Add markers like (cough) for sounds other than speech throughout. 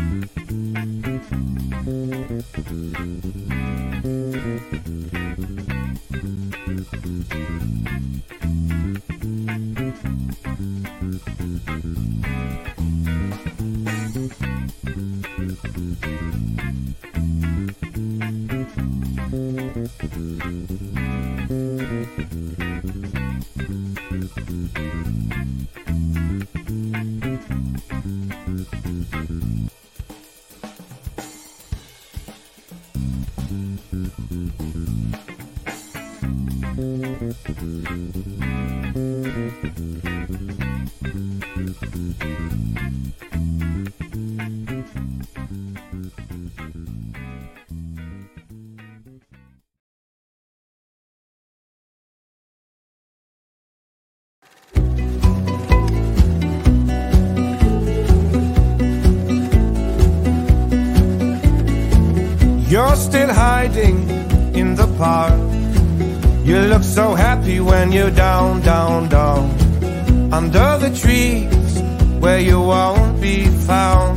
Thank hiding in the park. You look so happy when you're down, down, down. Under the trees where you won't be found.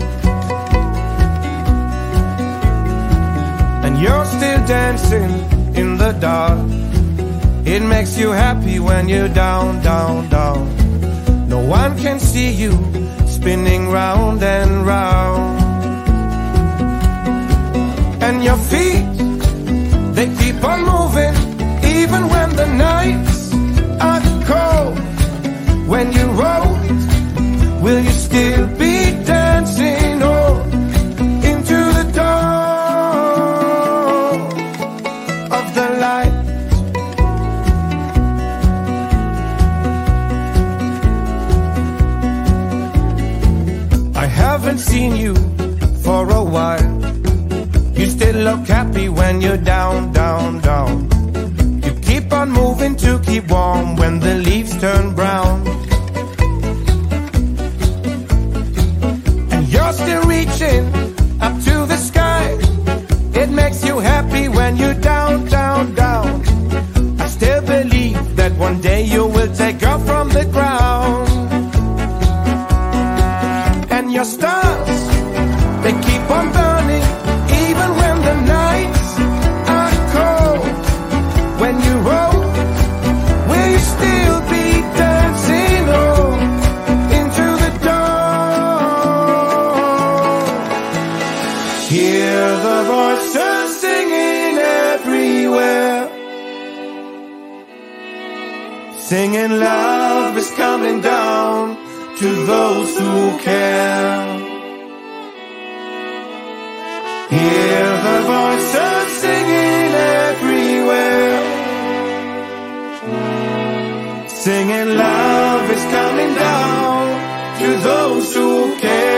And you're still dancing in the dark. It makes you happy when you're down, down, down. No one can see you spinning round and round and your feet keep on moving even when the nights are cold when you roll will you still be dancing or into the dawn of the light I haven't seen you for a while you still look happy when you're down. Who care. Hear the voices singing everywhere. Singing love is coming down to those who care.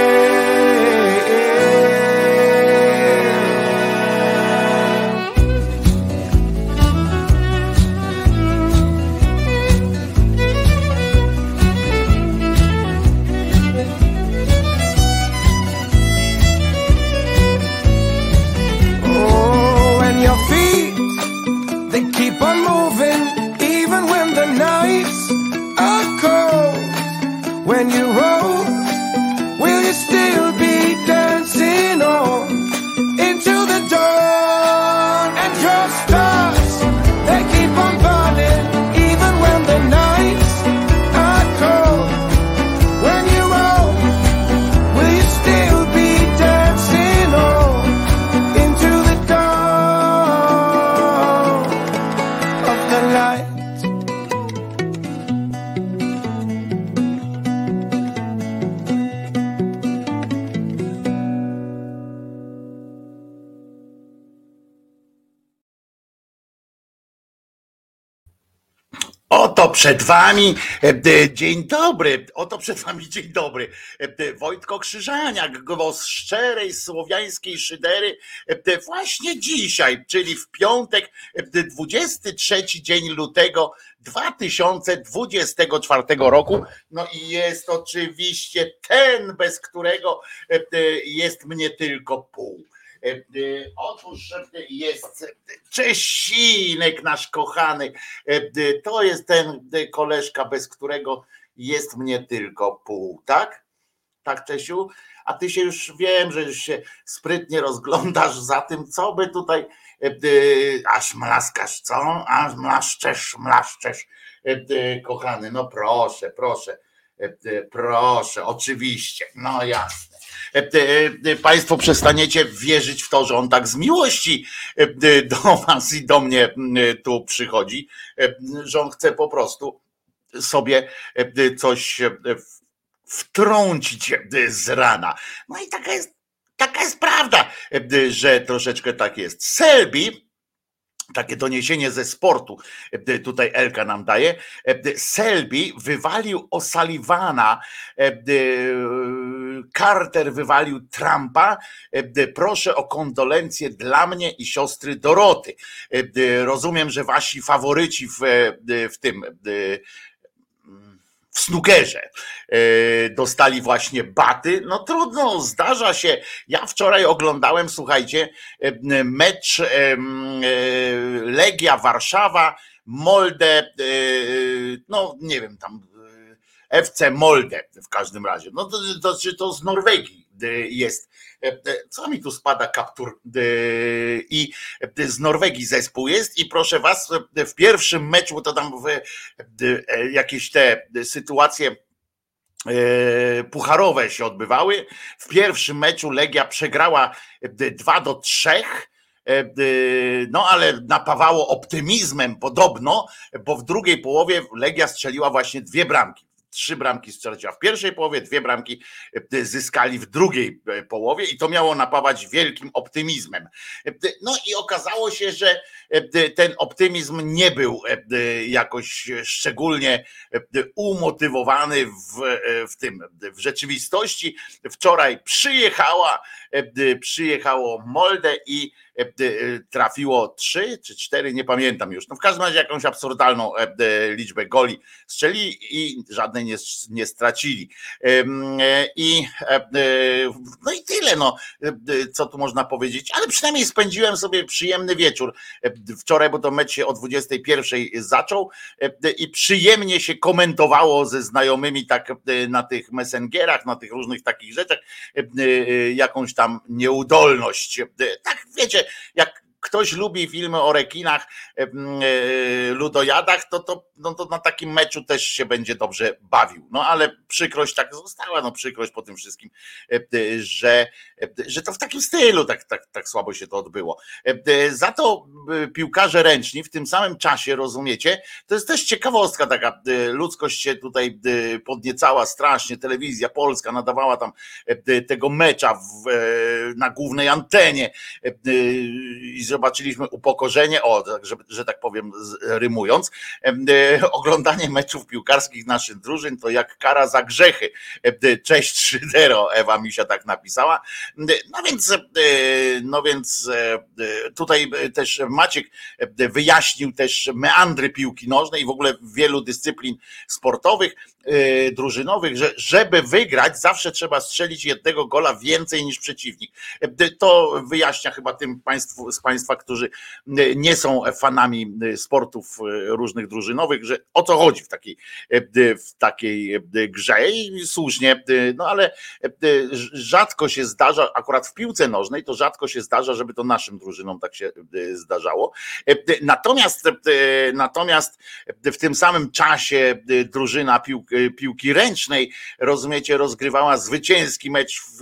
Przed wami e, dzień dobry, oto przed wami dzień dobry. E, Wojtko Krzyżaniak, głos szczerej słowiańskiej szydery e, właśnie dzisiaj, czyli w piątek, 23 dzień lutego 2024 roku. No i jest oczywiście ten, bez którego jest mnie tylko pół. E, e, otóż jest Czesinek, nasz kochany. E, to jest ten koleżka, bez którego jest mnie tylko pół, tak? Tak, Czesiu? A ty się już wiem, że już się sprytnie rozglądasz za tym, co by tutaj aż mlaskasz, co? Aż mlaszczesz, mlaszczesz, kochany. No proszę, proszę, proszę, oczywiście, no jasne. E, e, państwo przestaniecie wierzyć w to, że on tak z miłości e, do was i do mnie tu przychodzi, że on chce po prostu sobie coś wtrącić z rana. No i taka jest, taka jest prawda, że troszeczkę tak jest. Selby takie doniesienie ze sportu e, tutaj Elka nam daje. E, Selby wywalił O'Sullivana, e, Carter wywalił Trumpa. Proszę o kondolencje dla mnie i siostry Doroty. Rozumiem, że wasi faworyci w, w tym w snookerze e, dostali właśnie baty. No trudno, zdarza się. Ja wczoraj oglądałem, słuchajcie, e, mecz e, Legia Warszawa, Molde, no nie wiem, tam FC Molde w każdym razie. No to, to, to z Norwegii jest co mi tu spada kaptur e, i z Norwegii zespół jest i proszę was, w pierwszym meczu to tam jakieś te sytuacje pucharowe się odbywały. W pierwszym meczu Legia przegrała 2 do 3. No, ale napawało optymizmem podobno, bo w drugiej połowie Legia strzeliła właśnie dwie bramki trzy bramki strzeliła w pierwszej połowie, dwie bramki e, zyskali w drugiej e, połowie i to miało napawać wielkim optymizmem. E, no i okazało się, że ten optymizm nie był jakoś szczególnie umotywowany w, w tym w rzeczywistości. Wczoraj przyjechała, przyjechało Molde i trafiło trzy czy cztery, nie pamiętam już. No w każdym razie jakąś absurdalną e, liczbę goli strzeli i żadnej nie, nie stracili. I no i tyle, no, co tu można powiedzieć, ale przynajmniej spędziłem sobie przyjemny wieczór wczoraj, bo to mecz się o 21 zaczął i przyjemnie się komentowało ze znajomymi tak na tych messengerach, na tych różnych takich rzeczach, jakąś tam nieudolność. Tak, wiecie, jak ktoś lubi filmy o rekinach, e, ludojadach, to, to, no to na takim meczu też się będzie dobrze bawił. No ale przykrość tak została, no przykrość po tym wszystkim, e, że, e, że to w takim stylu tak, tak, tak słabo się to odbyło. Za to piłkarze ręczni w tym samym czasie, rozumiecie, to jest też ciekawostka taka, ludzkość się tutaj podniecała strasznie, telewizja polska nadawała tam tego mecza w, na głównej antenie i zobaczyliśmy upokorzenie, o, że, że tak powiem, rymując, e, (laughs) oglądanie meczów piłkarskich naszych drużyn to jak kara za grzechy. Cześć Szydero, Ewa Misia tak napisała. No więc, e, no więc e, tutaj też Maciek wyjaśnił też meandry piłki nożnej i w ogóle wielu dyscyplin sportowych, drużynowych, że żeby wygrać, zawsze trzeba strzelić jednego gola więcej niż przeciwnik. To wyjaśnia chyba tym państwu z Państwa Państwa, którzy e, nie są fanami e, sportów e, różnych drużynowych, że o co chodzi w takiej, w takiej grze i słusznie, no ale rzadko się zdarza, akurat w piłce nożnej to rzadko się zdarza, żeby to naszym drużynom tak się zdarzało. Natomiast, natomiast w tym samym czasie drużyna piłki, ręcznej, rozumiecie, rozgrywała zwycięski mecz w,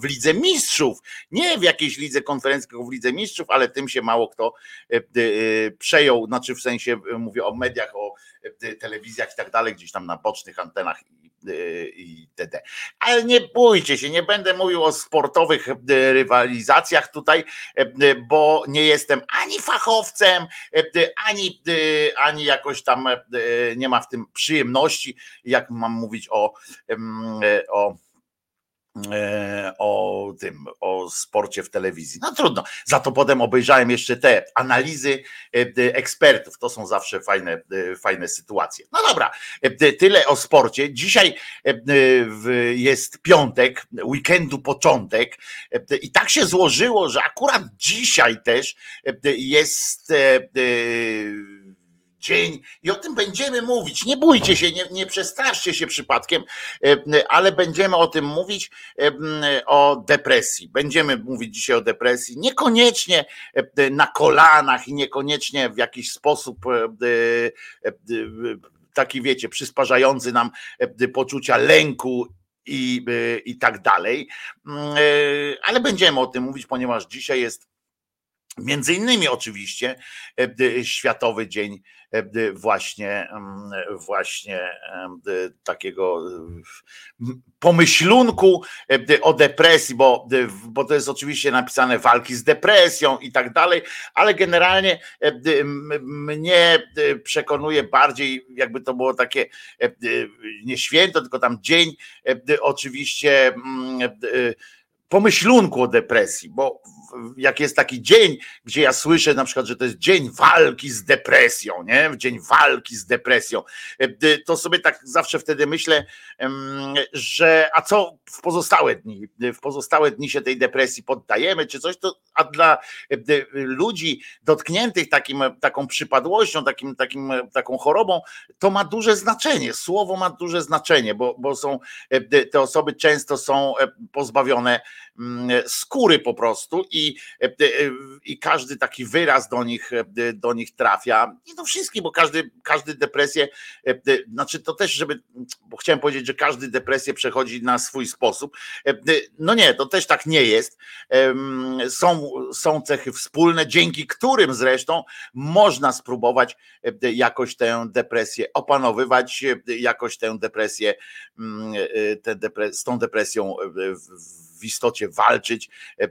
w Lidze Mistrzów, nie w jakiejś lidze konferencji, tylko w Lidze Mistrzów, ale tym się mało kto e, e, przejął, znaczy w sensie e, mówię o mediach, o telewizjach i tak dalej, gdzieś tam na bocznych antenach itd. Ale nie bójcie się, nie będę mówił o sportowych rywalizacjach tutaj, bo nie jestem ani fachowcem, ani, ani jakoś tam nie ma w tym przyjemności, jak mam mówić o, o o tym, o sporcie w telewizji. No trudno. Za to potem obejrzałem jeszcze te analizy e, ekspertów. To są zawsze fajne, e, fajne sytuacje. No dobra, tyle o sporcie. Dzisiaj jest piątek, weekendu początek i tak się złożyło, że akurat dzisiaj też jest dzień i o tym będziemy mówić. Nie bójcie się, nie, nie przestraszcie się przypadkiem, e, ale będziemy o tym mówić, e, o depresji. Będziemy mówić dzisiaj o depresji, niekoniecznie e, na kolanach i niekoniecznie w jakiś sposób taki wiecie, przysparzający nam poczucia lęku i, i tak dalej. Ale będziemy o tym mówić, ponieważ dzisiaj jest Między innymi oczywiście Światowy Dzień właśnie, właśnie takiego pomyślunku o depresji, bo, bo to jest oczywiście napisane walki z depresją i tak dalej, ale generalnie mnie przekonuje bardziej, jakby to było takie nie święto, tylko tam dzień oczywiście pomyślunku o depresji, bo jak jest taki dzień, gdzie ja słyszę na przykład, że to jest dzień walki z depresją, nie? Dzień walki z depresją, e, to sobie tak zawsze wtedy myślę, że a co w pozostałe dni? W pozostałe dni się tej depresji poddajemy, czy coś, to a dla e, ludzi dotkniętych takim, taką przypadłością, takim, takim, taką chorobą, to ma duże znaczenie. Słowo ma duże znaczenie, bo, bo są e, te osoby często są pozbawione mm, skóry po prostu i E, e, i, każdy taki wyraz do nich, e, do nich trafia. Nie do wszystkich, bo każdy, każdy depresję, znaczy to też, żeby, bo chciałem powiedzieć, że każdy depresję przechodzi na swój sposób. No nie, to też tak nie jest. Są, są cechy wspólne, dzięki którym zresztą można spróbować jakoś tę depresję opanowywać, jakoś tę depresję, tę depres z tą depresją w w istocie walczyć, e, e,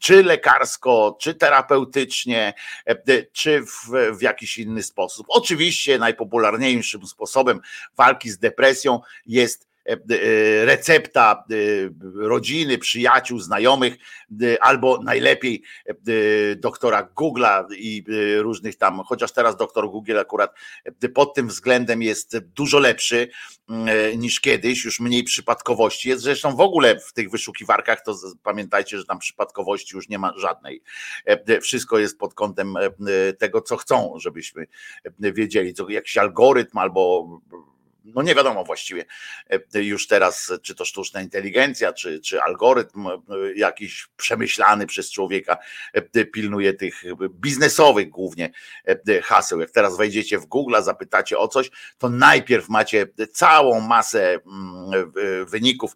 czy lekarsko, czy terapeutycznie, e, czy w, w jakiś inny sposób. Oczywiście najpopularniejszym sposobem walki z depresją jest recepta e, rodziny, przyjaciół, znajomych, albo najlepiej doktora Google'a i różnych tam, chociaż teraz doktor Google akurat pod tym względem jest dużo lepszy niż kiedyś, już mniej przypadkowości jest. Zresztą w ogóle w tych wyszukiwarkach to pamiętajcie, że tam przypadkowości już nie ma żadnej. Wszystko jest pod kątem tego, co chcą, żebyśmy wiedzieli, co jakiś algorytm albo no nie wiadomo właściwie e, już teraz, czy to sztuczna inteligencja, czy, czy algorytm e, jakiś przemyślany przez człowieka e, pilnuje tych biznesowych głównie haseł. Jak teraz wejdziecie w Google, zapytacie o coś, to najpierw macie całą masę mm, wyników,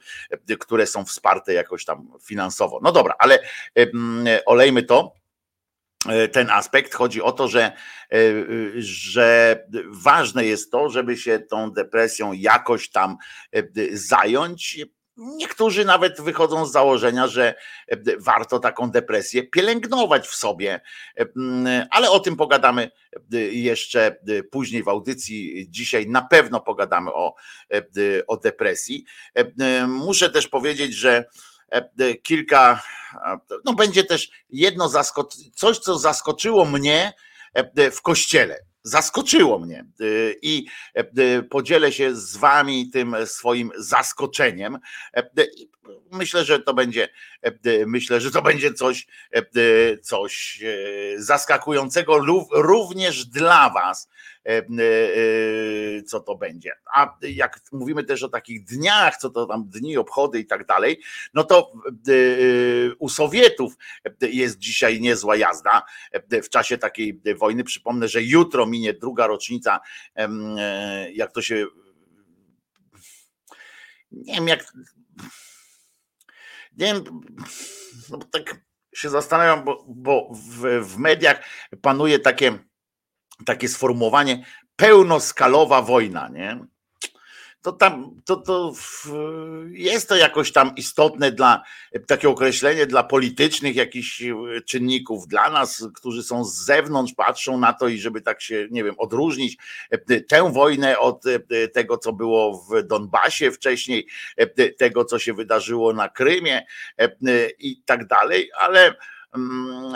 które są wsparte jakoś tam finansowo. No dobra, ale olejmy to ten aspekt. Chodzi o to, że, e, że ważne jest to, żeby się tą depresją jakoś tam e, zająć. Niektórzy nawet wychodzą z założenia, że warto taką depresję pielęgnować w sobie, ale o tym pogadamy jeszcze później w audycji. Dzisiaj na pewno pogadamy o, o depresji. Muszę też powiedzieć, że E, e, kilka, no będzie też jedno zaskoczenie, coś, co zaskoczyło mnie e, w kościele. Zaskoczyło mnie i podzielę się z wami tym swoim zaskoczeniem. Myślę, że to będzie, myślę, że to będzie coś, coś zaskakującego również dla was, E, e, co to będzie. A jak mówimy też o takich dniach, co to tam dni, obchody i tak dalej, no to e, u Sowietów jest dzisiaj niezła jazda w czasie takiej wojny. Przypomnę, że jutro minie druga rocznica, jak to się. Nie wiem, jak. Nie wiem, no tak się zastanawiam, bo, bo w, w mediach panuje takie takie sformułowanie pełnoskalowa wojna, nie? to tam to, to jest to jakoś tam istotne dla takie określenie dla politycznych jakichś czynników, dla nas, którzy są z zewnątrz, patrzą na to i żeby tak się, nie wiem, odróżnić tę wojnę od tego, co było w Donbasie wcześniej, tego, co się wydarzyło na Krymie i tak dalej, ale mm,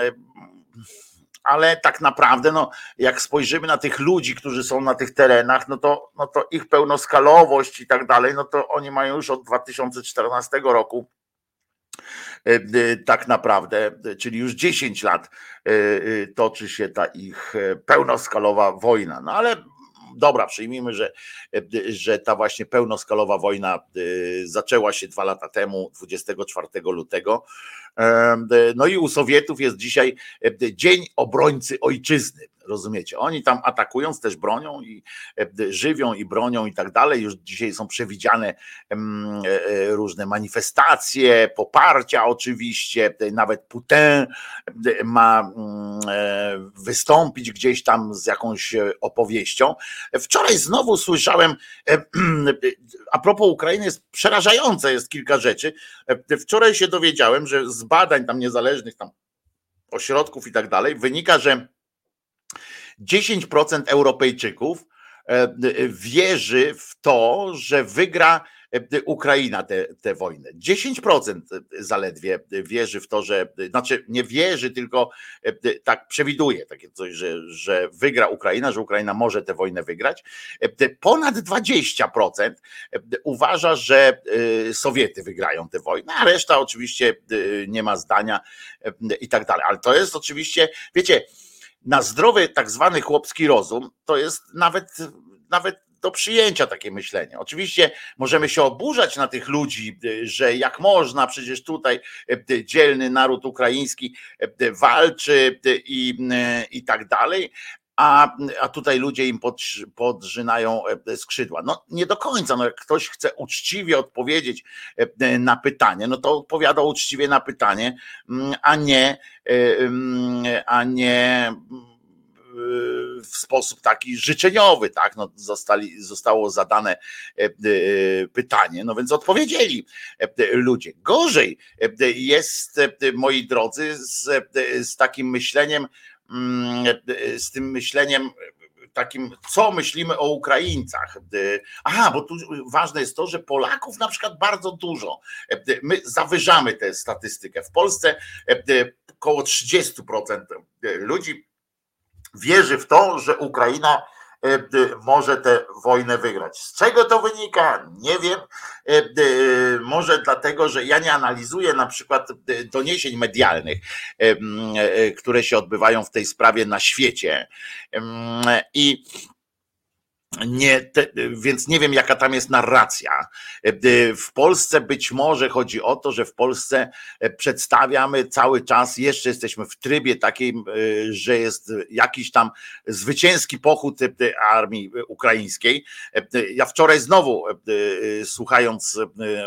ale tak naprawdę, no, jak spojrzymy na tych ludzi, którzy są na tych terenach, no to, no to ich pełnoskalowość i tak dalej, no to oni mają już od 2014 roku e, e, tak naprawdę, czyli już 10 lat e, toczy się ta ich pełnoskalowa wojna. No ale dobra, przyjmijmy, że, że ta właśnie pełnoskalowa wojna zaczęła się dwa lata temu, 24 lutego no i u Sowietów jest dzisiaj Dzień Obrońcy Ojczyzny. Rozumiecie? Oni tam atakując też bronią i żywią i bronią i tak dalej. Już dzisiaj są przewidziane e, e, różne manifestacje, poparcia oczywiście. Nawet Putin ma mm, e, wystąpić gdzieś tam z jakąś opowieścią. Wczoraj znowu słyszałem, (clears throat) a propos Ukrainy jest przerażające jest kilka rzeczy. Wczoraj się dowiedziałem, że z badań tam niezależnych, tam ośrodków i tak dalej, wynika, że 10% Europejczyków e, wierzy w to, że wygra E, Ukraina tę wojnę. 10% zaledwie wierzy w to, że, znaczy nie wierzy, tylko e, tak przewiduje takie coś, że, że wygra Ukraina, że Ukraina może tę wojnę wygrać. E, ponad 20% uważa, że Sowiety wygrają tę wojnę, a reszta oczywiście nie ma zdania i tak dalej. Ale to jest oczywiście, wiecie, na zdrowy tak zwany chłopski rozum, to jest nawet, nawet do przyjęcia takie myślenie. Oczywiście możemy się oburzać na tych ludzi, że jak można, przecież tutaj e, dzielny naród ukraiński e, walczy e, i, i tak dalej, a, a tutaj ludzie im pod, podrzynają skrzydła. No nie do końca, no jak ktoś chce uczciwie odpowiedzieć na pytanie, no to odpowiada uczciwie na pytanie, mm, a nie, mm, a nie w sposób taki życzeniowy, tak? No, zostali, zostało zadane e, e, pytanie, no więc odpowiedzieli e, ludzie. Gorzej jest, moi drodzy, z, z takim myśleniem, mm, z tym myśleniem takim, co myślimy o Ukraińcach. Aha, bo tu ważne jest to, że Polaków na przykład bardzo dużo. My zawyżamy tę statystykę. W Polsce około 30% ludzi wierzy w to, że Ukraina e, może tę wojnę wygrać. Z czego to wynika? Nie wiem. E, może dlatego, że ja nie analizuję na przykład doniesień medialnych, e, które się odbywają w tej sprawie na świecie. I nie, te, więc nie wiem, jaka tam jest narracja. W Polsce być może chodzi o to, że w Polsce przedstawiamy cały czas, jeszcze jesteśmy w trybie takim, że jest jakiś tam zwycięski pochód armii ukraińskiej. Ja wczoraj znowu słuchając,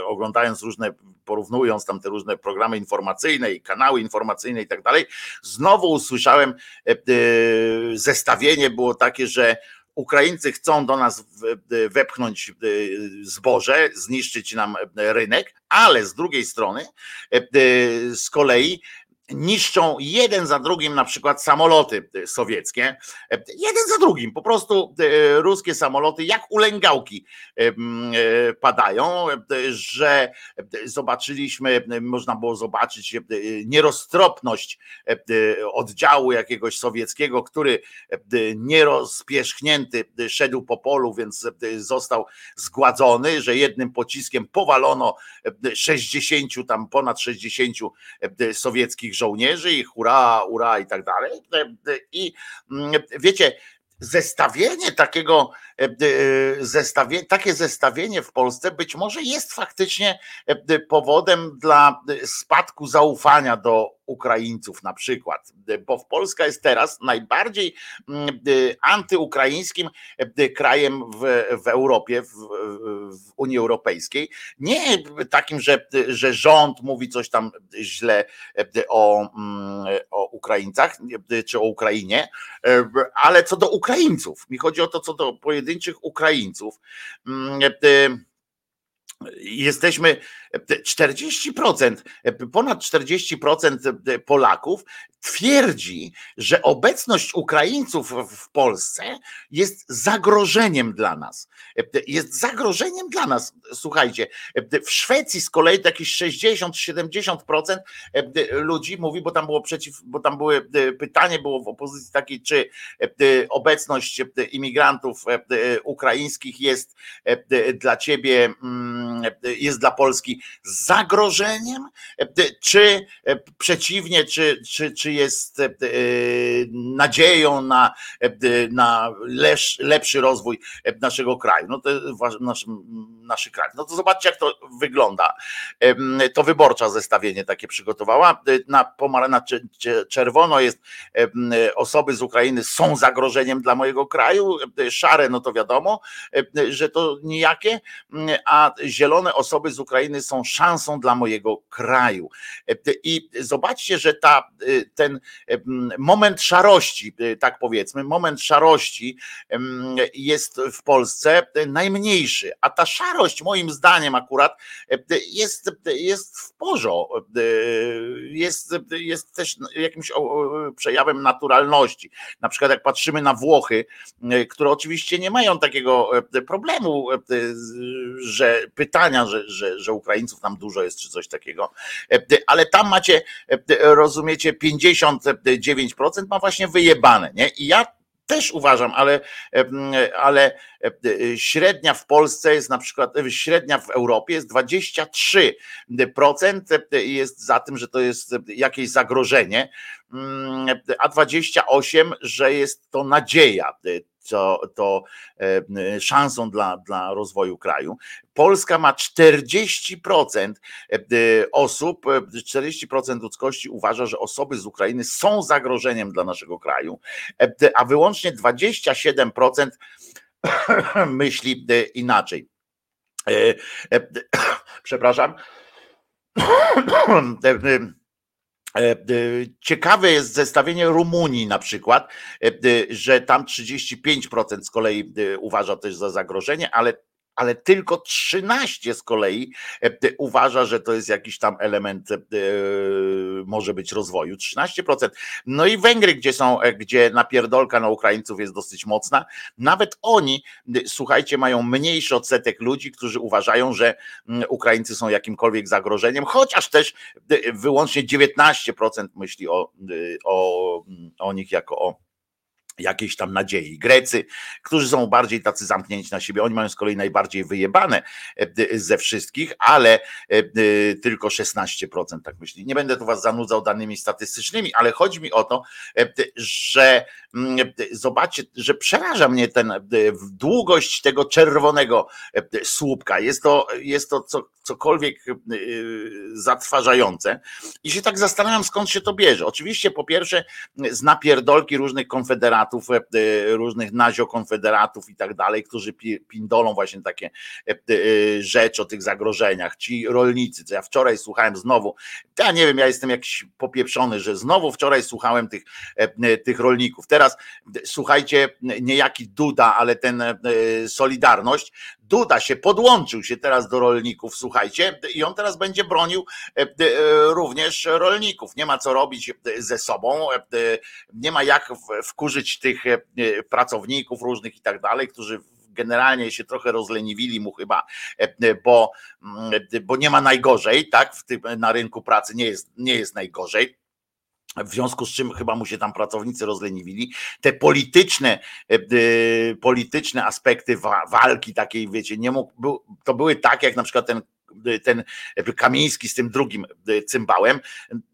oglądając różne, porównując tam te różne programy informacyjne i kanały informacyjne i tak dalej, znowu usłyszałem zestawienie było takie, że Ukraińcy chcą do nas wepchnąć e, zboże, zniszczyć nam rynek, ale z drugiej strony e, z kolei niszczą jeden za drugim na przykład samoloty sowieckie, jeden za drugim, po prostu e, ruskie samoloty jak ulęgałki e, padają, że zobaczyliśmy, można było zobaczyć e, nieroztropność oddziału jakiegoś sowieckiego, który nierozpierzchnięty szedł po polu, więc został zgładzony, że jednym pociskiem powalono 60, tam ponad 60 sowieckich żołnierzy i hura, hura i tak dalej. I mm, wiecie, zestawienie takiego, e, zestawie, takie zestawienie w Polsce być może jest faktycznie e, powodem dla spadku zaufania do Ukraińców na przykład, bo Polska jest teraz najbardziej mm, antyukraińskim krajem w, w Europie, w, w Unii Europejskiej. Nie takim, że, że rząd mówi coś tam źle o, mm, o Ukraińcach czy o Ukrainie, ale co do Ukrainy Ukraińców. Mi chodzi o to, co do pojedynczych Ukraińców. Mm, jesteśmy 40%, ponad 40% Polaków twierdzi, że obecność Ukraińców w Polsce jest zagrożeniem dla nas. Jest zagrożeniem dla nas. Słuchajcie, w Szwecji z kolei jakieś 60-70% ludzi mówi, bo tam było przeciw, bo tam były pytanie było w opozycji takiej, czy obecność imigrantów ukraińskich jest dla ciebie, mm, jest dla Polski zagrożeniem, czy przeciwnie, czy, czy, czy jest e, nadzieją na, e, na lepszy rozwój naszego kraju, no to nasz, naszy kraj. No to zobaczcie, jak to wygląda. To wyborcza zestawienie takie przygotowała. Na pomarańczowo czerwono jest osoby z Ukrainy są zagrożeniem dla mojego kraju, szare, no to wiadomo, że to nijakie, a zielone osoby z Ukrainy są szansą dla mojego kraju. I zobaczcie, że ta, ten moment szarości, tak powiedzmy, moment szarości jest w Polsce najmniejszy, a ta szarość moim zdaniem akurat jest, jest w porządku, jest, jest też jakimś przejawem naturalności. Na przykład jak patrzymy na Włochy, które oczywiście nie mają takiego problemu, że pytania, że, że, że Ukraińców tam dużo jest, czy coś takiego, ale tam macie, rozumiecie, 59% ma właśnie wyjebane, nie? I ja też uważam, ale, ale średnia w Polsce jest na przykład, średnia w Europie jest 23% jest za tym, że to jest jakieś zagrożenie, mm, a 28%, że jest to nadzieja to, to e, szansą dla, dla rozwoju kraju. Polska ma 40% e, osób, 40% e, ludzkości uważa, że osoby z Ukrainy są zagrożeniem dla naszego kraju, a wyłącznie 27% (coughs) myśli inaczej. (coughs) Przepraszam. (coughs) E, e, ciekawe jest zestawienie Rumunii na przykład, e, że tam 35% z kolei uważa też za zagrożenie, ale ale tylko 13 z kolei e, uważa, że to jest jakiś tam element e, może być rozwoju. 13%. No i Węgry, gdzie są, e, gdzie napierdolka na Ukraińców jest dosyć mocna, nawet oni, słuchajcie, mają mniejszy odsetek ludzi, którzy uważają, że Ukraińcy są jakimkolwiek zagrożeniem, chociaż też wyłącznie 19% myśli o, o, o nich jako o jakiejś tam nadziei. Grecy, którzy są bardziej tacy zamknięci na siebie, oni mają z kolei najbardziej wyjebane e, ze wszystkich, ale e, tylko 16% tak myśli. Nie będę tu was zanudzał danymi statystycznymi, ale chodzi mi o to, e, że mm, zobaczcie, że przeraża mnie ten długość tego czerwonego słupka. Jest to, jest to co, cokolwiek zatrważające i się tak zastanawiam, skąd się to bierze. Oczywiście po pierwsze z napierdolki różnych konfederacji, konfederatów, e, różnych naziokonfederatów i tak dalej, którzy pindolą właśnie takie e, e, rzeczy o tych zagrożeniach. Ci rolnicy, co ja wczoraj słuchałem znowu, ja nie wiem, ja jestem jakiś popieprzony, że znowu wczoraj słuchałem tych, tych rolników. Teraz słuchajcie, niejaki Duda, ale ten Solidarność, Duda się podłączył się teraz do rolników, słuchajcie, i on teraz będzie bronił również rolników. Nie ma co robić ze sobą, nie ma jak wkurzyć tych e, pracowników różnych i tak dalej, którzy generalnie się trochę rozleniwili mu chyba, e, bo, mm, bo nie ma najgorzej, tak? Na rynku pracy nie jest, nie jest najgorzej. W związku z czym chyba mu się tam pracownicy rozleniwili. Te polityczne, e, polityczne aspekty walki takiej, wiecie, nie mógł, to były tak, jak na przykład ten, ten Kamiński z tym drugim cymbałem,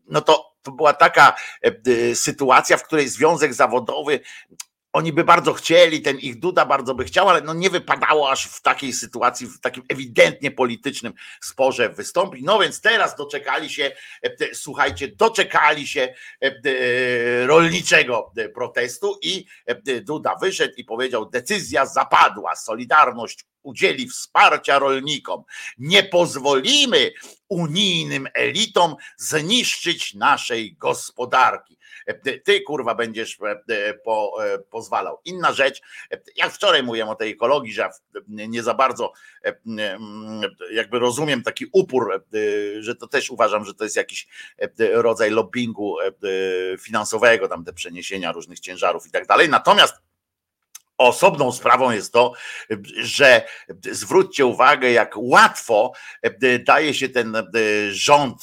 no to to była taka e, sytuacja, w której związek zawodowy oni by bardzo chcieli, ten ich Duda bardzo by chciał, ale no nie wypadało aż w takiej sytuacji, w takim ewidentnie politycznym sporze wystąpić. No więc teraz doczekali się, e, słuchajcie, doczekali się e, rolniczego protestu i Duda wyszedł i powiedział: Decyzja zapadła, Solidarność udzieli wsparcia rolnikom. Nie pozwolimy unijnym elitom zniszczyć naszej gospodarki. Ty kurwa będziesz po, pozwalał. Inna rzecz, jak wczoraj mówiłem o tej ekologii, że nie za bardzo jakby rozumiem taki upór, że to też uważam, że to jest jakiś rodzaj lobbingu finansowego, tam te przeniesienia różnych ciężarów i tak dalej. Natomiast Osobną sprawą jest to, że zwróćcie uwagę, jak łatwo daje się ten rząd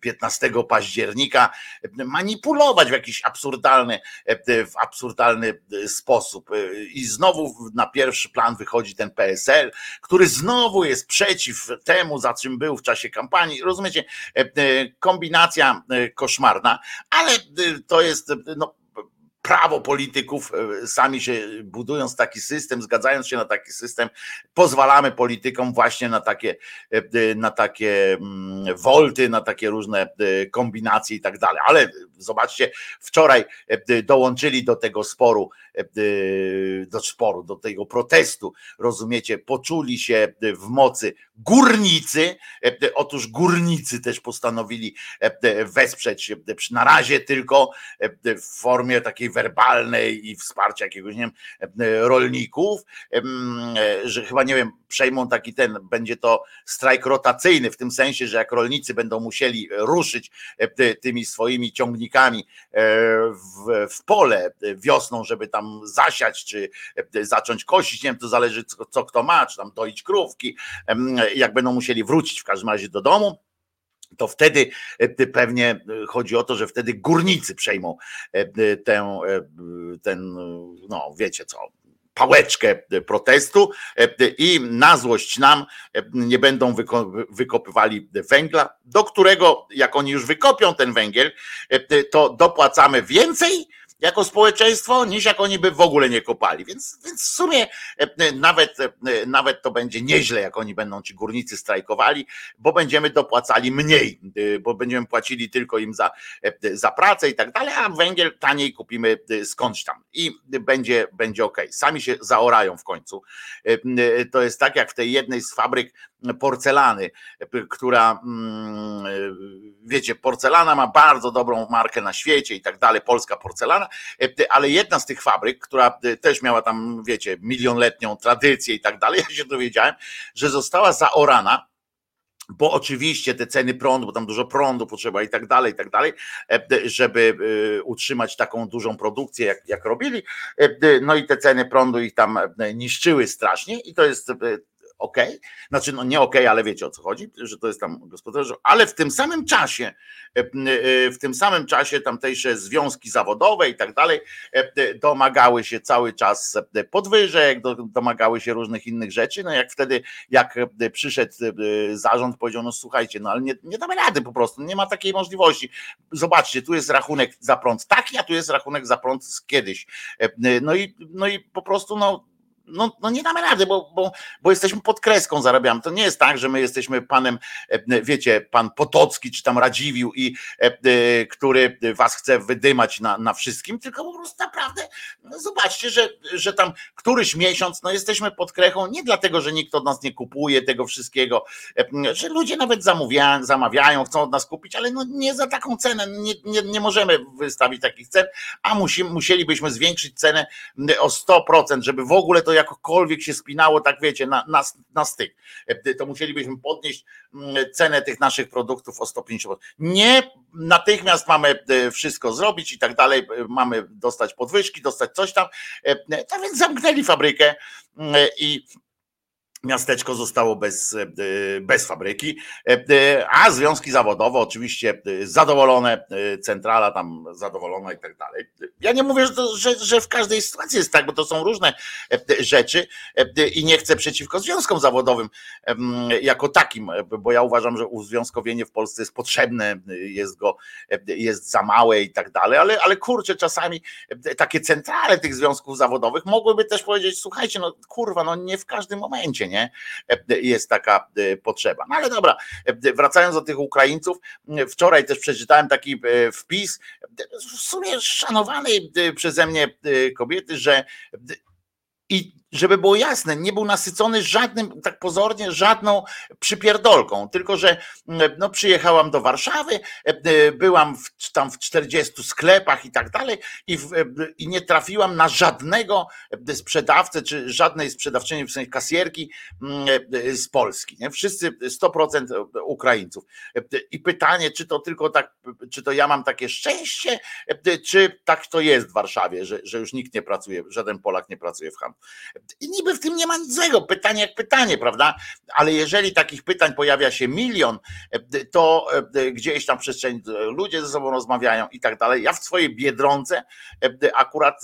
15 października manipulować w jakiś absurdalny, w absurdalny sposób. I znowu na pierwszy plan wychodzi ten PSL, który znowu jest przeciw temu, za czym był w czasie kampanii. Rozumiecie? Kombinacja koszmarna, ale to jest no, prawo polityków, e, sami się budując taki system, zgadzając się na taki system, pozwalamy politykom właśnie na takie, e, na takie mm, wolty, na takie różne e, kombinacje i tak dalej. Ale zobaczcie, wczoraj dołączyli do tego sporu, do sporu, do tego protestu, rozumiecie, poczuli się w mocy górnicy. Otóż górnicy też postanowili wesprzeć na razie tylko w formie takiej werbalnej i wsparcia jakiegoś, nie wiem, rolników, że chyba, nie wiem, przejmą taki ten, będzie to strajk rotacyjny, w tym sensie, że jak rolnicy będą musieli ruszyć tymi swoimi ciągnikami e, w, w pole wiosną, żeby tam zasiać, czy zacząć kosić, nie wiem, to zależy co, co kto ma, czy tam doić krówki, jak będą musieli wrócić w każdym razie do domu, to wtedy e, pewnie e, chodzi o to, że wtedy górnicy przejmą e, tę, ten, no wiecie co, pałeczkę protestu i na złość nam nie będą wykopywali węgla, do którego jak oni już wykopią ten węgiel, to dopłacamy więcej jako społeczeństwo, niż jak oni by w ogóle nie kopali. Więc, więc w sumie e, nawet, e, nawet to będzie nieźle, jak oni będą ci górnicy strajkowali, bo będziemy dopłacali mniej, e, bo będziemy płacili tylko im za, za pracę i tak dalej, a węgiel taniej kupimy skądś tam i będzie, będzie ok. Sami się zaorają w końcu. To jest tak, jak w tej jednej z fabryk porcelany, która, mm, wiecie, porcelana ma bardzo dobrą markę na świecie i tak dalej, polska porcelana, ale jedna z tych fabryk, która też miała tam, wiecie, milionletnią tradycję i tak dalej, (laughs) ja się dowiedziałem, że została zaorana bo oczywiście te ceny prądu, bo tam dużo prądu potrzeba i tak dalej, i tak dalej, żeby utrzymać taką dużą produkcję, jak, jak robili. No i te ceny prądu ich tam niszczyły strasznie i to jest ok, znaczy no nie ok, ale wiecie o co chodzi, że to jest tam gospodarze, ale w tym samym czasie, e, e, w tym samym czasie tamtejsze związki zawodowe i tak dalej e, domagały się cały czas podwyżek, domagały się różnych innych rzeczy, no jak wtedy, jak przyszedł zarząd, powiedział, no słuchajcie, no ale nie, nie damy rady po prostu, nie ma takiej możliwości. Zobaczcie, tu jest rachunek za prąd taki, a tu jest rachunek za prąd z kiedyś. No i, no i po prostu, no no, no nie damy rady, bo, bo, bo jesteśmy pod kreską, zarabiamy. To nie jest tak, że my jesteśmy panem, e, wiecie, pan Potocki czy tam Radziwił, i, e, e, który was chce wydymać na, na wszystkim, tylko po prostu naprawdę no zobaczcie, że, że tam któryś miesiąc no jesteśmy pod krechą nie dlatego, że nikt od nas nie kupuje tego wszystkiego, że ludzie nawet zamawiają, zamawiają chcą od nas kupić, ale no nie za taką cenę, nie, nie, nie możemy wystawić takich cen, a musi, musielibyśmy zwiększyć cenę o 100%, żeby w ogóle to jakokolwiek się spinało, tak wiecie, na, na, na styk. E, to musielibyśmy podnieść mm, cenę tych naszych produktów o 150%. Nie natychmiast mamy e, wszystko zrobić i tak dalej, e, mamy dostać podwyżki, dostać coś tam. A więc zamknęli fabrykę i Miasteczko zostało bez, e, bez fabryki, e, e, a związki zawodowe oczywiście zadowolone, centrala tam zadowolona i tak dalej. Ja nie mówię, że, to, że, że, w każdej sytuacji jest tak, bo to są różne rzeczy i nie chcę przeciwko związkom zawodowym jako takim, bo ja uważam, że uzwiązkowienie w Polsce jest potrzebne, jest go, jest za małe i tak dalej, ale, ale kurczę, czasami takie centrale tych związków zawodowych mogłyby też powiedzieć, słuchajcie, no kurwa, no nie w każdym momencie, nie? Jest taka e, potrzeba. No ale dobra, e, wracając do tych Ukraińców, wczoraj też przeczytałem taki e, wpis, w sumie szanowanej przeze mnie kobiety, że i żeby było jasne, nie był nasycony żadnym, tak pozornie, żadną przypierdolką, tylko że no, przyjechałam do Warszawy, byłam w, tam w 40 sklepach i tak dalej i, w, i nie trafiłam na żadnego sprzedawcę, czy żadnej sprzedawczyni, w sensie kasjerki z Polski. Nie? Wszyscy 100% Ukraińców. I pytanie, czy to tylko tak, czy to ja mam takie szczęście, czy tak to jest w Warszawie, że, że już nikt nie pracuje, żaden Polak nie pracuje w handlu. I niby w tym nie ma nic złego, pytanie jak pytanie, prawda? Ale jeżeli takich pytań pojawia się milion, to gdzieś tam przestrzeń ludzie ze sobą rozmawiają i tak dalej. Ja w swojej biedronce akurat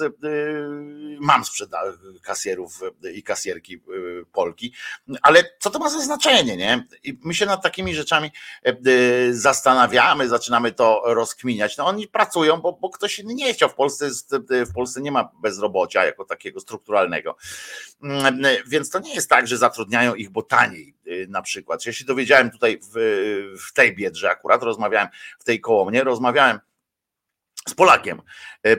mam sprzeda kasjerów i kasjerki Polki, ale co to ma za znaczenie, nie? I my się nad takimi rzeczami zastanawiamy, zaczynamy to rozkminiać. No oni pracują, bo, bo ktoś inny nie chciał. W Polsce, w Polsce nie ma bezrobocia jako takiego strukturalnego. Mm, więc to nie jest tak, że zatrudniają ich, bo taniej y, na przykład. Ja się dowiedziałem tutaj w, w tej biedrze akurat, rozmawiałem w tej koło mnie, rozmawiałem z Polakiem e, e,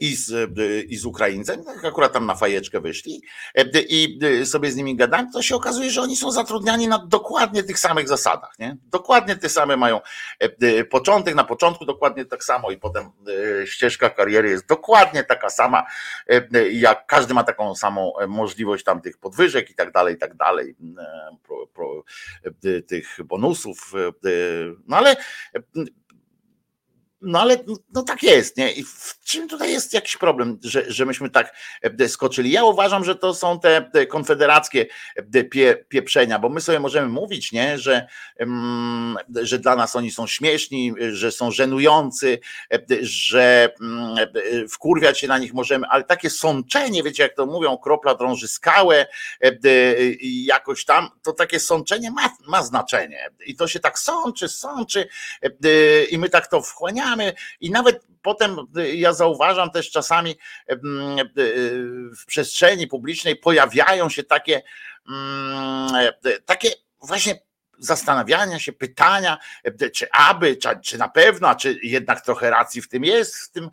i z, e, i z Ukraińcem, tak akurat tam na fajeczkę wyszli i sobie z nimi gadałem, to się okazuje, że oni są zatrudniani na dokładnie tych samych zasadach, nie? Dokładnie te same mają początek, na początku dokładnie tak samo i potem ścieżka kariery jest dokładnie taka sama, jak każdy ma taką samą możliwość tam tych podwyżek i tak dalej, i tak dalej, pro, pro, tych bonusów, no ale no ale no tak jest, nie? I w czym tutaj jest jakiś problem, że, że myśmy tak e, skoczyli? Ja uważam, że to są te, te konfederackie e, pie, pieprzenia, bo my sobie możemy mówić, nie, że, że dla nas oni są śmieszni, że są żenujący, e, że mm, wkurwiać się na nich możemy, ale takie sączenie, wiecie, jak to mówią, kropla drąży skałę i jakoś tam, to takie sączenie ma, ma znaczenie. I to się tak sączy, sączy i my tak to wchłaniamy i nawet potem y, ja zauważam też czasami y, w przestrzeni publicznej pojawiają się takie mm, takie właśnie zastanawiania się, pytania, czy aby, czy, czy na pewno, czy jednak trochę racji w tym jest, w tym, y,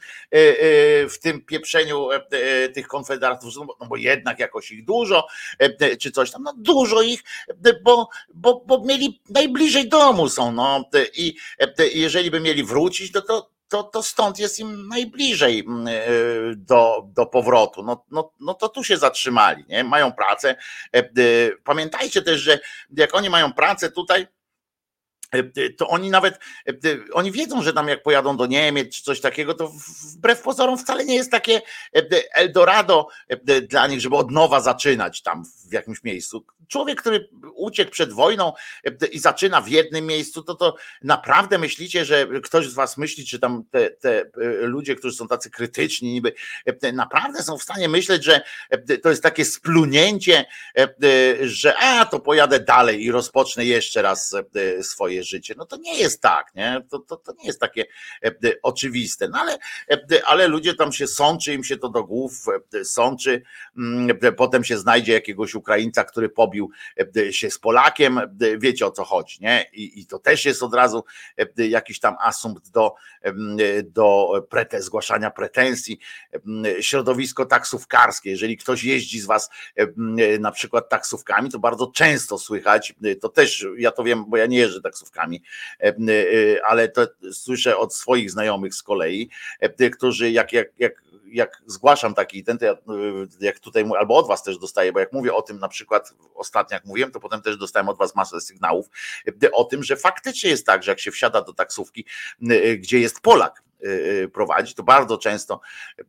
w tym pieprzeniu tych konfederatów, no no bo jednak jakoś ich dużo, czy coś tam, no dużo ich, bo, bo, bo mieli najbliżej domu są, no i jeżeli by mieli wrócić, no to to, to stąd jest im najbliżej mm, e, do, do powrotu. No, no, no to tu się zatrzymali, nie? mają pracę. E, e, pamiętajcie też, że jak oni mają pracę tutaj, to oni nawet, oni wiedzą, że tam jak pojadą do Niemiec czy coś takiego, to wbrew pozorom wcale nie jest takie Eldorado dla nich, żeby od nowa zaczynać tam w jakimś miejscu. Człowiek, który uciekł przed wojną i zaczyna w jednym miejscu, to to naprawdę myślicie, że ktoś z was myśli, czy tam te, te ludzie, którzy są tacy krytyczni, niby naprawdę są w stanie myśleć, że to jest takie splunięcie, że a to pojadę dalej i rozpocznę jeszcze raz swoje życie. No to nie jest tak, nie? To, to, to nie jest takie oczywiste. No ale, ale ludzie tam się sączy, im się to do głów sączy, mm, potem się znajdzie jakiegoś Ukraińca, który pobił e, się z Polakiem, e, wiecie o co chodzi, nie? I, i to też jest od razu e, jakiś tam asumpt do, do prete, zgłaszania pretensji. Środowisko taksówkarskie, jeżeli ktoś jeździ z was na przykład taksówkami, to bardzo często słychać, to też, ja to wiem, bo ja nie jeżdżę taksówkami, ale to słyszę od swoich znajomych z kolei, którzy jak, jak, jak jak zgłaszam taki ten, ja, jak tutaj albo od was też dostaję, bo jak mówię o tym na przykład ostatnio jak mówiłem, to potem też dostałem od was masę sygnałów o tym, że faktycznie jest tak, że jak się wsiada do taksówki, gdzie jest Polak, prowadzi, to bardzo często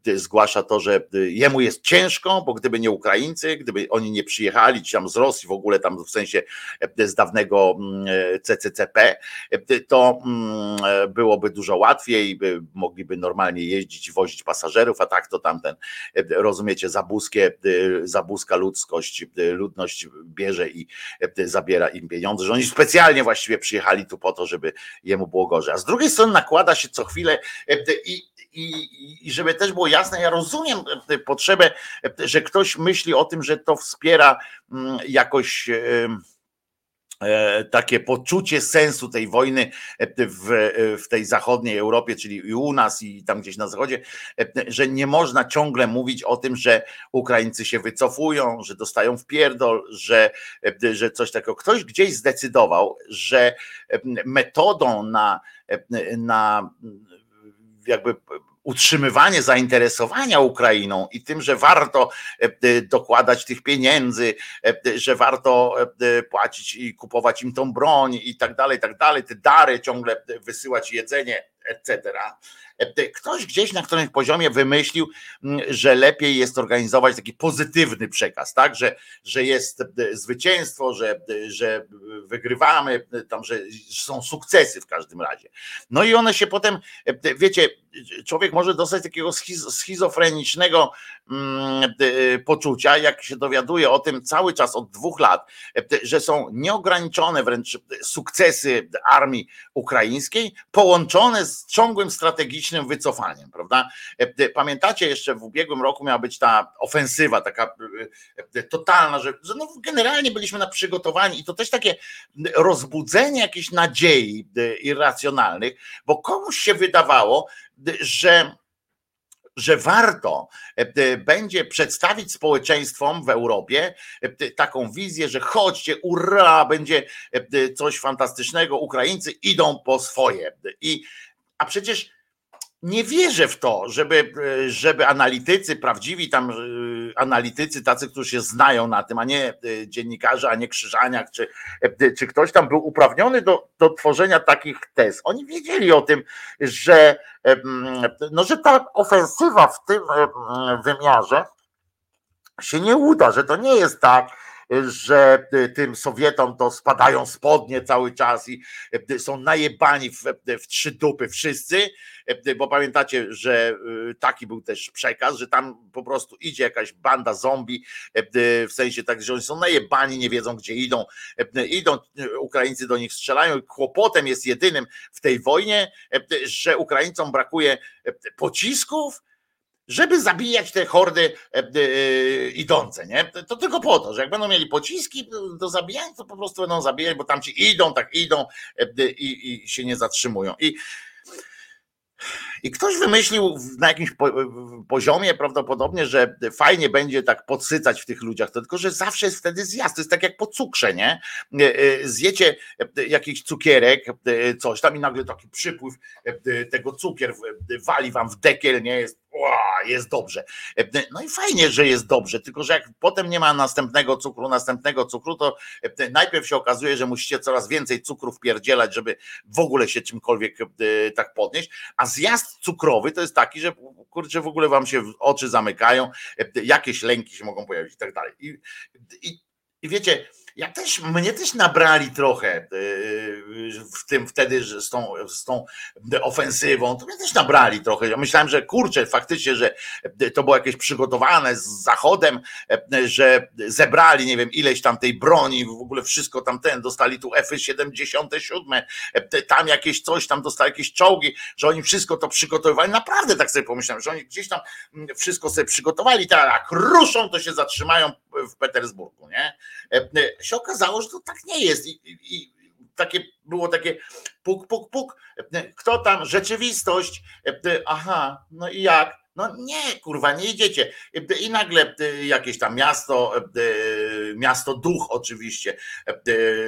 y, zgłasza to, że jemu jest ciężko, bo gdyby nie Ukraińcy, gdyby oni nie przyjechali, czy tam z Rosji w ogóle tam w sensie z dawnego mm, CCCP, to mm, byłoby dużo łatwiej, mogliby normalnie jeździć i wozić pasażerów, a tak to tamten, rozumiecie, zabuskie, zabuska ludzkość, ludność bierze i zabiera im pieniądze, że oni specjalnie właściwie przyjechali tu po to, żeby jemu było gorzej. A z drugiej strony nakłada się co chwilę i, i, I żeby też było jasne, ja rozumiem potrzebę, że ktoś myśli o tym, że to wspiera mm, jakoś E, takie poczucie sensu tej wojny e, w, e, w tej zachodniej Europie, czyli i u nas, i tam gdzieś na zachodzie, że nie można ciągle mówić o tym, że Ukraińcy się wycofują, że dostają w pierdol, że, że coś takiego. Ktoś gdzieś zdecydował, że metodą na, na jakby utrzymywanie zainteresowania Ukrainą i tym, że warto e, e, dokładać tych pieniędzy, e, że warto płacić i kupować im tą broń i tak dalej, i tak dalej, te dary ciągle wysyłać jedzenie, etc Ktoś gdzieś na którymś poziomie wymyślił, mm, że lepiej jest organizować taki pozytywny przekaz, tak? Że, że jest zwycięstwo, że, że wygrywamy, tam, że są sukcesy w każdym razie. No i one się potem, wiecie, człowiek może dostać takiego schizofrenicznego mm, poczucia, jak się dowiaduje o tym cały czas od dwóch lat, że są nieograniczone wręcz sukcesy armii ukraińskiej, połączone z ciągłym strategicznym wycofaniem, prawda? E, e, pamiętacie jeszcze w ubiegłym roku miała być ta ofensywa taka e, totalna, że, że no generalnie byliśmy na przygotowani i to też takie rozbudzenie jakiejś nadziei irracjonalnych, bo komuś się wydawało, że że warto będzie przedstawić społeczeństwom w Europie taką wizję, że chodźcie, ura, będzie coś fantastycznego, Ukraińcy idą po swoje. I, a przecież nie wierzę w to, żeby, żeby analitycy, prawdziwi tam e, analitycy, tacy, którzy się znają na tym, a nie e, dziennikarze, a nie krzyżaniak, czy, e, czy ktoś tam był uprawniony do, do tworzenia takich tez. Oni wiedzieli o tym, że, no, że ta ofensywa w tym wymiarze się nie uda, że to nie jest tak, że tym Sowietom to spadają spodnie cały czas i są najebani w, w trzy dupy wszyscy, bo pamiętacie, że taki był też przekaz, że tam po prostu idzie jakaś banda zombie, w sensie tak, że oni są najebani, nie wiedzą gdzie idą, idą, Ukraińcy do nich strzelają. Kłopotem jest jedynym w tej wojnie, że Ukraińcom brakuje pocisków, żeby zabijać te hordy e, e, idące, nie? To tylko po to, że jak będą mieli pociski do zabijania, to po prostu będą zabijać, bo tam ci idą, tak idą e, i, i się nie zatrzymują. I i ktoś wymyślił na jakimś poziomie prawdopodobnie, że fajnie będzie tak podsycać w tych ludziach, to tylko że zawsze jest wtedy zjazd. To jest tak jak po cukrze, nie? Zjecie jakiś cukierek, coś tam i nagle taki przypływ tego cukier wali wam w dekiel, nie? Jest, jest dobrze. No i fajnie, że jest dobrze, tylko że jak potem nie ma następnego cukru, następnego cukru, to najpierw się okazuje, że musicie coraz więcej cukru wpierdzielać, żeby w ogóle się czymkolwiek tak podnieść, a zjazd cukrowy to jest taki, że kurczę, w ogóle wam się oczy zamykają, jakieś lęki się mogą pojawić i tak dalej. I, i, i wiecie, ja też, mnie też nabrali trochę e, w tym wtedy z, tą, z tą ofensywą, to mnie też nabrali trochę. Ja myślałem, że kurczę, faktycznie, że to było jakieś przygotowane z Zachodem, e, że zebrali, nie wiem, ileś tam tej broni, w ogóle wszystko tam ten, dostali tu F-77, e, tam jakieś coś, tam dostali jakieś czołgi, że oni wszystko to przygotowywali. Naprawdę tak sobie pomyślałem, że oni gdzieś tam mm, wszystko sobie przygotowali, tak jak ruszą, to się zatrzymają w Petersburgu, nie? się okazało, że to tak nie jest. I, i, takie było takie puk, puk, puk. Kto tam? Rzeczywistość. Aha, no i jak? No nie, kurwa, nie idziecie. I nagle jakieś tam miasto, miasto duch oczywiście,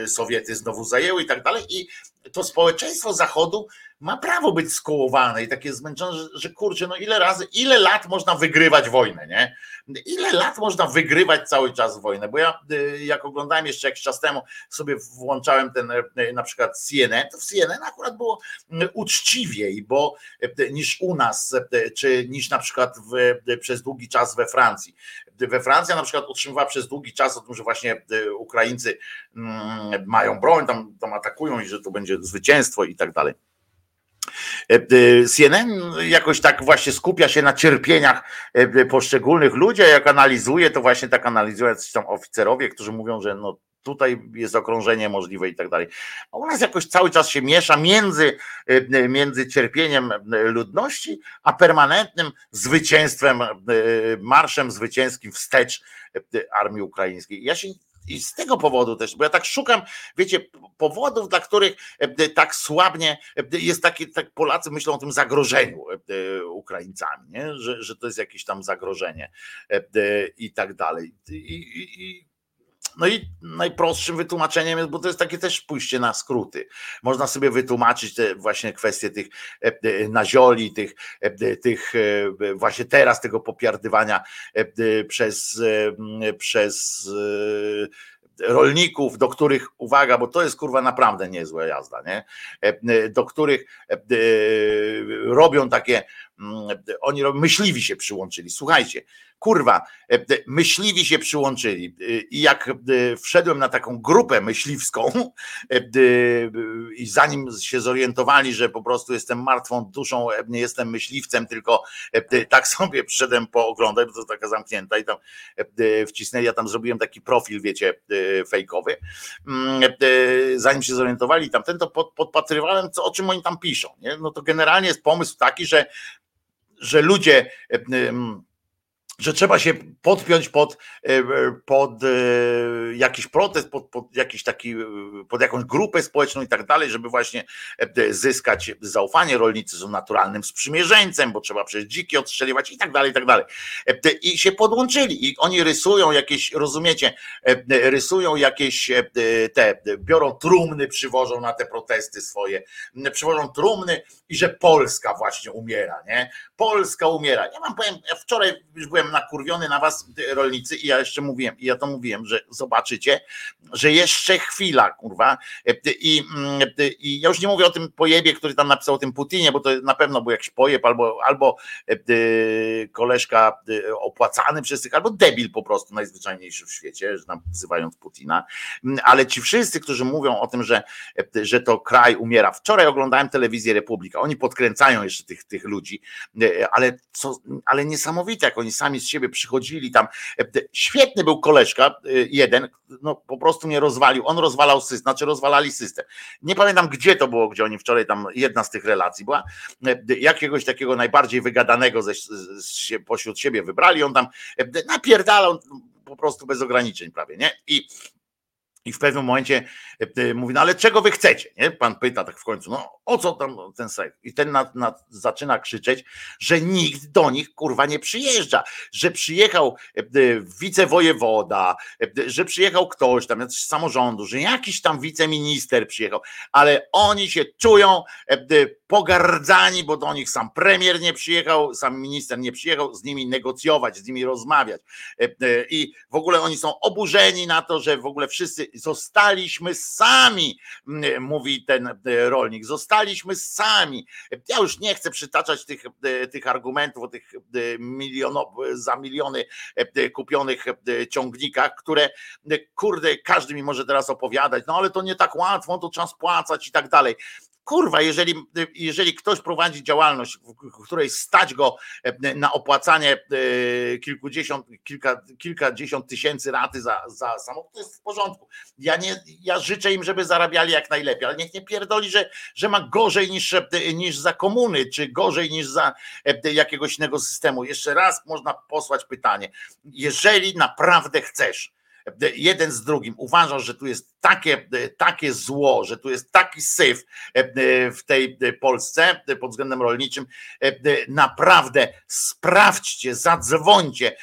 Sowiety znowu zajęły i tak dalej. I to społeczeństwo Zachodu ma prawo być skołowane i takie zmęczone, że, że kurczę, no ile razy, ile lat można wygrywać wojnę, nie? Ile lat można wygrywać cały czas wojnę? Bo ja y, jak oglądałem jeszcze jakiś czas temu, sobie włączałem ten y, na przykład CNN, to w CNN akurat było y, uczciwiej, bo niż u nas, czy niż na przykład w, przez długi czas we Francji. We Francji na przykład utrzymywała przez długi czas o tym, że właśnie Ukraińcy mm, mają broń, tam, tam atakują i że to będzie zwycięstwo i tak dalej. E, e, CNN jakoś tak właśnie skupia się na cierpieniach e, poszczególnych ludzi, a jak analizuje, to właśnie tak analizują jacyś tam oficerowie, którzy mówią, że no tutaj jest okrążenie możliwe i tak dalej. A u nas jakoś cały czas się miesza między, między cierpieniem ludności, a permanentnym zwycięstwem, marszem zwycięskim wstecz armii ukraińskiej. Ja się i z tego powodu też, bo ja tak szukam, wiecie, powodów, dla których tak słabnie jest taki, tak Polacy myślą o tym zagrożeniu Ukraińcami, nie? Że, że to jest jakieś tam zagrożenie i tak dalej. I, i, i no i najprostszym wytłumaczeniem jest, bo to jest takie też pójście na skróty. Można sobie wytłumaczyć te właśnie kwestie tych e, e, nazioli, tych, e, tych właśnie teraz tego popiardywania przez, przez rolników, do których, uwaga, bo to jest kurwa naprawdę niezła jazda, nie? Do których robią takie, oni robią, myśliwi się przyłączyli. Słuchajcie, kurwa, e, myśliwi się przyłączyli. E, I jak e, wszedłem na taką grupę myśliwską (laughs) i zanim się zorientowali, że po prostu jestem martwą duszą, nie jestem myśliwcem, tylko tak (laughs) sobie przyszedłem pooglądać, bo to taka zamknięta i tam wcisnęli, ja tam zrobiłem taki profil, wiecie, fejkowy. Mm, zanim się zorientowali tamten, to podpatrywałem, co, o czym oni tam piszą. Nie? No to generalnie jest pomysł taki, że, że ludzie że trzeba się podpiąć pod, e, pod e, jakiś protest, pod, pod jakiś taki, pod jakąś grupę społeczną i tak dalej, żeby właśnie e, zyskać zaufanie. Rolnicy są naturalnym sprzymierzeńcem, bo trzeba przez dziki odstrzeliwać i tak dalej, i tak dalej. I się podłączyli i oni rysują jakieś, rozumiecie, rysują jakieś te, biorą trumny, przywożą na te protesty swoje, przywożą trumny i że Polska właśnie umiera, nie? Polska umiera. Ja mam powiem, ja wczoraj już byłem nakurwiony na was rolnicy i ja jeszcze mówiłem, i ja to mówiłem, że zobaczycie, że jeszcze chwila, kurwa. I, i ja już nie mówię o tym pojebie, który tam napisał o tym Putinie, bo to na pewno był jakiś pojeb, albo, albo koleżka opłacany przez tych, albo debil po prostu najzwyczajniejszy w świecie, że tam wzywając Putina. Ale ci wszyscy, którzy mówią o tym, że, że to kraj umiera. Wczoraj oglądałem telewizję Republika. Oni podkręcają jeszcze tych, tych ludzi ale, co, ale niesamowite, jak oni sami z siebie przychodzili tam. Świetny był koleżka, y, jeden, no po prostu mnie rozwalił. On rozwalał system, znaczy rozwalali system. Nie pamiętam, gdzie to było, gdzie oni wczoraj tam, jedna z tych relacji była, jakiegoś takiego najbardziej wygadanego ze, z, pośród siebie wybrali, on tam napierdalał po prostu bez ograniczeń prawie, nie? I i w pewnym momencie e, e, mówi, no ale czego wy chcecie? Nie? Pan pyta tak w końcu, no o co tam ten seks? I ten na, na, zaczyna krzyczeć, że nikt do nich kurwa nie przyjeżdża, że przyjechał e, wicewojewoda, że przyjechał ktoś tam z samorządu, że jakiś tam wiceminister przyjechał, ale oni się czują pogardzani, bo do nich sam premier nie przyjechał, sam minister nie przyjechał z nimi negocjować, z nimi rozmawiać. I w ogóle oni są oburzeni na to, że w ogóle wszyscy zostaliśmy sami, mówi ten rolnik, zostaliśmy sami. Ja już nie chcę przytaczać tych, tych argumentów o tych miliono, za miliony kupionych ciągnikach, które kurde, każdy mi może teraz opowiadać, no ale to nie tak łatwo, to trzeba spłacać i tak dalej kurwa, jeżeli, jeżeli ktoś prowadzi działalność, w której stać go e, na opłacanie e, kilkudziesiąt, kilka, kilkadziesiąt tysięcy raty za, za samochód, to jest w porządku. Ja, nie, ja życzę im, żeby zarabiali jak najlepiej, ale niech nie pierdoli, że, że ma gorzej niż, e, niż za komuny, czy gorzej niż za jakiegoś innego systemu. Jeszcze raz można posłać pytanie. Jeżeli naprawdę chcesz, jeden z drugim uważasz, że tu jest takie, takie zło, że tu jest taki syf w tej Polsce pod względem rolniczym, naprawdę sprawdźcie, zadzwońcie,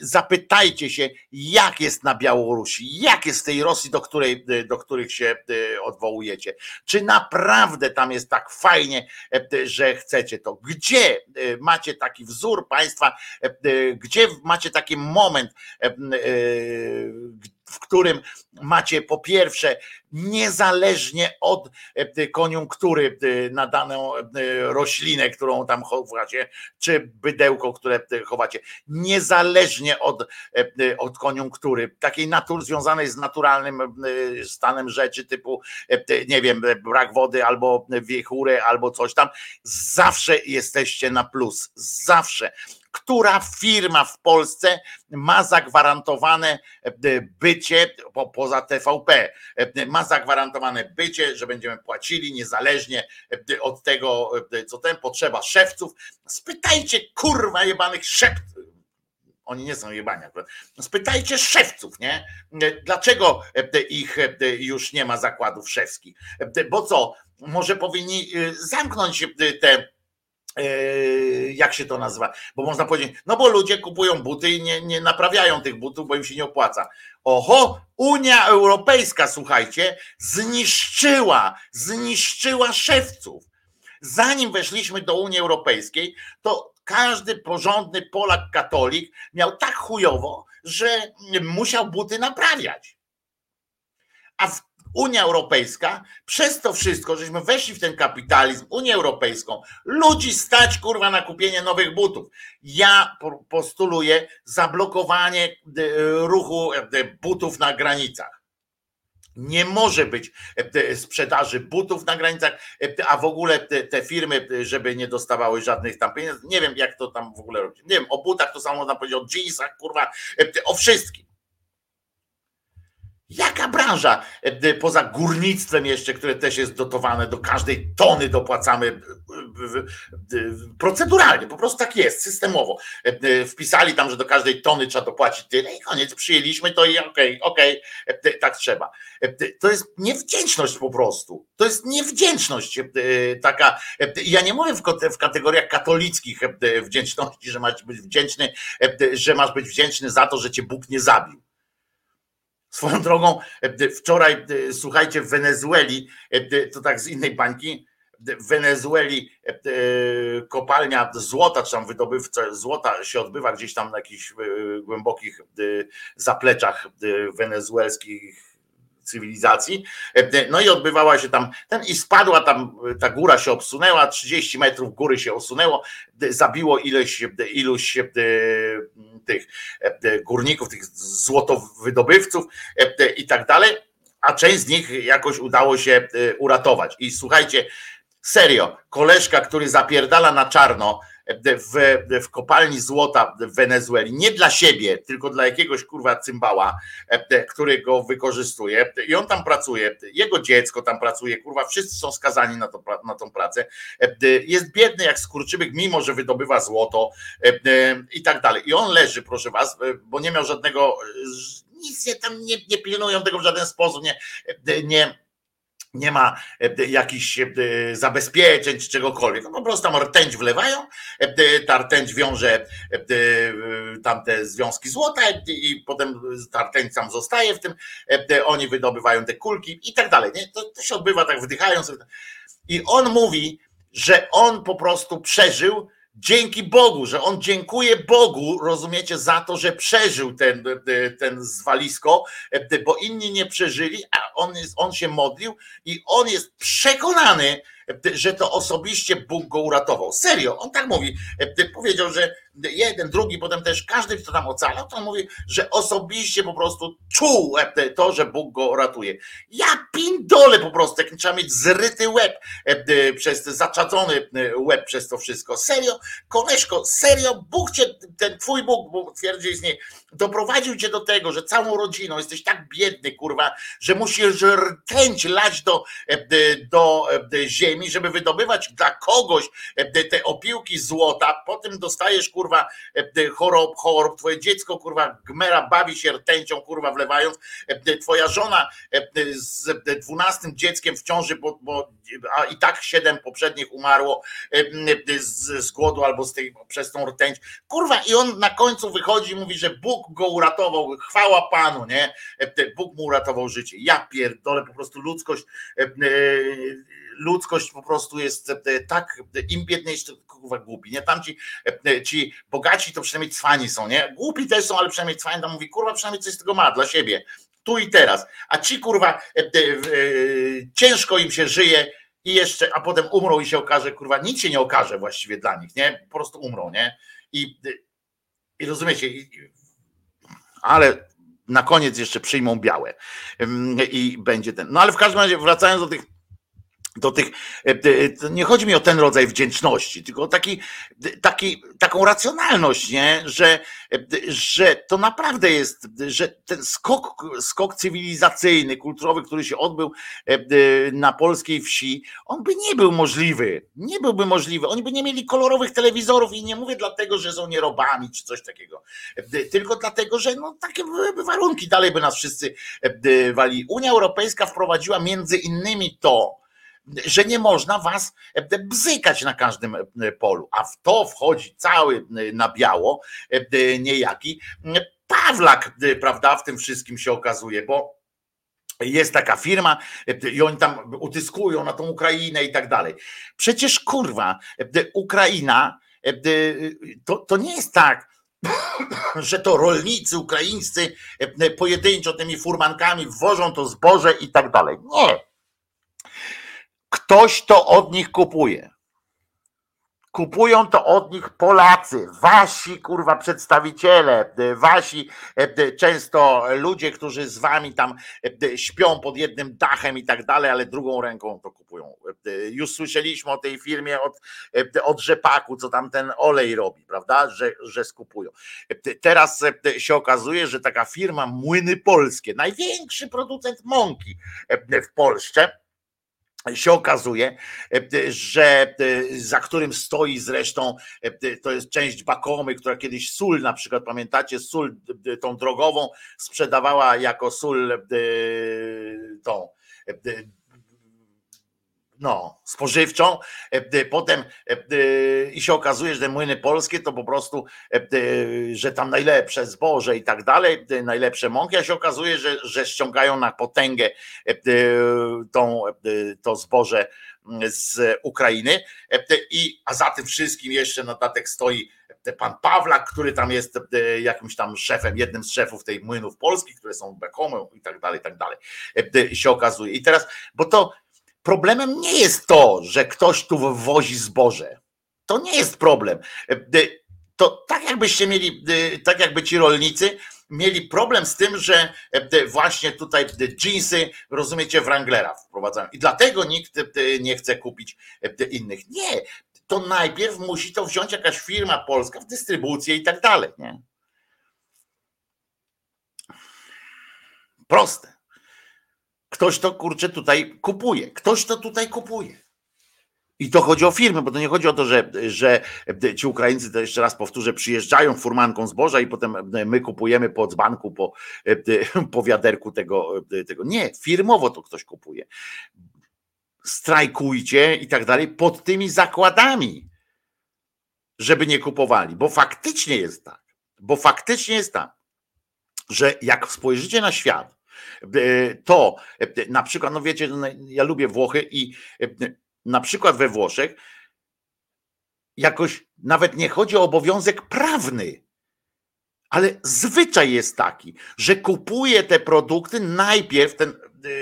zapytajcie się, jak jest na Białorusi, jak jest w tej Rosji, do, której, do których się odwołujecie. Czy naprawdę tam jest tak fajnie, że chcecie to? Gdzie macie taki wzór państwa, gdzie macie taki moment, w którym macie po pierwsze niezależnie od e, koniunktury e, na daną e, roślinę, którą tam chowacie, czy bydełko, które chowacie, niezależnie od, od koniunktury, takiej natur, związanej z naturalnym stanem rzeczy, typu, nie wiem, brak wody albo wiechurę, albo coś tam, zawsze jesteście na plus, zawsze która firma w Polsce ma zagwarantowane e, bycie, po, poza TVP, e, ma zagwarantowane bycie, że będziemy płacili niezależnie e, od tego, co ten potrzeba szewców. Spytajcie kurwa jebanych szept oni nie są jebani. Spytajcie szewców, nie? Dlaczego ich już nie ma zakładów szewskich? Bo co, może powinni zamknąć te jak się to nazywa? Bo można powiedzieć, no bo ludzie kupują buty i nie, nie naprawiają tych butów, bo im się nie opłaca. Oho, Unia Europejska, słuchajcie, zniszczyła, zniszczyła szewców. Zanim weszliśmy do Unii Europejskiej, to każdy porządny Polak katolik miał tak chujowo, że musiał buty naprawiać. A w Unia Europejska, przez to wszystko, żeśmy weszli w ten kapitalizm, Unię Europejską, ludzi stać kurwa na kupienie nowych butów. Ja postuluję zablokowanie e, ruchu e, butów na granicach. Nie może być e, sprzedaży butów na granicach, a w ogóle te, firmy, żeby nie dostawały żadnych tam pieniędzy. Nie wiem, jak to tam w ogóle robić. Nie wiem, o butach to samo można powiedzieć, o jeansach, kurwa, o wszystkim. Jaka branża? E, poza górnictwem jeszcze, które też jest dotowane, do każdej tony dopłacamy e, proceduralnie, po prostu tak jest, systemowo. E, wpisali tam, że do każdej tony trzeba dopłacić tyle i koniec, przyjęliśmy to i okej, okay, okej, okay, tak trzeba. To jest niewdzięczność po prostu. To jest niewdzięczność taka. Ja nie mówię w kategoriach katolickich wdzięczności, że masz być wdzięczny, że masz być wdzięczny za to, że cię Bóg nie zabił Swoją drogą, e, wczoraj, e, słuchajcie, w Wenezueli, e, to tak z innej bańki, w Wenezueli kopalnia złota, czy tam wydobywca złota się odbywa gdzieś tam na jakichś głębokich zapleczach wenezuelskich cywilizacji. No i odbywała się tam ten i spadła tam, ta góra się obsunęła, 30 metrów góry się osunęło, zabiło ileś, iluś tych górników, tych złotowydobywców i tak dalej, a część z nich jakoś udało się uratować. I słuchajcie, serio, koleżka, który zapierdala na czarno, w, w kopalni złota w Wenezueli, nie dla siebie, tylko dla jakiegoś kurwa cymbała, który go wykorzystuje. I on tam pracuje, jego dziecko tam pracuje, kurwa, wszyscy są skazani na, to, na tą pracę, jest biedny jak skurczybyk, mimo że wydobywa złoto i tak dalej. I on leży, proszę was, bo nie miał żadnego, nic nie, tam nie, nie pilnują tego w żaden sposób, nie, nie nie ma e, jakichś e, zabezpieczeń czy czegokolwiek. No po prostu tam rtęć wlewają, e, ta rtęć wiąże tamte związki złota i potem ta rtęć tam zostaje w tym, oni wydobywają te kulki i tak dalej. Nie? To, to się odbywa tak wdychając. I on mówi, że on po prostu przeżył dzięki Bogu, że on dziękuje Bogu, rozumiecie, za to, że przeżył ten, ten zwalisko, bo inni nie przeżyli, a on, jest, on się modlił i on jest przekonany, że to osobiście Bóg go uratował. Serio, on tak mówi. Powiedział, że jeden, drugi, potem też każdy, kto tam ocalał, to on mówi, że osobiście po prostu czuł to, że Bóg go ratuje. Ja pindole po prostu, jak trzeba mieć zryty łeb przez zaczadzony łeb przez to wszystko. Serio, koleżko, serio, Bóg cię, ten twój Bóg, bo twierdzi istnieje, doprowadził cię do tego, że całą rodziną jesteś tak biedny, kurwa, że musisz rtęć lać do, do ziemi, żeby wydobywać dla kogoś te opiłki złota, potem dostajesz, kurwa, kurwa, e, chorób, chorób, twoje dziecko, kurwa, gmera bawi się rtęcią, kurwa, wlewając, e, twoja żona e, z dwunastym dzieckiem w ciąży, bo, bo a i tak siedem poprzednich umarło z, z głodu albo z tej, przez tą rtęć. Kurwa, i on na końcu wychodzi i mówi, że Bóg go uratował, chwała Panu, nie? Bóg mu uratował życie. Ja pierdolę, po prostu ludzkość ludzkość po prostu jest e, tak, im biedniejszy, kurwa głupi, nie? Tam ci, e, ci bogaci to przynajmniej cwani są, nie? Głupi też są, ale przynajmniej cwani tam mówi, kurwa, przynajmniej coś z tego ma dla siebie, tu i teraz. A ci, kurwa, e, ciężko im się żyje i jeszcze, a potem umrą i się okaże, kurwa, nic się nie okaże właściwie dla nich, nie? Po prostu umrą, nie? I, i rozumiecie, ale na koniec jeszcze przyjmą białe i będzie ten. No ale w każdym razie, wracając do tych do tych, e, e, nie chodzi mi o ten rodzaj wdzięczności, tylko o taki, taki, taką racjonalność, nie? Że, e, że to naprawdę jest, że ten skok, skok cywilizacyjny, kulturowy, który się odbył na polskiej wsi, on by nie był możliwy. Nie byłby możliwy. Oni by nie mieli kolorowych telewizorów i nie mówię dlatego, że są nierobami czy coś takiego, tylko dlatego, że no, takie byłyby warunki, dalej by nas wszyscy wali. Unia Europejska wprowadziła między innymi to, że nie można was e, bzykać na każdym e, polu, a w to wchodzi cały e, na biało niejaki Pawlak, prawda, w tym wszystkim się okazuje, bo jest taka firma i oni tam utyskują na tą Ukrainę i tak dalej. Przecież kurwa, Ukraina to, to nie jest tak, (clears throat) że to rolnicy ukraińscy pojedynczo tymi furmankami wwożą to zboże i tak dalej. Nie. Ktoś to od nich kupuje. Kupują to od nich Polacy, wasi kurwa przedstawiciele, wasi e, często ludzie, którzy z wami tam e, śpią pod jednym dachem i tak dalej, ale drugą ręką to kupują. E, już słyszeliśmy o tej firmie od, od rzepaku, co tam ten olej robi, prawda, że, że skupują. Teraz się okazuje, że taka firma Młyny Polskie, największy producent mąki w Polsce, się okazuje, e, że e, za którym stoi zresztą, e, to jest część Bakomy, która kiedyś sól, na przykład pamiętacie, sól tą drogową sprzedawała jako sól tą no, spożywczą, e, potem e, i się okazuje, że te młyny polskie to po prostu, e, że tam najlepsze zboże i tak dalej, najlepsze mąki, a się okazuje, że, że ściągają na potęgę tą, to zboże z Ukrainy i a za tym wszystkim jeszcze na stoi pan Pawlak, który tam jest jakimś tam szefem, jednym z szefów tej młynów polskich, które są bekomą i tak dalej, i tak dalej, się okazuje. I teraz, bo to Problemem nie jest to, że ktoś tu wwozi zboże. To nie jest problem. E, to tak jakbyście mieli, e, tak jakby ci rolnicy mieli problem z tym, że e, właśnie tutaj jeansy, rozumiecie, Wranglera wprowadzają. I dlatego nikt nie chce kupić innych. Nie, to najpierw musi to wziąć jakaś firma polska w dystrybucję i tak dalej. Proste. Ktoś to kurczę tutaj kupuje. Ktoś to tutaj kupuje. I to chodzi o firmy, bo to nie chodzi o to, że, że ci Ukraińcy, to jeszcze raz powtórzę, przyjeżdżają furmanką zboża i potem my kupujemy po dzbanku, po, po wiaderku tego, tego. Nie, firmowo to ktoś kupuje. Strajkujcie i tak dalej pod tymi zakładami, żeby nie kupowali, bo faktycznie jest tak, bo faktycznie jest tak, że jak spojrzycie na świat, E, to e, na przykład, no wiecie, ja lubię Włochy i e, na przykład we Włoszech jakoś nawet nie chodzi o obowiązek prawny, ale zwyczaj jest taki, że kupuje te produkty najpierw ten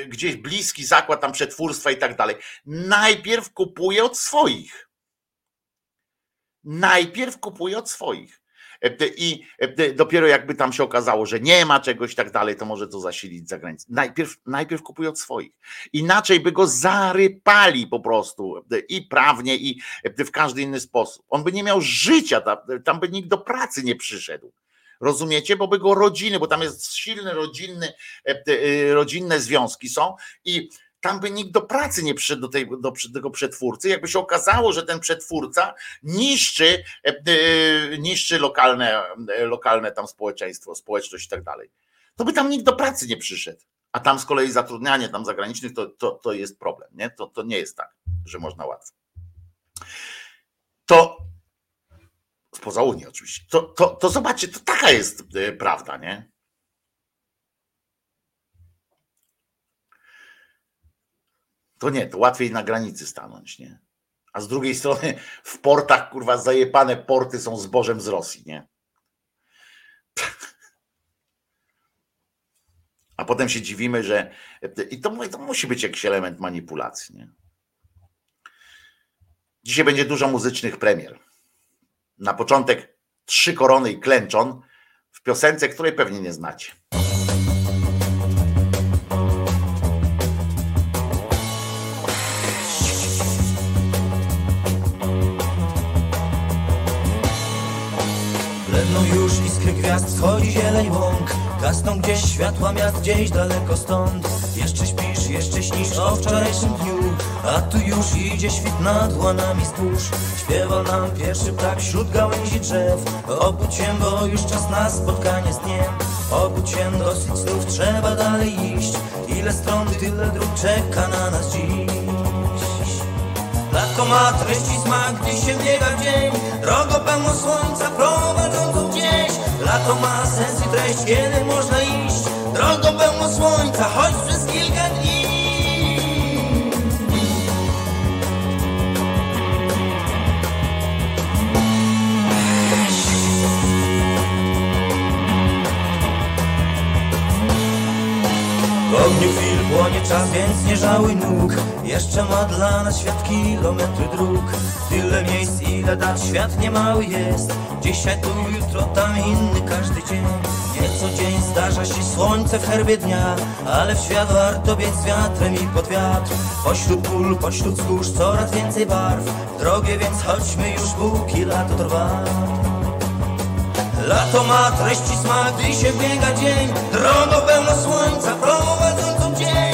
gdzieś bliski zakład tam przetwórstwa i tak dalej, najpierw kupuje od swoich. Najpierw kupuje od swoich. I dopiero jakby tam się okazało, że nie ma czegoś i tak dalej, to może to zasilić za granicę. Najpierw, najpierw kupuje od swoich. Inaczej by go zarypali po prostu i prawnie, i w każdy inny sposób. On by nie miał życia, tam, by nikt do pracy nie przyszedł. Rozumiecie? Bo by go rodziny, bo tam jest silne rodzinny, rodzinne związki są i tam by nikt do pracy nie przyszedł do, tej, do tego przetwórcy. Jakby się okazało, że ten przetwórca niszczy, e, e, niszczy lokalne, e, lokalne tam społeczeństwo, społeczność i tak dalej, to by tam nikt do pracy nie przyszedł. A tam z kolei zatrudnianie tam zagranicznych to, to, to jest problem. Nie? To, to nie jest tak, że można łatwo. To spoza Unii oczywiście. To, to, to zobaczcie, to taka jest prawda, nie? To nie, to łatwiej na granicy stanąć, nie? A z drugiej strony w portach, kurwa, zajepane porty są zbożem z Rosji, nie? A potem się dziwimy, że. I to, to musi być jakiś element manipulacji, nie? Dzisiaj będzie dużo muzycznych premier. Na początek trzy korony i klęczon w piosence, której pewnie nie znacie. Wschodzi zieleń łąk. Gasną gdzieś światła miast, gdzieś daleko stąd. Jeszcze śpisz, jeszcze śnisz o wczorajszym dniu. A tu już idzie świt nad łanami spójrz Śpiewał nam pierwszy ptak wśród gałęzi drzew. Obudź się, bo już czas na spotkanie z dniem. Obudź się, dosyć znów trzeba dalej iść. Ile stron, tyle dróg czeka na nas dziś. Lato ma treści smak, gdy się biega dzień Drogo pełno słońca prowadzącą gdzieś. Lato ma sens i treść, kiedy można iść. Drogo pełno słońca, choć płonie czas, więc nie żałuj nóg. Jeszcze ma dla nas świat kilometry dróg. Tyle miejsc, ile dat, świat niemały jest. Dzisiaj tu, jutro tam, inny każdy dzień. Nie co dzień zdarza się słońce w herbie dnia Ale w świat warto biec z wiatrem i pod wiatr. Pośród pól, pośród wzgórz coraz więcej barw. Drogie, więc chodźmy już, póki lato trwa. Lato ma treści smak, gdy się biega dzień. Drogą pełno słońca prowadzącą gdzieś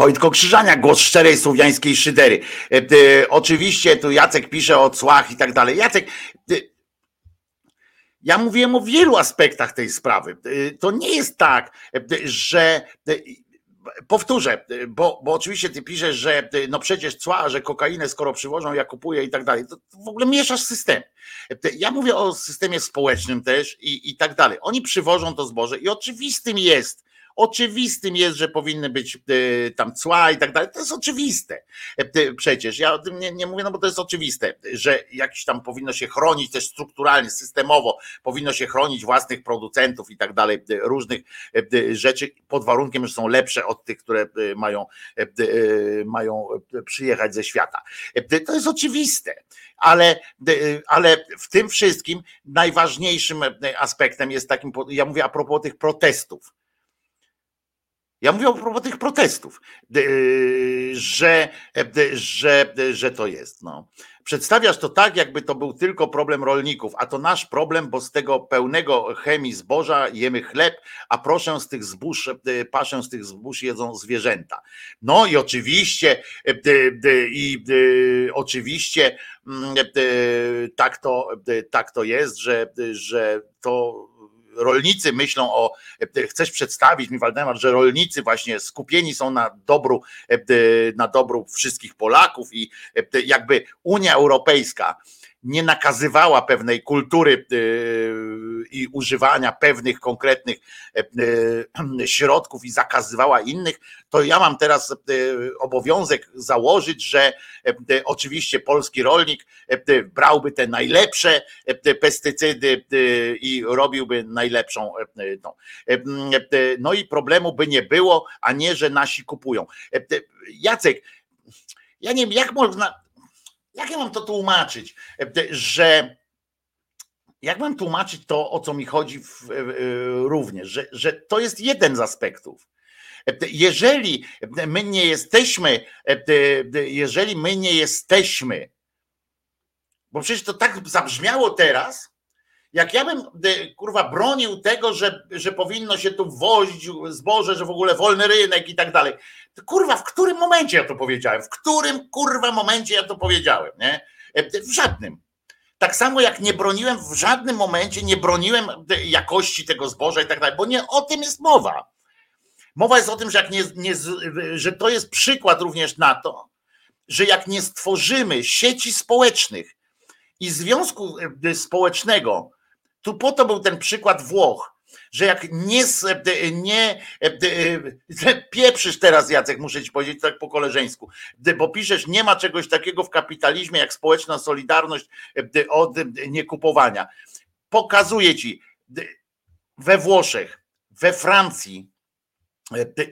Wojtko Krzyżania, głos szczerej słowiańskiej szydery. E, e, oczywiście tu Jacek pisze o cłach i tak dalej. Jacek, e, ja mówiłem o wielu aspektach tej sprawy. To nie jest tak, że powtórzę, bo, bo oczywiście ty piszesz, że no przecież cła, że kokainę skoro przywożą, ja kupuję i tak dalej. To w ogóle mieszasz system. Ja mówię o systemie społecznym też i, i tak dalej. Oni przywożą to zboże i oczywistym jest, Oczywistym jest, że powinny być e, tam cła i tak dalej. To jest oczywiste. E, Przecież ja o tym nie, nie mówię, no bo to jest oczywiste, że jakiś tam powinno się chronić też strukturalnie, systemowo, powinno się chronić własnych producentów i tak dalej, e, różnych rzeczy pod warunkiem, że są lepsze od tych, które mają, mają przyjechać ze świata. To jest oczywiste, ale, ale w tym wszystkim najważniejszym aspektem jest takim, ja mówię a propos tych protestów. Ja mówię a propos tych protestów, yy, że, e, że, że to jest. No. Przedstawiasz to tak, jakby to był tylko problem rolników, a to nasz problem, bo z tego pełnego chemii zboża jemy chleb, a proszę z tych zbóż, e, paszę z tych zbóż jedzą zwierzęta. No i oczywiście, e, i oczywiście mm, tak to, tak to jest, że, że to rolnicy myślą o, chcesz przedstawić mi Waldemar, że rolnicy właśnie skupieni są na dobru, na dobru wszystkich Polaków i jakby Unia Europejska nie nakazywała pewnej kultury yy, i używania pewnych konkretnych yy, środków i zakazywała innych, to ja mam teraz yy, obowiązek założyć, że oczywiście polski rolnik brałby te najlepsze pestycydy i robiłby najlepszą. No. No i problemu by nie było, a nie, że nasi kupują. Jacek, ja nie wiem, jak można, jak ja mam to tłumaczyć, że jak mam tłumaczyć to, o co mi chodzi w, w, również, że, że to jest jeden z aspektów. Jeżeli my nie jesteśmy, jeżeli my nie jesteśmy, bo przecież to tak zabrzmiało teraz, jak ja bym e, kurwa bronił tego, że, że powinno się tu wozić zboże, że w ogóle wolny rynek i tak dalej. To kurwa, w którym momencie ja to powiedziałem? W którym kurwa momencie ja to powiedziałem? Nie? E, W żadnym. Tak samo jak nie broniłem w żadnym momencie, nie broniłem e, jakości tego zboża i tak dalej, bo nie o tym jest mowa. Mowa jest o tym, że, jak nie, nie, że to jest przykład również na to, że jak nie stworzymy sieci społecznych i związku e, społecznego, tu po to był ten przykład Włoch, że jak nie, nie (laughs) pieprzysz teraz, Jacek, muszę ci powiedzieć tak po koleżeńsku, bo piszesz, nie ma czegoś takiego w kapitalizmie jak społeczna solidarność od niekupowania. Pokazuję ci, we Włoszech, we Francji,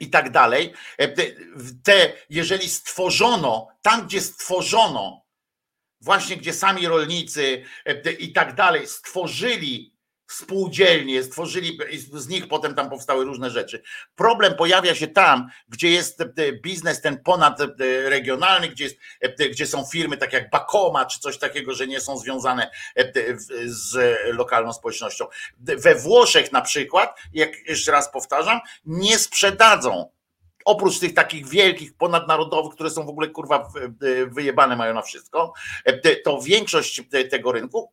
i tak dalej. Te, jeżeli stworzono, tam gdzie stworzono, właśnie gdzie sami rolnicy i tak dalej stworzyli spółdzielnie, stworzyli, z nich potem tam powstały różne rzeczy. Problem pojawia się tam, gdzie jest e, biznes ten ponadregionalny, gdzie, jest, e, gdzie są firmy tak jak Bakoma czy coś takiego, że nie są związane e, z lokalną społecznością. We Włoszech na przykład, jak jeszcze raz powtarzam, nie sprzedadzą oprócz tych takich wielkich, ponadnarodowych, które są w ogóle kurwa wyjebane mają na wszystko, e, to większość tego rynku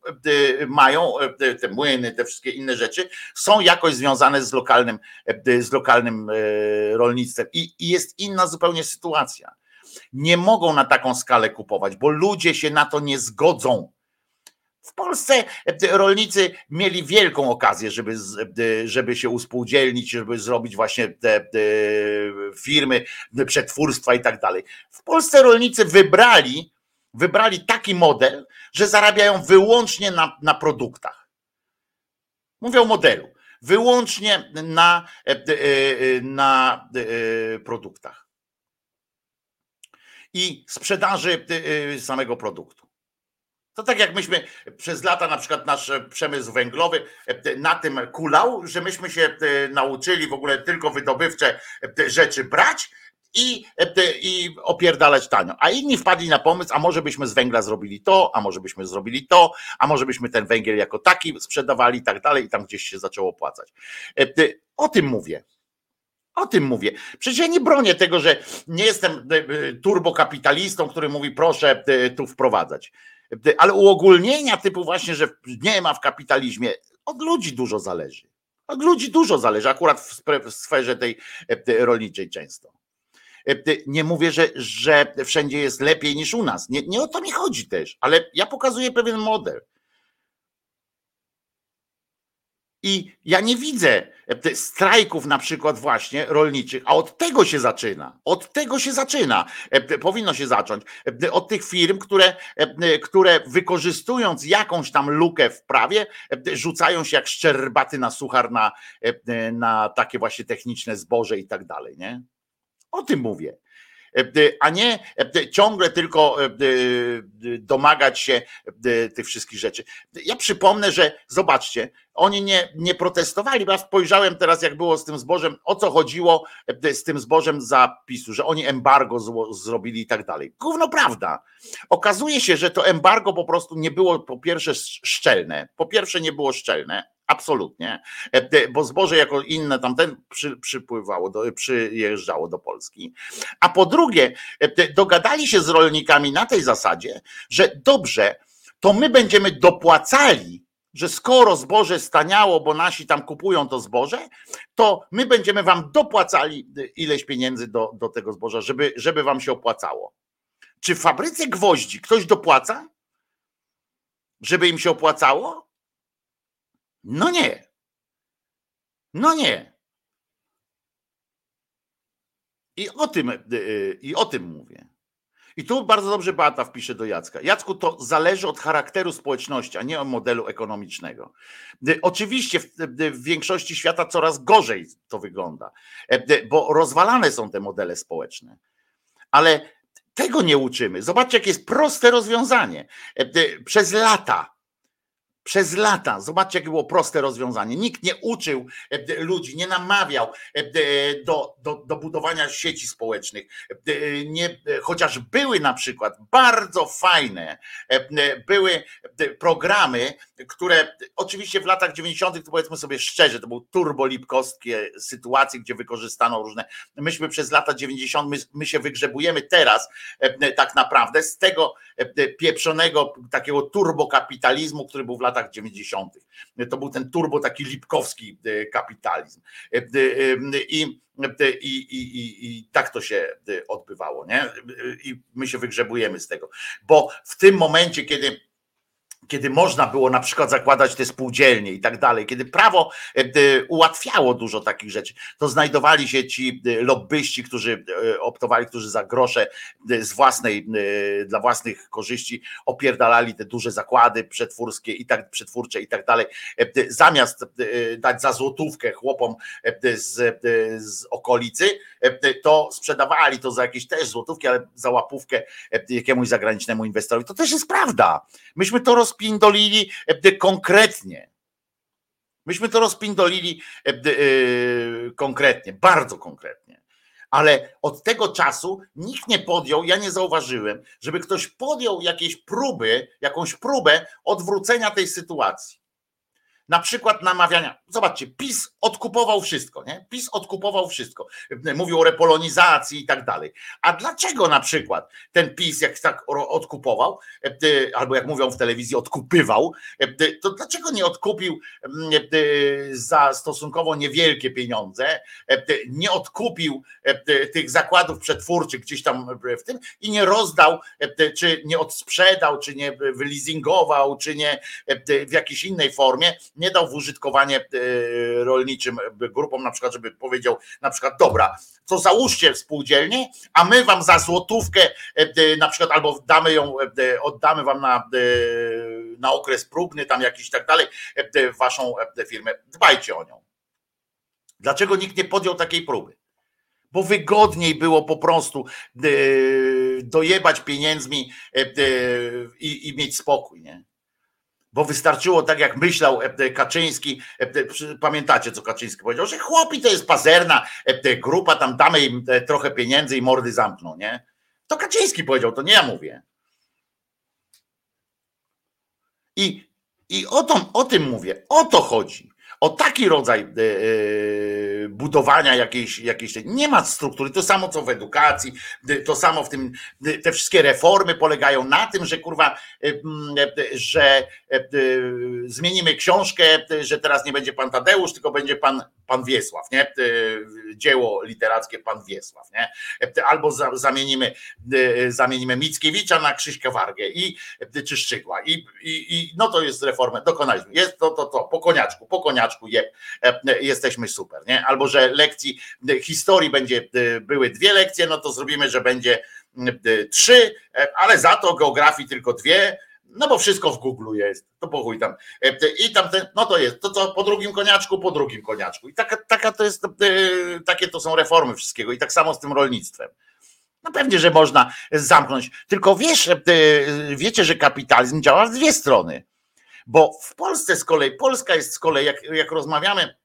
e, mają e, te młyny, te wszystkie inne rzeczy są jakoś związane z lokalnym, z lokalnym rolnictwem i jest inna zupełnie sytuacja. Nie mogą na taką skalę kupować, bo ludzie się na to nie zgodzą w Polsce e, rolnicy mieli wielką okazję, żeby, e, żeby się uspółdzielnić, żeby zrobić właśnie te, te firmy, przetwórstwa i tak dalej. W Polsce rolnicy wybrali, wybrali taki model, że zarabiają wyłącznie na, na produktach. Mówię o modelu. Wyłącznie na, e, na produktach i sprzedaży samego produktu. To tak jak myśmy przez lata, na przykład nasz przemysł węglowy e, na tym kulał, że myśmy się e, nauczyli w ogóle tylko wydobywcze e, rzeczy brać i, i opierdalać tanio. A inni wpadli na pomysł, a może byśmy z węgla zrobili to, a może byśmy zrobili to, a może byśmy ten węgiel jako taki sprzedawali i tak dalej, i tam gdzieś się zaczęło opłacać. O tym mówię. O tym mówię. Przecież ja nie bronię tego, że nie jestem turbokapitalistą, który mówi, proszę tu wprowadzać. Ale uogólnienia typu właśnie, że nie ma w kapitalizmie, od ludzi dużo zależy. Od ludzi dużo zależy, akurat w sferze tej e, rolniczej często. E, nie mówię, że, że wszędzie jest lepiej niż u nas. Nie, nie o to mi chodzi też, ale ja pokazuję pewien model. I ja nie widzę e, strajków na przykład właśnie rolniczych, a od tego się zaczyna. Od tego się zaczyna. E, powinno się zacząć. E, od tych firm, które, które wykorzystując jakąś tam lukę w prawie, rzucają się jak szczerbaty na suchar na, na takie właśnie techniczne zboże i tak dalej. Nie? O tym mówię. E, a nie e, ciągle tylko e, domagać się tych wszystkich rzeczy. Ja przypomnę, że zobaczcie, oni nie, nie protestowali, bo ja spojrzałem teraz, jak było z tym zbożem, o co chodziło z tym zbożem zapisu, że oni embargo zło, zrobili i tak dalej. Gówno prawda. Okazuje się, że to embargo po prostu nie było po pierwsze szczelne. Po pierwsze nie było szczelne, Absolutnie, e, bo zboże jako inne tamten przy, przypływało, do, przyjeżdżało do Polski. A po drugie, e, dogadali się z rolnikami na tej zasadzie, że dobrze, to my będziemy dopłacali, że skoro zboże staniało, bo nasi tam kupują to zboże, to my będziemy wam dopłacali ileś pieniędzy do, do tego zboża, żeby, żeby wam się opłacało. Czy w fabryce gwoździ ktoś dopłaca? Żeby im się opłacało? No nie. No nie. I o tym, y, y, i o tym mówię. I tu bardzo dobrze Beata wpisze do Jacka. Jacku, to zależy od charakteru społeczności, a nie od modelu ekonomicznego. Y, oczywiście w, większości świata coraz gorzej to wygląda, bo rozwalane są te modele społeczne. Ale tego nie uczymy. Zobaczcie, jakie jest proste rozwiązanie. Przez lata przez lata, zobaczcie, jakie było proste rozwiązanie. Nikt nie uczył e, ludzi, nie namawiał e, do, do, do budowania sieci społecznych. E, nie, chociaż były na przykład bardzo fajne, były programy, które oczywiście w latach 90., to powiedzmy sobie szczerze, to były turbolipkowskie sytuacje, gdzie wykorzystano różne. Myśmy przez lata 90., my, my się wygrzebujemy teraz tak naprawdę z tego pieprzonego takiego turbokapitalizmu, który był w latach latach 90. To był ten turbo taki lipkowski kapitalizm. I i, i, i, I tak to się odbywało, nie? I my się wygrzebujemy z tego. Bo w tym momencie, kiedy kiedy można było na przykład zakładać te spółdzielnie i tak dalej, kiedy prawo e, ułatwiało dużo takich rzeczy, to znajdowali się ci e, lobbyści, którzy e, optowali, którzy za grosze z własnej, dla własnych korzyści opierdalali te duże zakłady przetwórskie i tak przetwórcze i tak dalej, zamiast dać za złotówkę chłopom z, z okolicy, to sprzedawali to za jakieś też złotówki, ale za łapówkę jakiemuś zagranicznemu inwestorowi. To też jest prawda. Myśmy to roz rozpindolili e, konkretnie. Myśmy to rozpindolili e, e, konkretnie, bardzo konkretnie. Ale od tego czasu nikt nie podjął, ja nie zauważyłem, żeby ktoś podjął jakieś próby, jakąś próbę odwrócenia tej sytuacji na przykład namawiania. Zobaczcie, PiS odkupował wszystko, nie? PiS odkupował wszystko. Mówił o repolonizacji i tak dalej. A dlaczego na przykład ten PiS, jak tak odkupował, e, albo jak mówią w telewizji, odkupywał, e, to dlaczego nie odkupił mm, e, za stosunkowo niewielkie pieniądze, nie odkupił tych zakładów przetwórczych gdzieś tam w tym i nie rozdał, czy nie odsprzedał, czy nie wyleasingował, czy nie w jakiejś innej formie nie dał w użytkowanie e, rolniczym e, grupom, na przykład, żeby powiedział na przykład, dobra, to załóżcie spółdzielnię, a my wam za złotówkę e, na przykład albo damy ją, oddamy wam na, na okres próbny, tam jakiś tak dalej, waszą firmę. Dbajcie o nią. Dlaczego nikt nie podjął takiej próby? Bo wygodniej było po prostu dojebać pieniędzmi i, i mieć spokój, nie? Bo wystarczyło tak jak myślał e, e, Kaczyński, e, pamiętacie co Kaczyński powiedział, że chłopi to jest pazerna grupa, tam damy im trochę pieniędzy i mordy zamkną, nie? To Kaczyński powiedział, to nie ja mówię. I, i o, to, o tym mówię, o to chodzi o taki rodzaj budowania jakiejś, jakiejś. Nie ma struktury. To samo co w edukacji, to samo w tym. Te wszystkie reformy polegają na tym, że kurwa, że zmienimy książkę, że teraz nie będzie pan Tadeusz, tylko będzie pan, pan Wiesław, nie? Dzieło literackie pan Wiesław, nie? Albo zamienimy, zamienimy Mickiewicza na Krzyśka Wargę i czy Szczygła. I, i, i no to jest reforma. Dokonaliśmy. Jest to, to, to, po koniaczku, po koniaczku je, jesteśmy super, nie? Albo że lekcji e, historii będzie e, były dwie lekcje, no to zrobimy, że będzie trzy, ale za to geografii tylko dwie, no bo wszystko w Google jest, to pochuj tam. I tam ten, no to jest, to co po drugim koniaczku, po drugim koniaczku. I taka, taka to jest, takie to są reformy wszystkiego. I tak samo z tym rolnictwem. No pewnie, że można zamknąć. Tylko wiesz, wiecie, że kapitalizm działa w dwie strony. Bo w Polsce z kolei, Polska jest z kolei, jak, jak rozmawiamy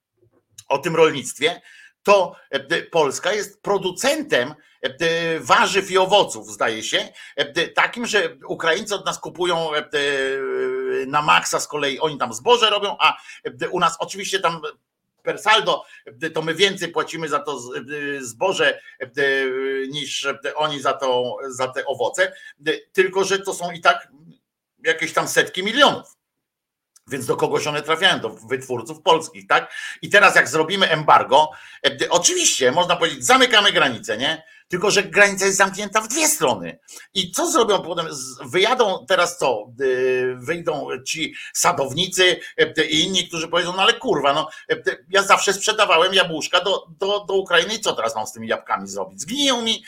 o tym rolnictwie, to e, Polska jest producentem e, warzyw i owoców, zdaje się, e, takim, że Ukraińcy od nas kupują na maksa z kolei, oni tam zboże robią, a u nas oczywiście tam per saldo to my więcej płacimy za to zboże niż oni za, to, za te owoce, tylko że to są i tak jakieś tam setki milionów. Więc do kogoś one trafiają, do wytwórców polskich, tak? I teraz jak zrobimy embargo, e, oczywiście można powiedzieć, zamykamy granicę, nie? Tylko, że granica jest zamknięta w dwie strony. I co zrobią potem? Wyjadą teraz co? Y, wyjdą ci sadownicy y, i inni, którzy powiedzą, no ale kurwa, no y, ja zawsze sprzedawałem jabłuszka do, do, do Ukrainy i co teraz mam z tymi jabłkami zrobić? Zgniją mi,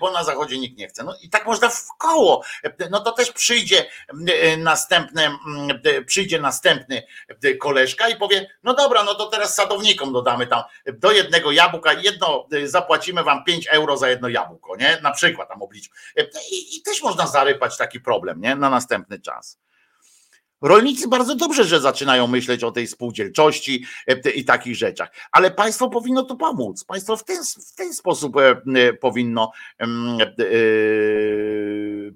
bo na zachodzie nikt nie chce. No i tak można w koło. No to też przyjdzie następny, przyjdzie następny koleżka i powie, no dobra, no to teraz sadownikom dodamy tam do jednego jabłka, jedno zapłacimy wam 5 euro za jedno jedno jabłko, nie? Na przykład tam obliczu. I, I, też można zarypać taki problem, nie? Na następny czas. Rolnicy bardzo dobrze, że zaczynają myśleć o tej spółdzielczości e, i takich rzeczach, ale państwo powinno tu pomóc. Państwo w ten, w ten sposób e, e, powinno,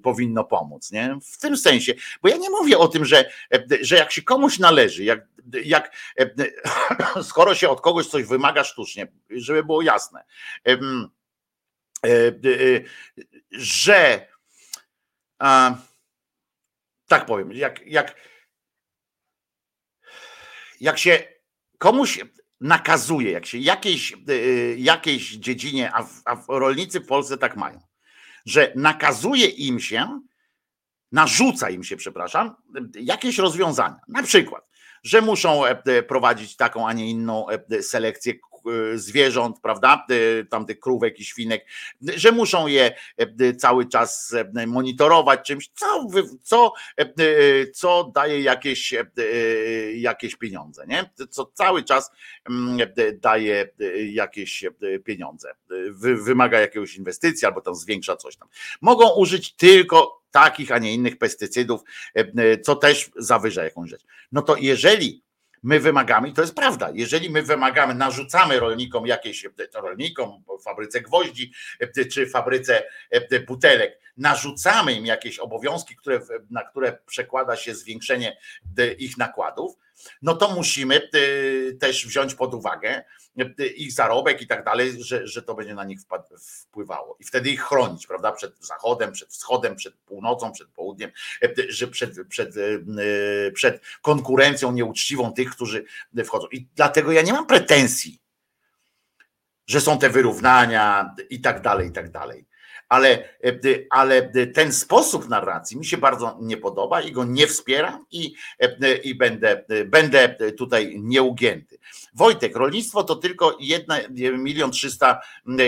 powinno pomóc, nie? W tym sensie, bo ja nie mówię o tym, że, że jak się komuś należy, jak, jak (coughs) skoro się od kogoś coś wymaga sztucznie, żeby było jasne E, e, że tak powiem, jak, jak jak się komuś nakazuje, jak się jakiejś, jakiejś dziedzinie, a, a rolnicy w Polsce tak mają, że nakazuje im się, narzuca im się, przepraszam, jakieś rozwiązania. Na przykład, że muszą prowadzić taką, a nie inną selekcję E, zwierząt, prawda, e, tamtych krówek i świnek, że muszą je e, cały czas monitorować czymś, co, co, co daje jakieś, jakieś pieniądze, nie? Co cały czas mm, daje jakieś pieniądze, wymaga jakiegoś inwestycji albo tam zwiększa coś tam. Mogą użyć tylko takich, a nie innych pestycydów, co też zawyża jakąś rzecz. No to jeżeli my wymagamy, i to jest prawda, jeżeli my wymagamy, narzucamy rolnikom jakieś, rolnikom, fabryce gwoździ czy fabryce butelek, narzucamy im jakieś obowiązki, które, na które przekłada się zwiększenie ich nakładów, no to musimy też wziąć pod uwagę, ich zarobek i tak dalej, że, że to będzie na nich wpływało. I wtedy ich chronić, prawda? Przed zachodem, przed wschodem, przed północą, przed południem, że przed, przed, e, przed konkurencją nieuczciwą tych, którzy wchodzą. I dlatego ja nie mam pretensji, że są te wyrównania i tak dalej, i tak dalej ale, ale ten sposób narracji mi się bardzo nie podoba i go nie wspieram i, i będę, będę tutaj nieugięty. Wojtek, rolnictwo to tylko 1 milion 300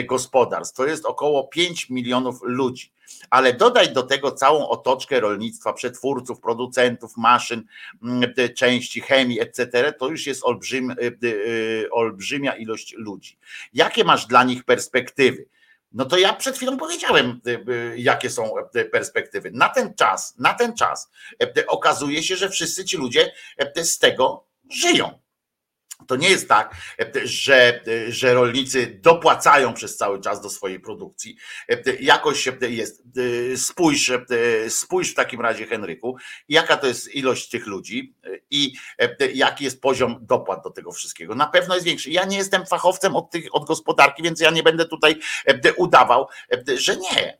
gospodarstw, to jest około 5 milionów ludzi. Ale dodaj do tego całą otoczkę rolnictwa, przetwórców, producentów, maszyn, części, chemii, etc. To już jest olbrzym, olbrzymia ilość ludzi. Jakie masz dla nich perspektywy? No to ja przed chwilą powiedziałem, y, y, jakie są y, perspektywy. Na ten czas, na ten czas okazuje się, że wszyscy ci ludzie z tego żyją. To nie jest tak, że, że rolnicy dopłacają przez cały czas do swojej produkcji. Jakoś jest. Spójrz, spójrz w takim razie, Henryku, jaka to jest ilość tych ludzi i jaki jest poziom dopłat do tego wszystkiego. Na pewno jest większy. Ja nie jestem fachowcem od, tych, od gospodarki, więc ja nie będę tutaj udawał, że nie.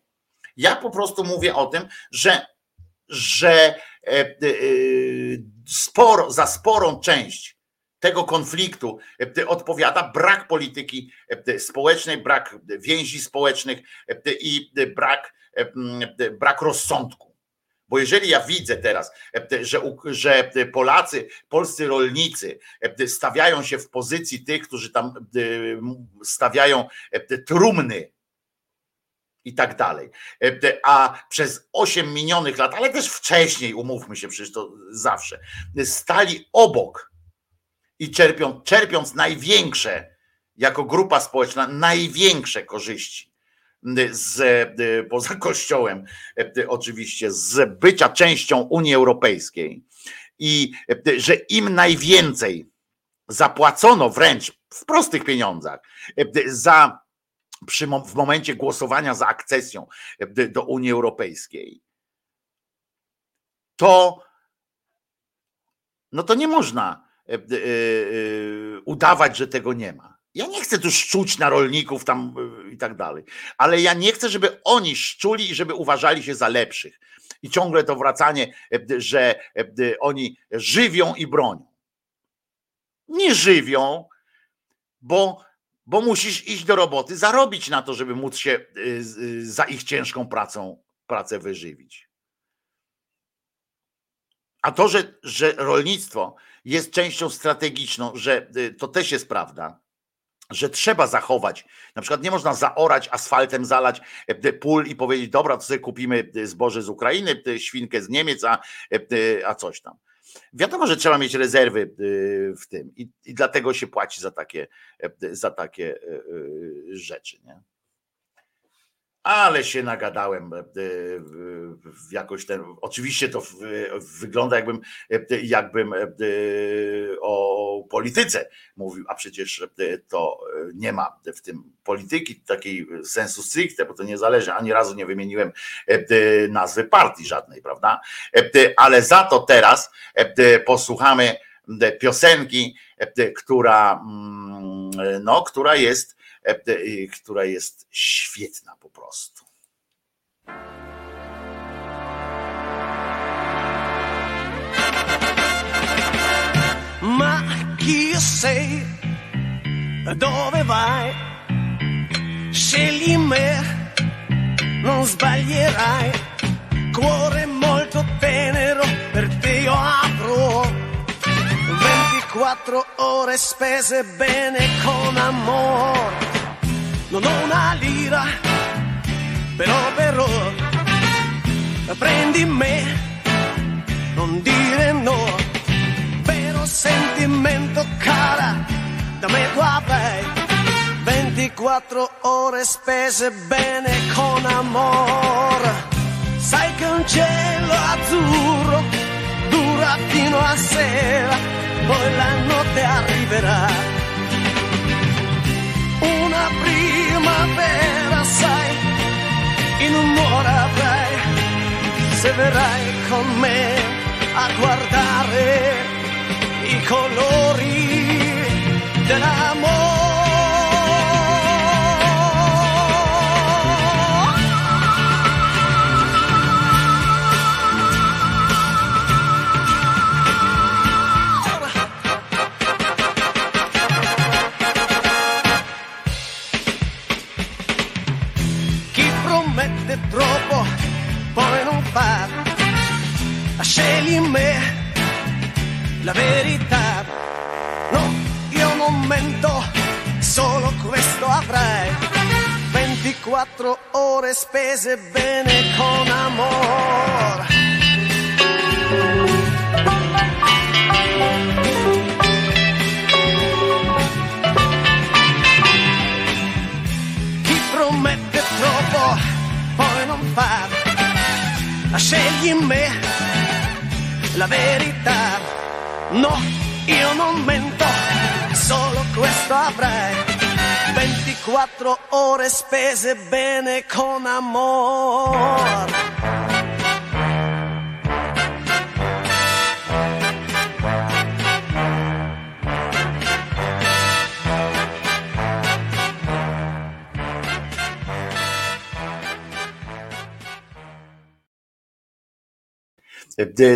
Ja po prostu mówię o tym, że, że sporo, za sporą część tego konfliktu e, odpowiada brak polityki e, społecznej, brak więzi społecznych e, i brak, brak rozsądku. Bo jeżeli ja widzę teraz, że, Polacy, polscy rolnicy stawiają się w pozycji tych, którzy tam stawiają trumny i tak dalej. A przez osiem minionych lat, ale też wcześniej, umówmy się, przecież to zawsze, stali obok i czerpią, czerpiąc największe, jako grupa społeczna, największe korzyści z, poza (laughs) Kościołem, oczywiście, z bycia częścią Unii Europejskiej. I że im najwięcej zapłacono wręcz w prostych pieniądzach za przy, w momencie głosowania za akcesją do Unii Europejskiej, to no to nie można E, e, e, udawać, że tego nie ma. Ja nie chcę tu szczuć na rolników tam i tak dalej, ale ja nie chcę, żeby oni szczuli i żeby uważali się za lepszych. I ciągle to wracanie, że oni żywią i bronią. Nie żywią, bo, bo musisz iść do roboty, zarobić na to, żeby móc się za ich ciężką pracą pracę wyżywić. A to, że, że rolnictwo jest częścią strategiczną, że y, to też jest prawda, że trzeba zachować. Na przykład nie można zaorać asfaltem, zalać e, pól i powiedzieć, dobra, to sobie kupimy y, zboże z Ukrainy, y, świnkę z Niemiec, a, a coś tam. Wiadomo, że trzeba mieć rezerwy w tym i, i dlatego się płaci za takie, za takie rzeczy. Nie? Ale się nagadałem e, jakoś ten. Oczywiście to wygląda, jakbym, e, jakbym e, o polityce mówił, a przecież to nie ma w tym polityki takiej sensu stricte, bo to nie zależy. Ani razu nie wymieniłem nazwy partii żadnej, prawda? Ale za to teraz posłuchamy piosenki, która, mm, no, która jest która jest świetna po prostu. Ma io sei, dove vai? Scegli me, non sbaglierai. Cuore molto tenero, per te io apro. 24 ore spese bene con amore. Non ho una lira, però però prendi me, non dire no sentimento cara, da me tu avrai 24 ore spese bene con amore. Sai che un cielo azzurro dura fino a sera, poi la notte arriverà. Una primavera, sai, in un'ora avrai, se verrai con me a guardare i colori dell'amore. Promette troppo poi non fa, scegli me la verità. No, io non mento, solo questo avrai. 24 ore spese bene con amore. Non fa. Scegli me la verità No, io non mento, solo questo avrai. 24 ore spese bene con amore.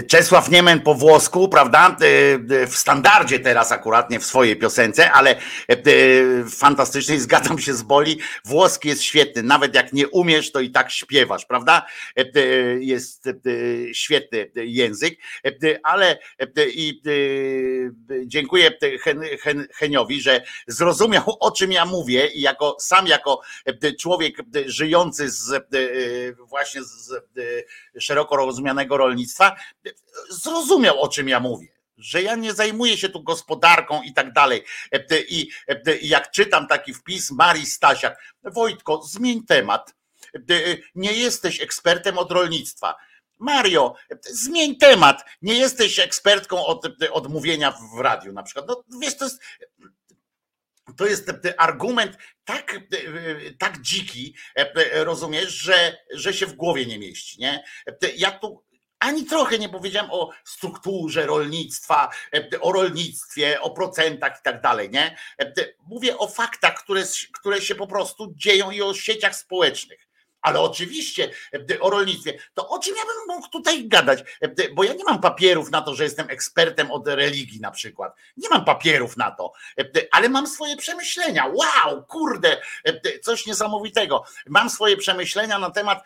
Czesław Niemen po włosku, prawda? W standardzie teraz akurat, nie w swojej piosence, ale fantastycznie (laughs) zgadzam się z Boli. Włoski jest świetny, nawet jak nie umiesz, to i tak śpiewasz, prawda? Jest świetny język, ale i dziękuję Heniowi, że zrozumiał (laughs) o czym ja mówię i jako sam jako człowiek żyjący z właśnie z szeroko rozumianego rolnictwa, zrozumiał o czym ja mówię że ja nie zajmuję się tu gospodarką i tak dalej. I jak czytam taki wpis Marii Stasiak, Wojtko, zmień temat. Nie jesteś ekspertem od rolnictwa. Mario, zmień temat. Nie jesteś ekspertką od, od mówienia w radiu na przykład. No wiesz, to jest, to jest argument tak, tak dziki, rozumiesz, że, że się w głowie nie mieści. Nie? Ja tu ani trochę nie powiedziałem o strukturze rolnictwa, o rolnictwie, o procentach i tak dalej, nie? Mówię o faktach, które, które się po prostu dzieją i o sieciach społecznych. Ale oczywiście e, o rolnictwie, to o czym ja bym mógł tutaj gadać? E, bo ja nie mam papierów na to, że jestem ekspertem od religii na przykład. Nie mam papierów na to, e, ale mam swoje przemyślenia. Wow, kurde, coś niesamowitego. Mam swoje przemyślenia na temat,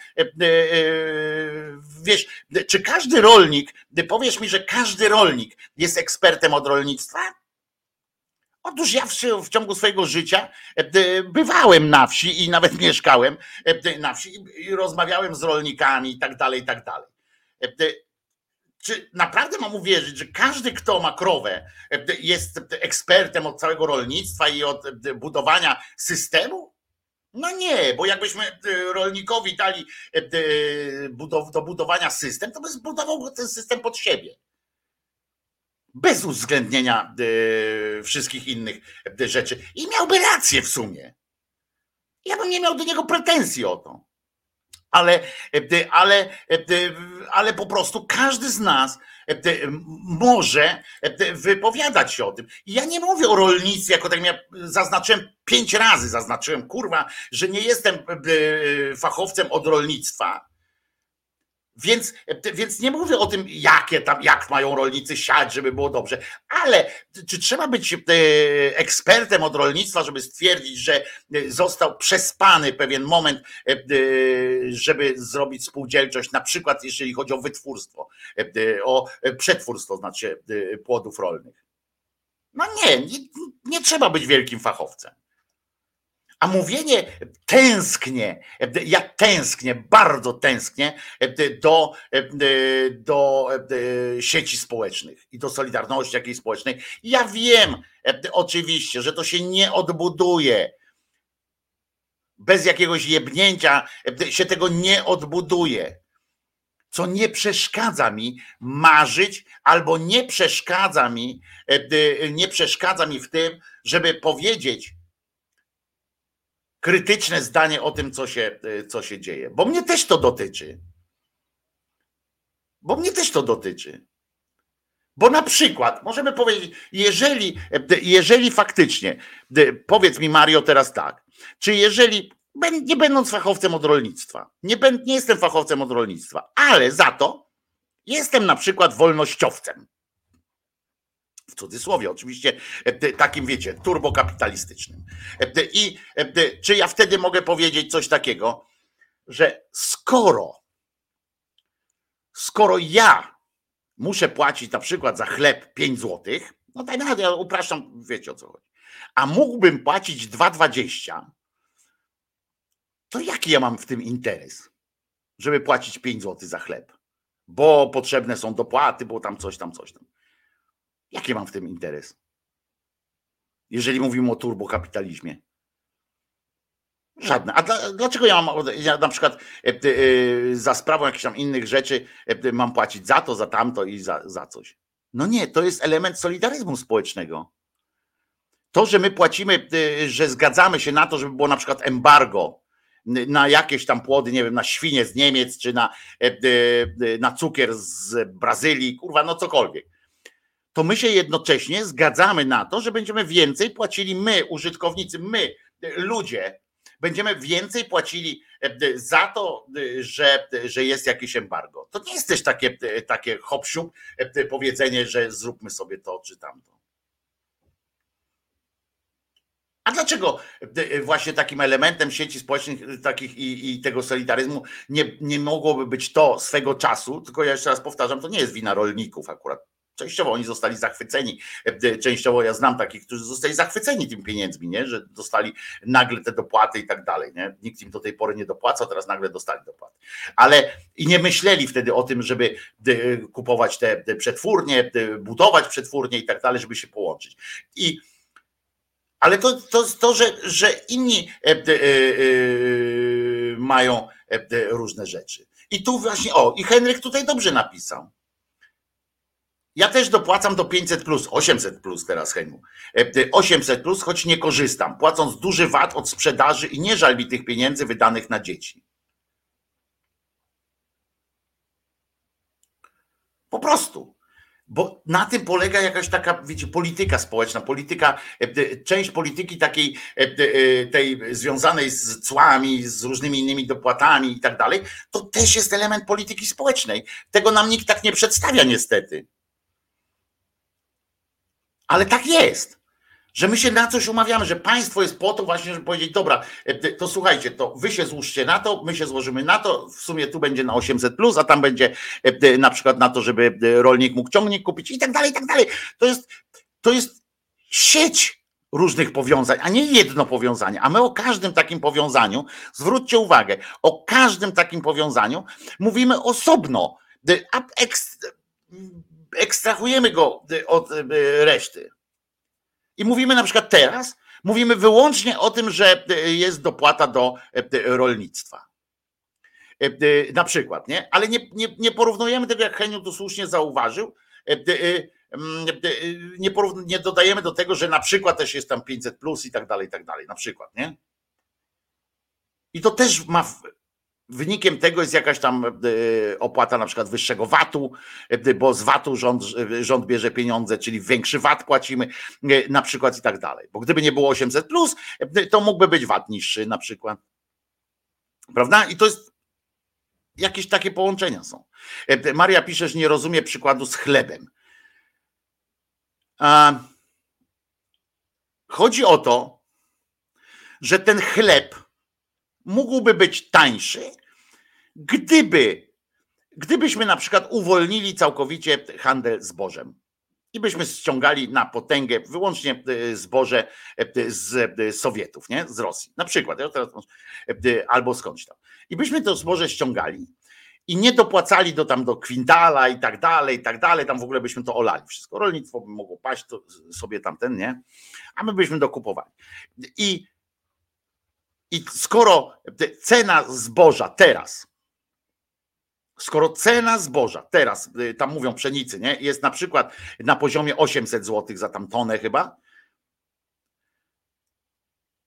wiesz, czy każdy rolnik, powiesz mi, że każdy rolnik jest ekspertem od rolnictwa? Otóż ja w, ciągu swojego życia e, bywałem na wsi i nawet (laughs) mieszkałem e, na wsi i rozmawiałem z rolnikami i tak dalej, i tak dalej. E, czy naprawdę mam uwierzyć, że każdy, kto ma krowę, jest ekspertem od całego rolnictwa i od budowania systemu? No nie, bo jakbyśmy rolnikowi dali do budowania system, to by zbudował ten system pod siebie bez uwzględnienia e, wszystkich innych e, rzeczy. I miałby rację w sumie. Ja bym nie miał do niego pretensji o to. Ale, e, ale, ale po prostu każdy z nas może wypowiadać się o tym. I ja nie mówię o rolnictwie, jako tak jak zaznaczyłem pięć razy, zaznaczyłem, kurwa, że nie jestem fachowcem od rolnictwa Więc, więc nie mówię o tym, jakie tam, jak mają rolnicy siać, żeby było dobrze, ale czy trzeba być e, ekspertem od rolnictwa, żeby stwierdzić, że został przespany pewien moment, e, żeby zrobić spółdzielczość, na przykład jeżeli chodzi o wytwórstwo, e, o przetwórstwo, znaczy płodów rolnych. No nie, nie, nie trzeba być wielkim fachowcem. A mówienie tęsknię, ja tęsknię, bardzo tęsknię do, do sieci społecznych i do solidarności jakiejś społecznej. Ja wiem oczywiście, że to się nie odbuduje. Bez jakiegoś jebnięcia się tego nie odbuduje. Co nie przeszkadza mi marzyć, albo nie przeszkadza mi, nie przeszkadza mi w tym, żeby powiedzieć, krytyczne zdanie o tym, co się, e, co się dzieje. Bo mnie też to dotyczy. Bo mnie też to dotyczy. Bo na przykład możemy powiedzieć, jeżeli, jeżeli faktycznie, e, powiedz mi Mario teraz tak, czy jeżeli, nie będąc fachowcem od rolnictwa, nie, nie jestem fachowcem od rolnictwa, ale za to jestem na przykład wolnościowcem w cudzysłowie oczywiście, e, takim wiecie, turbokapitalistycznym. E, I e, czy ja wtedy mogę powiedzieć coś takiego, że skoro, skoro ja muszę płacić na przykład za chleb 5 złotych, no tak naprawdę ja upraszczam, wiecie o co chodzi, a mógłbym płacić 2,20, to jaki ja mam w tym interes, żeby płacić 5 złotych za chleb? Bo potrzebne są dopłaty, bo tam coś, tam coś tam. Jaki mam w tym interes? Jeżeli mówimy o turbokapitalizmie. Żadne. A dla, dlaczego ja mam, ja na przykład e, e, za sprawą jakichś tam innych rzeczy e, mam płacić za to, za tamto i za, za coś? No nie, to jest element solidaryzmu społecznego. To, że my płacimy, że zgadzamy się na to, żeby było na przykład embargo na jakieś tam płody, nie wiem, na świnie z Niemiec, czy na, na cukier z Brazylii, kurwa, no cokolwiek to my się jednocześnie zgadzamy na to, że będziemy więcej płacili my, użytkownicy, my, ludzie, będziemy więcej płacili e, za to, e, że, że jest jakieś embargo. To nie jest też takie, e, takie hop powiedzenie, że zróbmy sobie to czy tamto. A dlaczego właśnie takim elementem sieci społecznych takich i, i, tego solidaryzmu nie, nie mogłoby być to swego czasu, tylko ja jeszcze raz powtarzam, to nie jest wina rolników akurat. Częściowo oni zostali zachwyceni. E, częściowo ja znam takich, którzy zostali zachwyceni tym pieniędzmi, nie? że dostali nagle te dopłaty i tak dalej. Nie? Nikt im do tej pory nie dopłaca, teraz nagle dostali dopłaty. Ale i nie myśleli wtedy o tym, żeby e, kupować te przetwórnie, budować przetwórnie i tak dalej, żeby się połączyć. I ale to, to, to że, że inni e, mają różne rzeczy. I tu właśnie, o, i Henryk tutaj dobrze napisał. Ja też dopłacam do 500 plus, 800 plus teraz Heniu. 800 plus, choć nie korzystam, płacąc duży VAT od sprzedaży i nie żal mi tych pieniędzy wydanych na dzieci. Po prostu. Bo na tym polega jakaś taka, wiecie, polityka społeczna, polityka, e, część polityki takiej e, e, tej związanej z cłami, z różnymi innymi dopłatami i tak dalej, to też jest element polityki społecznej. Tego nam nikt tak nie przedstawia niestety. Ale tak jest. Że my się na coś umawiamy, że państwo jest po to właśnie, żeby powiedzieć, dobra, e, to słuchajcie, to wy się złóżcie na to, my się złożymy na to, w sumie tu będzie na 800, plus, a tam będzie e, na przykład na to, żeby e, rolnik mógł ciągnik kupić i tak dalej, i tak dalej. To jest, to jest sieć różnych powiązań, a nie jedno powiązanie. A my o każdym takim powiązaniu, zwróćcie uwagę, o każdym takim powiązaniu mówimy osobno. Ekstrahujemy go od reszty. I mówimy na przykład teraz, mówimy wyłącznie o tym, że jest dopłata do rolnictwa. Na przykład, nie? Ale nie, nie, nie porównujemy tego, jak Heniu tu słusznie zauważył, nie, porówn- nie dodajemy do tego, że na przykład też jest tam 500 plus i tak dalej, i tak dalej, na przykład, nie? I to też ma Wynikiem tego jest jakaś tam e, opłata na przykład wyższego VAT-u, e, bo z VAT-u rząd, e, rząd bierze pieniądze, czyli większy VAT płacimy na przykład i tak dalej. Bo gdyby nie było 800, plus, to mógłby być VAT niższy na przykład. Prawda? I to jest jakieś takie połączenia są. Maria pisze, że nie rozumie przykładu z chlebem. Chodzi o to, że ten chleb mógłby być tańszy, gdyby, gdybyśmy na przykład uwolnili całkowicie handel zbożem i byśmy ściągali na potęgę wyłącznie e, zboże e, z e, Sowietów, nie? z Rosji, na przykład, albo skądś tam. I byśmy to zboże ściągali i nie dopłacali do tam do kwintala i tak dalej, i tak dalej, tam w ogóle byśmy to olali wszystko. Rolnictwo by mogło paść, to sobie tamten, nie? A my byśmy dokupowali. I, i skoro cena zboża teraz, skoro cena zboża teraz, y, tam mówią pszenicy, nie? Jest na przykład na poziomie 800 zł za tam tonę chyba,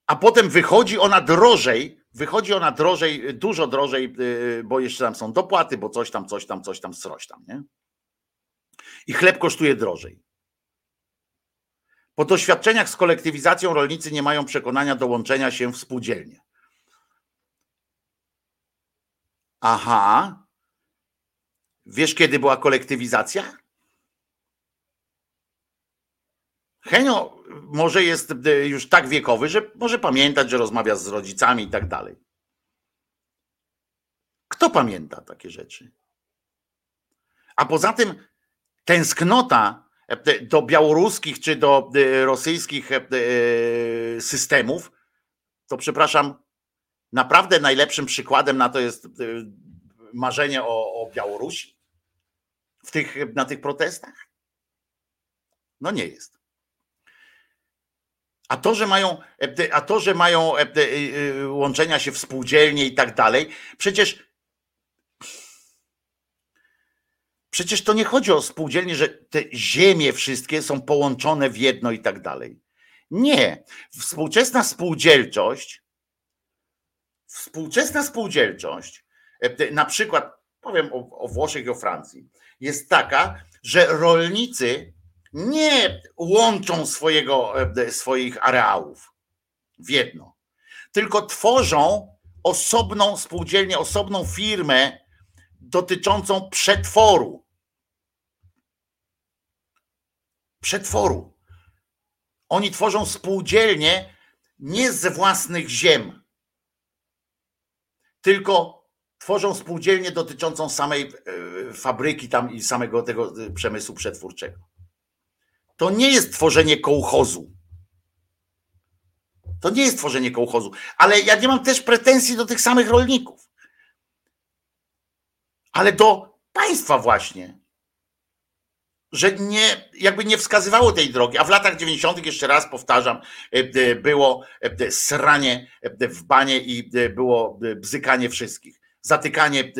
a potem wychodzi ona drożej wychodzi ona drożej, dużo drożej, y, bo jeszcze tam są dopłaty, bo coś tam, coś tam, coś tam, sroś tam, nie? I chleb kosztuje drożej. Po doświadczeniach z kolektywizacją rolnicy nie mają przekonania do łączenia się w spółdzielnie. Aha. Wiesz, kiedy była kolektywizacja? Henio może jest e, już tak wiekowy, że może pamiętać, że rozmawia z rodzicami i tak dalej. Kto pamięta takie rzeczy? A poza tym tęsknota do białoruskich czy do e, rosyjskich systemów, to przepraszam, naprawdę najlepszym przykładem na to jest marzenie o, o Białorusi w tych, na tych protestach? No nie jest. A to, że mają, e, a to, że mają e, e, łączenia się w spółdzielnie i tak dalej, przecież przecież to nie chodzi o spółdzielnie, że te ziemie wszystkie są połączone w jedno i tak dalej. Nie. Współczesna spółdzielczość, współczesna spółdzielczość, na przykład powiem o, o Włoszech i o Francji, jest taka, że rolnicy nie łączą swojego, e, swoich areałów w jedno, tylko tworzą osobną spółdzielnię, osobną firmę dotyczącą przetworu. Przetworu. Oni tworzą spółdzielnię nie ze własnych ziem, tylko tworzą spółdzielnię dotyczącą samej e, fabryki tam i samego tego e, przemysłu przetwórczego. To nie jest tworzenie kołchozu. To nie jest tworzenie kołchozu. Ale ja nie mam też pretensji do tych samych rolników. Ale do państwa właśnie. Że nie, jakby nie wskazywało tej drogi. A w latach 90., jeszcze raz powtarzam, e, e, było e, sranie w banie i było bzykanie wszystkich zatykanie,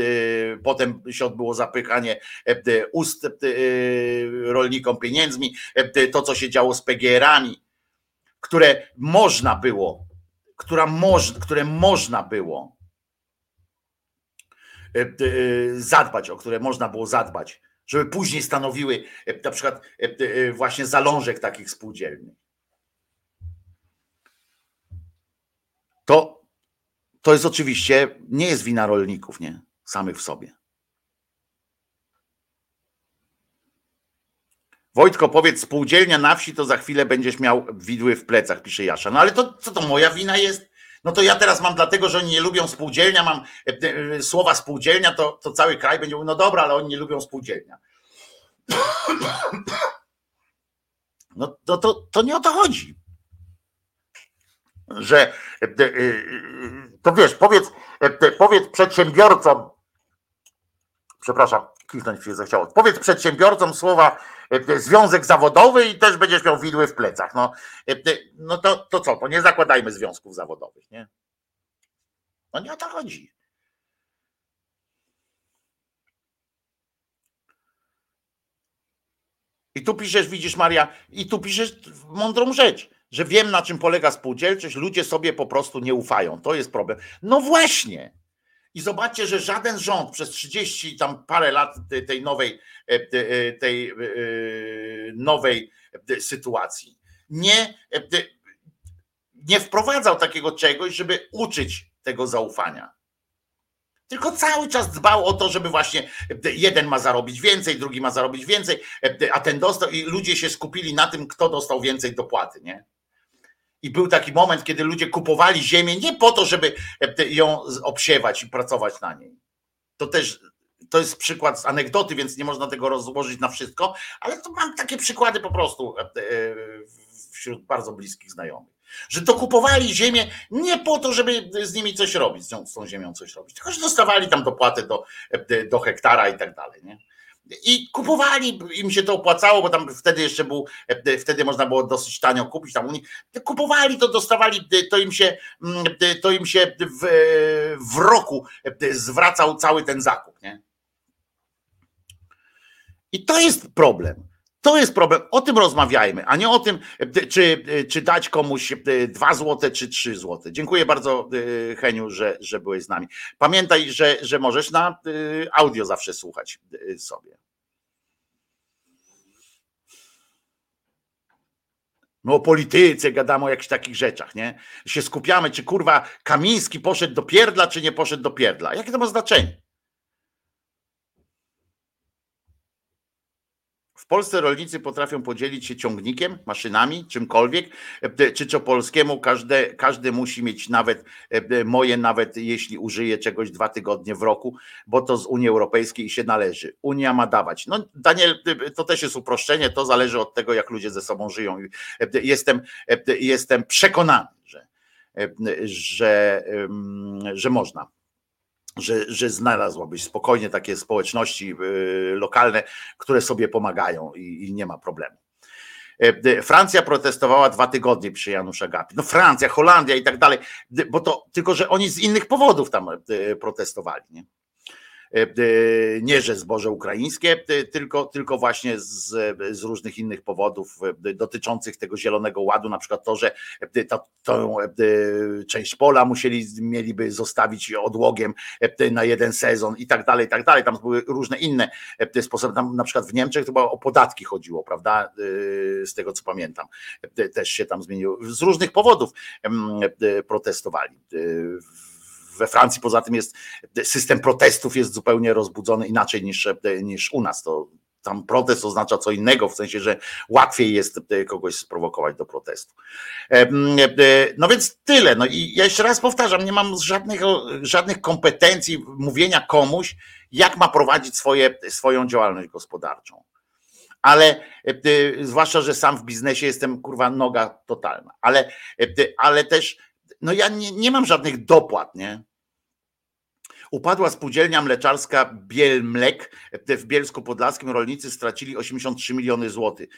potem się odbyło zapychanie ust rolnikom pieniędzmi, to co się działo z PGR-ami, które można było, która moż, które można było zadbać, o które można było zadbać, żeby później stanowiły na przykład właśnie zalążek takich spółdzielni. To to jest oczywiście, nie jest wina rolników, nie? Samych w sobie. Wojtko, powiedz, spółdzielnia na wsi, to za chwilę będziesz miał widły w plecach, pisze Jasza. No ale to co to moja wina jest? No to ja teraz mam dlatego, że oni nie lubią spółdzielnia, mam e, e, słowa spółdzielnia, to, to cały kraj będzie mówił, no dobra, ale oni nie lubią spółdzielnia. No to, to, to nie o to chodzi że e, to wiesz, powiedz, powiedz przedsiębiorcom, przepraszam, kichnąć się zechciało, powiedz przedsiębiorcom słowa związek zawodowy i też będziesz miał widły w plecach. No, no to, to co, to nie zakładajmy związków zawodowych, nie? No nie o to chodzi. I tu piszesz, widzisz Maria, i tu piszesz mądrą rzecz że wiem na czym polega spółdzielczość, ludzie sobie po prostu nie ufają. To jest problem. No właśnie. I zobaczcie, że żaden rząd przez 30 tam parę lat tej nowej, e, e, tej e, nowej sytuacji nie, nie wprowadzał takiego czegoś, żeby uczyć tego zaufania. Tylko cały czas dbał o to, żeby właśnie jeden ma zarobić więcej, drugi ma zarobić więcej, a ten dostał i ludzie się skupili na tym, kto dostał więcej dopłaty, nie? I był taki moment, kiedy ludzie kupowali ziemię nie po to, żeby ją obsiewać i pracować na niej. To też to jest przykład z anegdoty, więc nie można tego rozłożyć na wszystko, ale to mam takie przykłady po prostu e, wśród bardzo bliskich znajomych. Że to kupowali ziemię nie po to, żeby z nimi coś robić, z tą ziemią coś robić, tylko że dostawali tam dopłatę do, do hektara i tak dalej. Nie? I kupowali, im się to opłacało, bo tam wtedy jeszcze był, wtedy można było dosyć tanio kupić tam. Kupowali to, dostawali, to im się, to im się w, w roku zwracał cały ten zakup. Nie? I to jest problem. To jest problem. O tym rozmawiajmy, a nie o tym, czy, czy dać komuś dwa złote, czy trzy złote. Dziękuję bardzo, Heniu, że, że byłeś z nami. Pamiętaj, że, że możesz na audio zawsze słuchać sobie. No o polityce gadamy o jakichś takich rzeczach, nie? Się skupiamy, czy kurwa Kamiński poszedł do pierdla, czy nie poszedł do pierdla. Jakie to ma znaczenie? W Polsce rolnicy potrafią podzielić się ciągnikiem, maszynami, czymkolwiek, e, czy co polskiemu każdy, każdy musi mieć nawet e, moje, nawet jeśli użyje czegoś dwa tygodnie w roku, bo to z Unii Europejskiej się należy. Unia ma dawać. No Daniel, to też jest uproszczenie, to zależy od tego, jak ludzie ze sobą żyją. E, jestem, jestem przekonany, że, że, że można że, że znalazłabyś spokojnie takie społeczności y, lokalne, które sobie pomagają i, i nie ma problemu. E, Francja protestowała dwa tygodnie przy Janusza Gapi. No Francja, Holandia i tak dalej, bo to tylko, że oni z innych powodów tam e, protestowali. Nie? E, e, nie że zboże ukraińskie, e, tylko, tylko właśnie z, z różnych innych powodów dotyczących tego Zielonego Ładu, na przykład to, że tą część pola musieli, mieliby zostawić odłogiem na jeden sezon i tak dalej, i tak dalej. Tam były różne inne sposoby. Tam na przykład w Niemczech chyba o podatki chodziło, prawda? Z tego co pamiętam. Też się tam zmieniło. Z różnych powodów protestowali we Francji poza tym jest system protestów jest zupełnie rozbudzony inaczej niż, niż u nas. To tam protest oznacza co innego, w sensie, że łatwiej jest kogoś sprowokować do protestu. No więc tyle. No i ja jeszcze raz powtarzam, nie mam żadnych, żadnych kompetencji mówienia komuś, jak ma prowadzić swoje, swoją działalność gospodarczą. Ale zwłaszcza, że sam w biznesie jestem kurwa noga totalna. Ale, ale też no ja nie, nie mam żadnych dopłat, nie? Upadła spółdzielnia mleczarska Bielmlek w Bielsku Podlaskim. Rolnicy stracili 83 miliony złotych.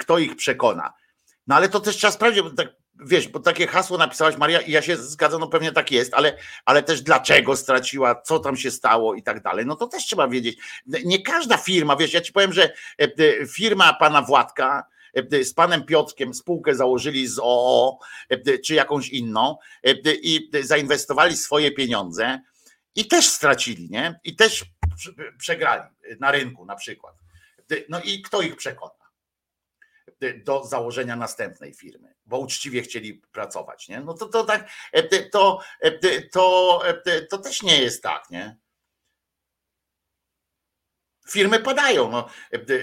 Kto ich przekona? No ale to też trzeba sprawdzić, bo tak, wiesz, bo takie hasło napisałaś Maria i ja się zgadzam, no pewnie tak jest, ale, ale też dlaczego straciła, co tam się stało i tak dalej, no to też trzeba wiedzieć. Nie każda firma, wiesz, ja ci powiem, że firma pana Władka, z panem Piotrkiem spółkę założyli z OO czy jakąś inną i zainwestowali swoje pieniądze i też stracili, nie? I też przegrali na rynku na przykład. No i kto ich przekona? do założenia następnej firmy, bo uczciwie chcieli pracować, nie? No to, to tak, to, to, to też nie jest tak, nie? Firmy padają no,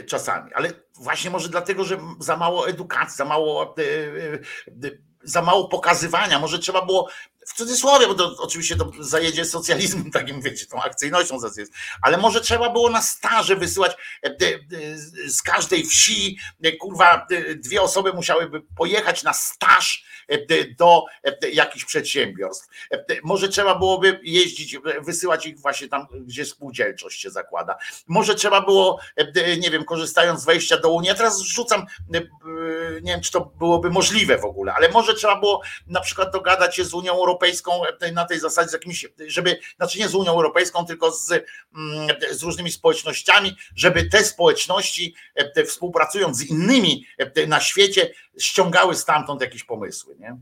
czasami, ale właśnie może dlatego, że za mało edukacji, za mało za mało pokazywania, może trzeba było w cudzysłowie, bo to oczywiście to zajedzie socjalizmem takim, wiecie, tą akcyjnością, ale może trzeba było na staże wysyłać e, z każdej wsi, e, kurwa, dwie osoby musiałyby pojechać na staż e, do jakichś przedsiębiorstw. Może trzeba byłoby jeździć, wysyłać ich właśnie tam, gdzie spółdzielczość się zakłada. Może trzeba było, nie wiem, korzystając z wejścia do Unii, ja teraz rzucam, nie wiem, czy to byłoby możliwe w ogóle, ale może trzeba było na przykład dogadać się z Unią Europejską, Europejską e, na tej zasadzie z jakimś, żeby, znaczy nie z Unią Europejską, tylko z, mm, z różnymi społecznościami, żeby te społeczności e, współpracując z innymi e, na świecie ściągały stamtąd jakieś pomysły, nie?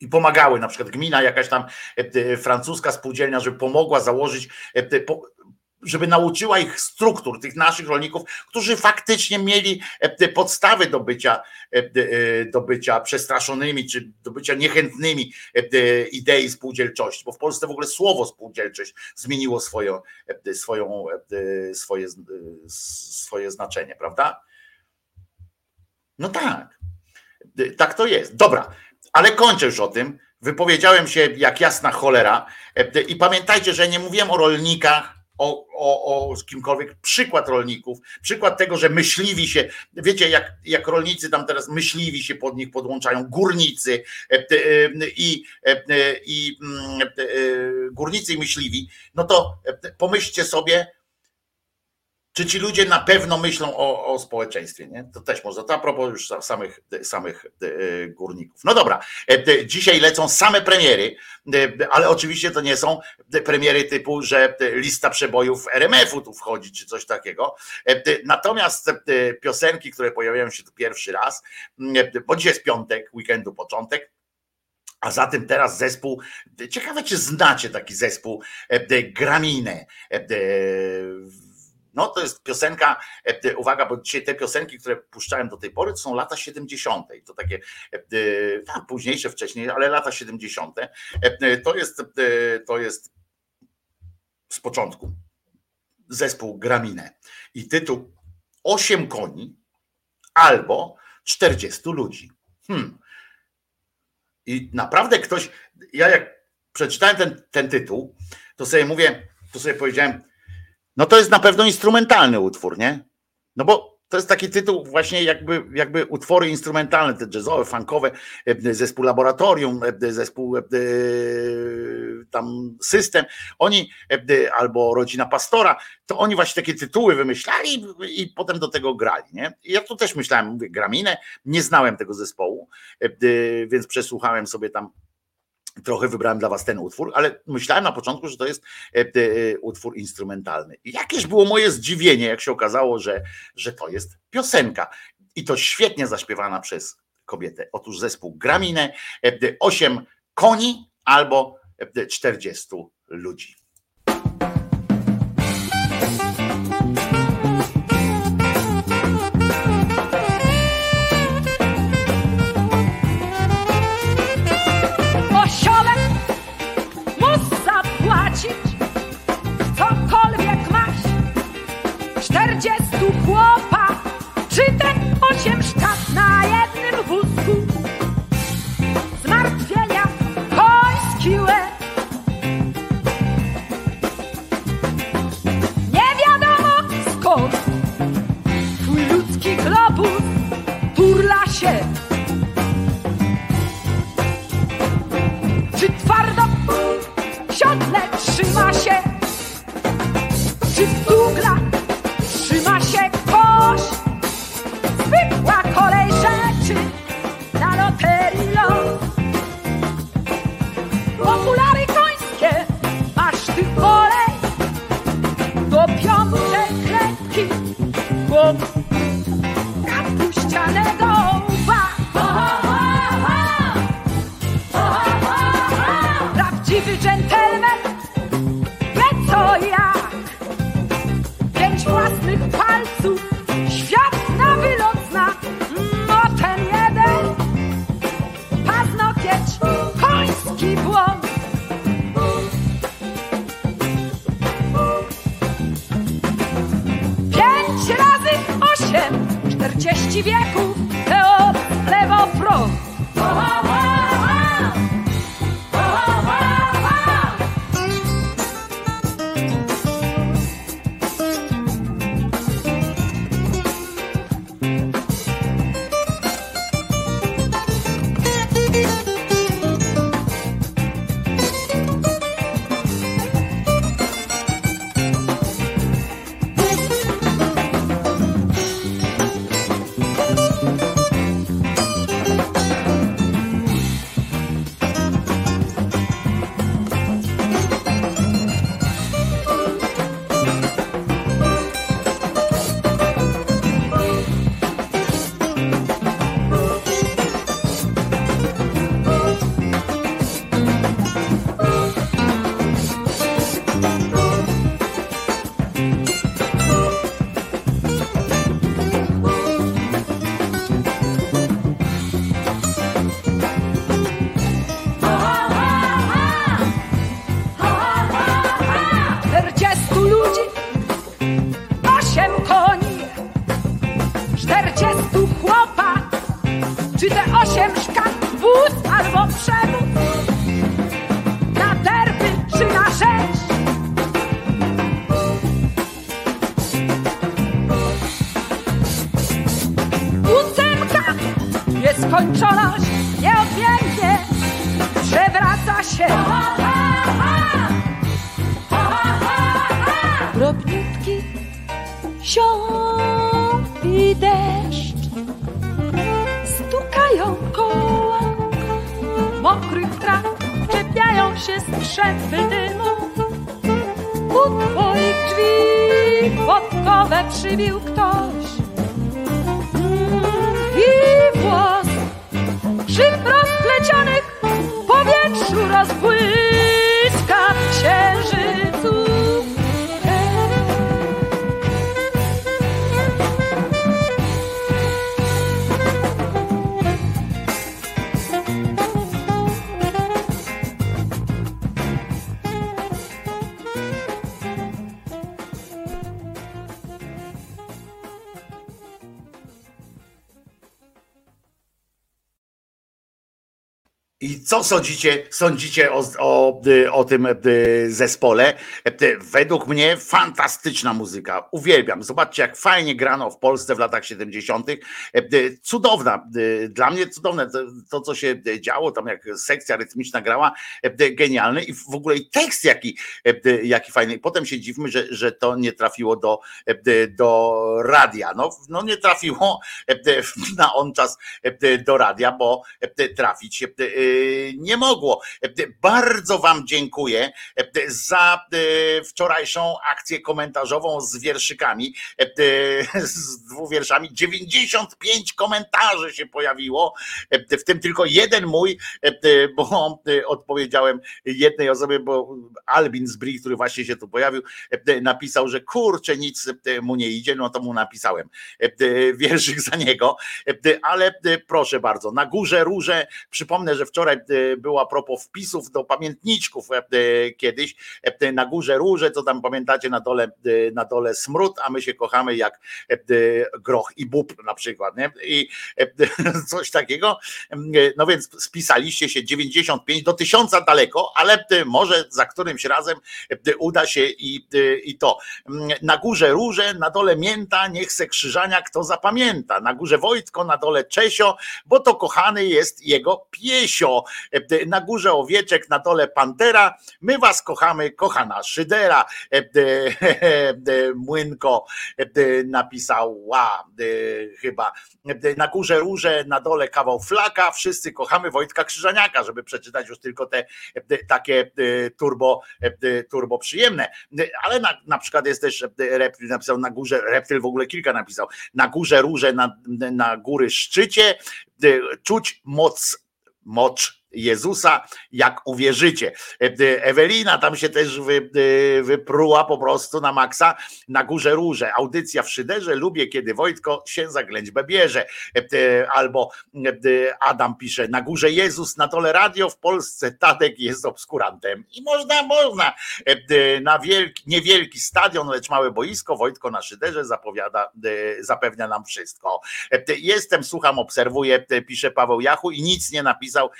i pomagały, na przykład gmina jakaś tam francuska spółdzielnia, żeby pomogła założyć żeby nauczyła ich struktur, tych naszych rolników, którzy faktycznie mieli te podstawy do bycia, do bycia przestraszonymi, czy do bycia niechętnymi idei spółdzielczości, bo w Polsce w ogóle słowo spółdzielczość zmieniło swoją, swoją, swoje, swoje znaczenie, prawda? No tak, tak to jest. Dobra, ale kończę już o tym. Wypowiedziałem się jak jasna cholera. I pamiętajcie, że nie mówiłem o rolnikach, o, o, o kimkolwiek. Przykład rolników, przykład tego, że myśliwi się, wiecie, jak, jak rolnicy tam teraz myśliwi się pod nich podłączają, górnicy i, i mm, górnicy i myśliwi, no to pomyślcie sobie, czy ci ludzie na pewno myślą o, o społeczeństwie, nie? To też można, to a propos już samych, samych e, górników. No dobra, e, dzisiaj lecą same premiery, e, ale oczywiście to nie są premiery typu, że lista przebojów RMF-u tu wchodzi, czy coś takiego. Natomiast piosenki, które pojawiają się tu pierwszy raz, bo dzisiaj jest piątek, weekendu początek, a zatem teraz zespół, ciekawe czy znacie taki zespół Graminę no to jest piosenka, e, uwaga, bo dzisiaj te piosenki, które puszczałem do tej pory, to są lata 70. To takie e, tam późniejsze, wcześniej, ale lata 70. E, to jest, to jest z początku zespół Graminę. I tytuł Osiem koni albo 40 ludzi. Hmm. I naprawdę ktoś, ja jak przeczytałem ten, ten tytuł, to sobie mówię, to sobie powiedziałem, no to jest na pewno instrumentalny utwór, nie? No bo to jest taki tytuł właśnie jakby, jakby utwory instrumentalne, te jazzowe, funkowe, e, zespół laboratorium, e, zespół e, tam system, oni albo rodzina pastora, to oni właśnie takie tytuły wymyślali i potem do tego grali. Nie? ja tu też myślałem, mówię, graminę, nie znałem tego zespołu, więc przesłuchałem sobie tam Trochę wybrałem dla was ten utwór, ale myślałem na początku, że to jest e, e, utwór instrumentalny. I jakieś było moje zdziwienie, jak się okazało, że, że to jest piosenka. I to świetnie zaśpiewana przez kobietę. Otóż zespół Graminę, 8 e, koni albo 40 ludzi. Się. Czy twardo w siodle trzyma się? Czy w dugla You. Co sądzicie, sądzicie o, o, o tym e, zespole? E, według mnie fantastyczna muzyka. Uwielbiam. Zobaczcie, jak fajnie grano w Polsce w latach 70. E, cudowna. Dla mnie cudowne to, to co się działo, tam jak sekcja rytmiczna grała, genialny i w ogóle i tekst jaki, jaki fajny. I potem się dziwmy, że, że to nie trafiło do, do radia. No, no nie trafiło (laughs) na on czas do radia, bo trafić nie mogło. Bardzo Wam dziękuję za wczorajszą akcję komentarzową z wierszykami, z dwóch wierszami. 95 komentarzy się pojawiło, w tym tylko jeden mój, bo odpowiedziałem jednej osobie, bo Albin z Bri, który właśnie się tu pojawił, napisał, że kurczę, nic mu nie idzie, no to mu napisałem wierszyk za niego, ale proszę bardzo, na górze róże, przypomnę, że wczoraj e, była propos wpisów do pamiętniczków e, kiedyś, e, na górze róże, co tam pamiętacie, na dole, na dole smród, a my się kochamy jak groch i bób na przykład, nie? I (laughs) coś takiego. No więc spisaliście się 95 do 1000 daleko, ale może za którymś razem uda się i, i to. Na górze róże, na dole mięta, niech se krzyżania kto zapamięta. Na górze Wojtko, na dole Czesio, bo to kochany jest jego piesio. Na górze owieczek, na dole pantera. My was kochamy, kochana Szydera. E, e, Młynko napisała chyba. Na górze róże, na dole kawał flaka. Wszyscy kochamy Wojtka Krzyżaniaka, żeby przeczytać już tylko te takie turbo, turbo przyjemne. Ale na, na przykład jest też Reptyl napisał na górze, Reptyl w ogóle kilka napisał, na górze róże, na, na góry szczycie, czuć moc mocz Jezusa, jak uwierzycie. E, e, Ewelina tam się też e, wypruła po prostu na maksa na górze róże. Audycja w szyderze, lubię kiedy Wojtko się za ględźbę bierze. Albo Adam pisze, na górze Jezus, na dole radio w Polsce Tadek jest obskurantem. I można, można. Na wielki, niewielki stadion, lecz małe boisko, Wojtko na szyderze zapowiada, zapewnia nam wszystko. Jestem, słucham, obserwuję, pisze Paweł Jachu i nic nie napisał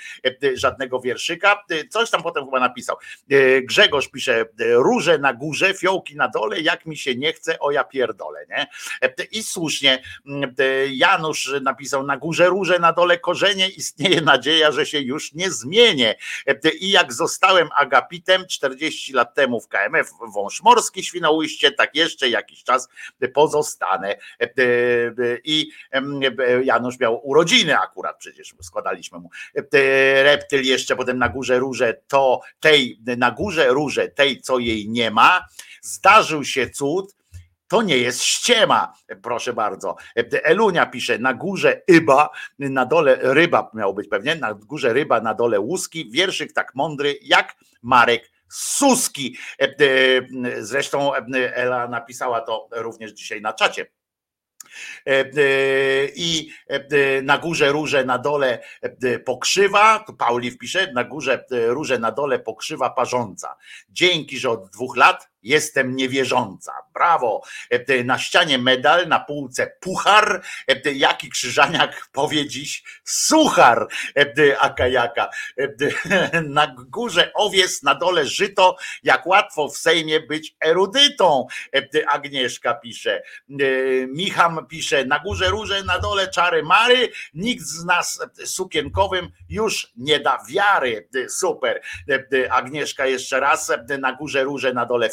żadnego wierszyka. Coś tam potem chyba napisał. E, Grzegorz pisze, róże na górze, fiołki na dole, jak mi się nie chce, o ja pierdolę, nie? I słusznie Janusz napisał, na górze róże, na dole korzenie, istnieje nadzieja, że się już nie zmienię. I jak zostałem agapitem 40 lat temu w KMF Wąż Morski Świnoujście, tak jeszcze jakiś czas pozostanę. I Janusz miał urodziny akurat, przecież składaliśmy mu reptyl jeszcze potem na górze róże, to tej na górze róże, tej co jej nie ma, zdarzył się cud, to nie jest ściema, proszę bardzo. Elunia pisze, na górze Iba, na dole ryba miał być pewnie, na górze ryba, na dole łuski, wierszyk tak mądry jak Marek Suski. Zresztą Ela napisała to również dzisiaj na czacie E, e, i e, na górze róże, na dole pokrzywa, Pauli wpisze, na górze róże, na dole pokrzywa parząca. Dzięki, że od dwóch lat jestem niewierząca. Brawo. Na ścianie medal, na półce puchar, jaki krzyżaniak powie dziś suchar, akajaka. (laughs) Na górze owies, na dole żyto, jak łatwo w Sejmie być erudytą, Agnieszka pisze. Micham pisze, na górze róże, na dole czary mary, nikt z nas sukienkowym już nie da wiary. Super. Agnieszka jeszcze raz, na górze róże, na dole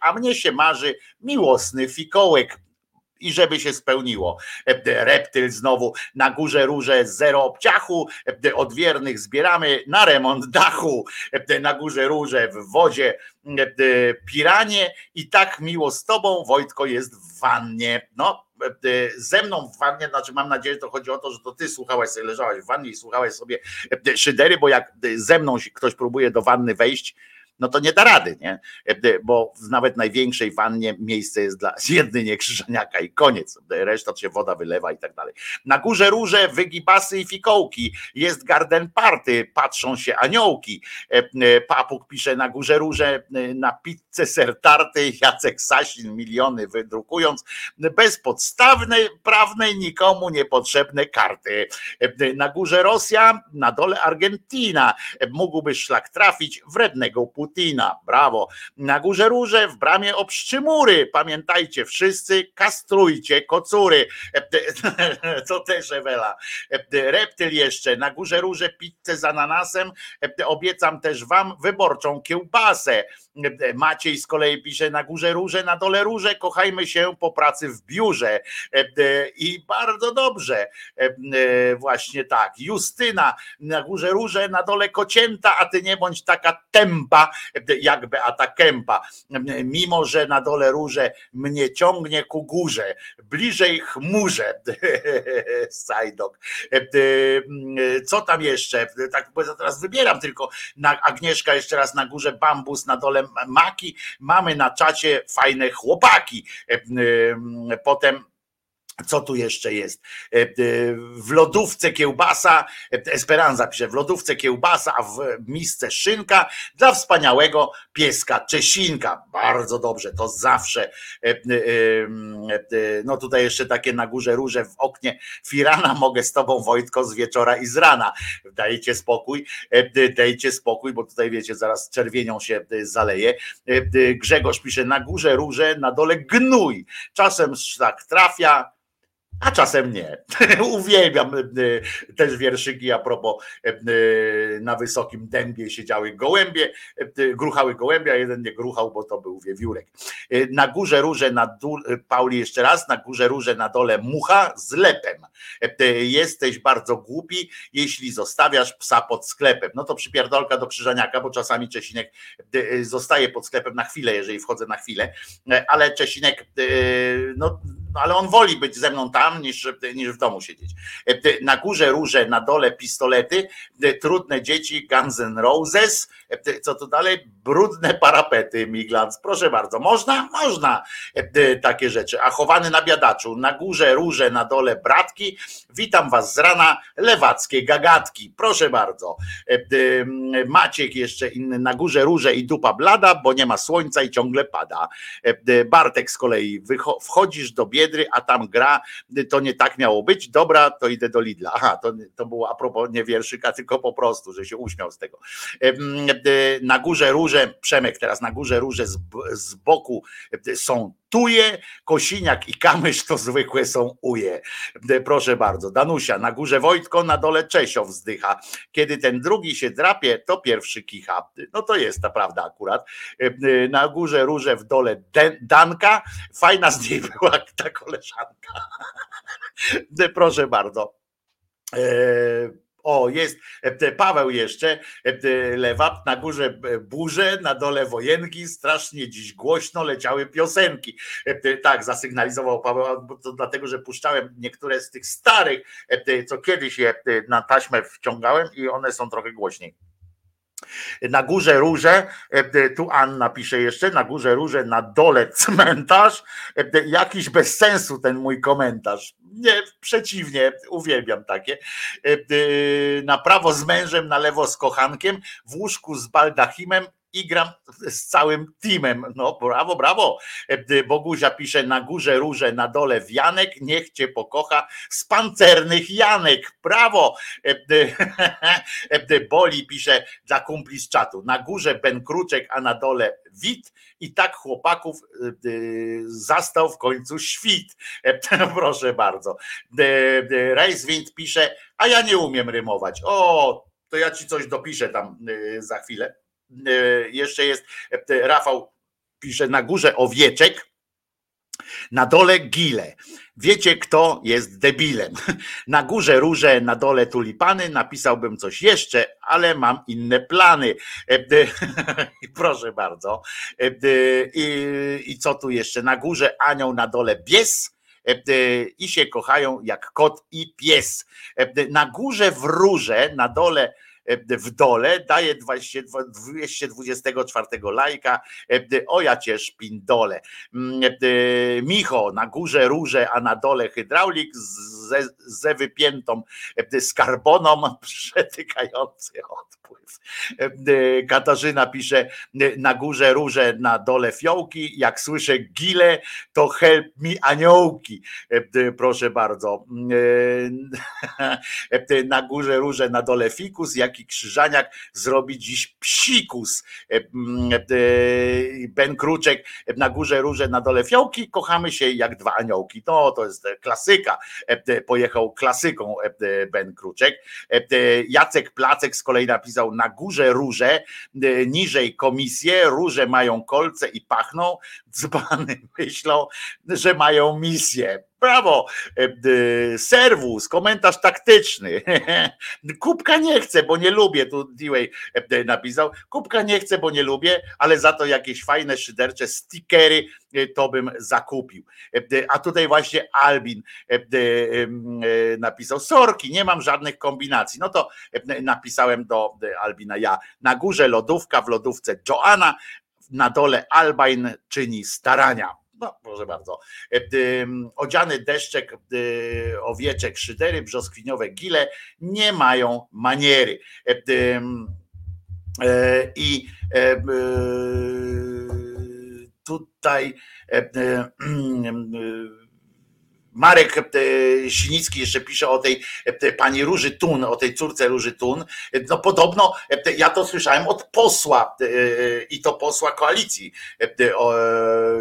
a mnie się marzy miłosny fikołek i żeby się spełniło. Reptyl znowu na górze róże zero obciachu, odwiernych zbieramy na remont dachu, na górze róże w wodzie piranie i tak miło z tobą Wojtko jest w wannie. No, ze mną w wannie, znaczy mam nadzieję, że to chodzi o to, że to ty słuchałeś sobie, leżałaś w wannie i słuchałeś sobie szydery, bo jak ze mną ktoś próbuje do wanny wejść, no to nie da rady, nie? Bo nawet największej wannie miejsce jest dla (laughs) jedynie krzyżaniaka i koniec. Reszta się woda wylewa i tak dalej. Na górze róże, wygibasy i fikołki. Jest garden party, patrzą się aniołki. Papuk pisze na górze róże, na pizzę ser tarty, Jacek Sasin miliony wydrukując, bezpodstawnej, prawnej, nikomu niepotrzebne karty. Na górze Rosja, na dole Argentina. Mógłby szlak trafić wrednego Putina Putina. Brawo. Na górze róże, w bramie obszczymury. Pamiętajcie, wszyscy kastrujcie kocury. (laughs) Co też Ewela. Reptyl jeszcze. Na górze róże, pizzę z ananasem. Obiecam też wam wyborczą kiełbasę. Maciej z kolei pisze na górze róże, na dole róże. Kochajmy się po pracy w biurze. I bardzo dobrze. Właśnie tak. Justyna na górze róże, na dole kocięta, a ty nie bądź taka tempa, jak Beata Kępa. Mimo, że na dole róże mnie ciągnie ku górze, bliżej chmurze. (laughs) Sajdok. Co tam jeszcze? Tak teraz wybieram tylko. Agnieszka jeszcze raz na górze bambus, na dole maki. Mamy na czacie fajne chłopaki. Potem co tu jeszcze jest? E, e, w lodówce kiełbasa, e, Esperanza pisze, w lodówce kiełbasa, a w misce szynka dla wspaniałego pieska Czesinka. Bardzo dobrze, to zawsze. No tutaj jeszcze takie na górze róże w oknie. Firana mogę z tobą Wojtko z wieczora i z rana. Dajcie spokój, dajcie spokój, bo tutaj wiecie, zaraz czerwienią się zaleje. Grzegorz pisze, na górze róże, na dole gnój. Czasem szlak trafia, a czasem nie. (laughs) Uwielbiam e, też wierszyki a propos e, na wysokim dębie siedziały gołębie, gruchały gołębie, a jeden nie gruchał, bo to był wiewiórek. Na górze róże, na dół, Pauli jeszcze raz, na górze róże, na dole mucha z lepem. Jesteś bardzo głupi, jeśli zostawiasz psa pod sklepem. No to przypierdolka do krzyżaniaka, bo czasami Czesinek zostaje pod sklepem na chwilę, jeżeli wchodzę na chwilę, ale Czesinek, no, no ale on woli być ze mną tam, niż, niż w domu siedzieć. Na górze róże, na dole pistolety, trudne dzieci Guns N' Roses, co tu dalej? Brudne parapety Miglans. Proszę bardzo, można? Można takie rzeczy. A chowany na biadaczu, na górze róże, na dole bratki, witam was z rana, lewackie gagatki. Proszę bardzo. Maciek jeszcze inny, na górze róże i dupa blada, bo nie ma słońca i ciągle pada. Bartek z kolei, wchodzisz do biedry, a tam gra to nie tak miało być, dobra, to idę do Lidla. Aha, to, to było a propos nie wierszyka, tylko po prostu, że się uśmiał z tego. Na górze róże, Przemek teraz, na górze róże z, z boku są tuje, Kosiniak i Kamysz to zwykłe są uje. Proszę bardzo, Danusia, na górze Wojtko, na dole Czesio wzdycha. Kiedy ten drugi się drapie, to pierwszy kicha. No to jest ta prawda akurat. Na górze róże, w dole Danka. Fajna z niej była ta koleżanka. (laughs) Proszę bardzo. O, jest e, Paweł jeszcze, e, Lewat, na górze e, burze, na dole wojenki, strasznie dziś głośno leciały piosenki. Tak, zasygnalizował Paweł, to dlatego, że puszczałem niektóre z tych starych, co kiedyś je na taśmę wciągałem i one są trochę głośniej. Na górze róże, tu Anna pisze jeszcze, na górze róże, na dole cmentarz. Jakiś bez sensu ten mój komentarz. Nie, przeciwnie, uwielbiam takie. Na prawo z mężem, na lewo z kochankiem, w łóżku z baldachimem i gram z całym teamem. No brawo, brawo. Boguzia pisze na górze róże, na dole wianek, niech cię pokocha z pancernych Janek. Brawo. (laughs) Boli pisze dla kumpli z czatu. Na górze Ben Kruczek, a na dole Wit i tak chłopaków zastał w końcu świt. (laughs) Proszę bardzo. Wind pisze, a ja nie umiem rymować. O, to ja ci coś dopiszę tam za chwilę. Jeszcze jest Rafał pisze na górze owieczek, na dole gile. Wiecie, kto jest debilem? (laughs) Na górze róże, na dole tulipany. Napisałbym coś jeszcze, ale mam inne plany. (laughs) Proszę bardzo. I, I co tu jeszcze? Na górze anioł, na dole bies i się kochają jak kot i pies. Na górze wróże, na dole w dole, daje 224 lajka, o ja cię szpindole. Mm, Micho, na górze róże, a na dole hydraulik ze, ze wypiętą skarboną (laughs) przetykający odpływ. Katarzyna pisze, na górze róże, na dole fiołki, jak słyszę gile, to help mi aniołki. Proszę bardzo. (laughs) Na górze róże, na dole fikus, jak taki Krzyżaniak zrobi dziś psikus. E, e, ben Kruczek na górze róże, na dole fiołki, kochamy się jak dwa aniołki. No, to jest klasyka. E, pojechał klasyką Ben Kruczek. Jacek Placek z kolei napisał na górze róże, niżej komisje, róże mają kolce i pachną, dzbany (laughs) myślą, że mają misję. Brawo, e, serwus, komentarz taktyczny. (laughs) Kubka nie chcę, bo nie lubię, tu Dewey e, napisał. Kubka nie chcę, bo nie lubię, ale za to jakieś fajne szydercze stickery e, to bym zakupił. A tutaj właśnie Albin napisał, sorki, nie mam żadnych kombinacji. No to napisałem do Albina ja. Na górze lodówka, w lodówce Joanna, na dole Albin czyni starania no, proszę bardzo. E, odziany deszczek, owieczek, szydery, brzoskwiniowe gile nie mają maniery. E, e, I tutaj (clears throat) Marek e, Sinicki jeszcze pisze o tej e, pani Róży Tun, o tej córce Róży Tun. No podobno, e, ja to słyszałem od posła i to posła koalicji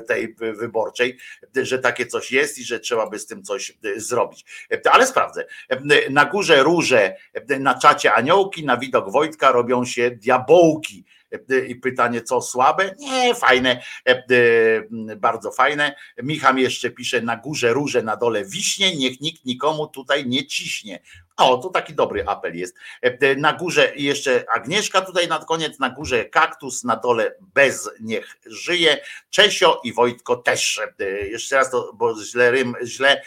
tej wyborczej, że takie coś jest i że trzeba by z tym coś zrobić. Ale sprawdzę. Na górze róże, na czacie aniołki, na widok Wojtka robią się diabołki i pytanie, co słabe? Nie, fajne, bardzo fajne. Michał jeszcze pisze na górze róże, na dole wiśnie, niech nikt nikomu tutaj nie ciśnie. O, to taki dobry apel jest. Na górze jeszcze Agnieszka, tutaj na koniec, na górze kaktus, na dole bez niech żyje. Czesio i Wojtko też. Jeszcze raz to, bo źle, rym, źle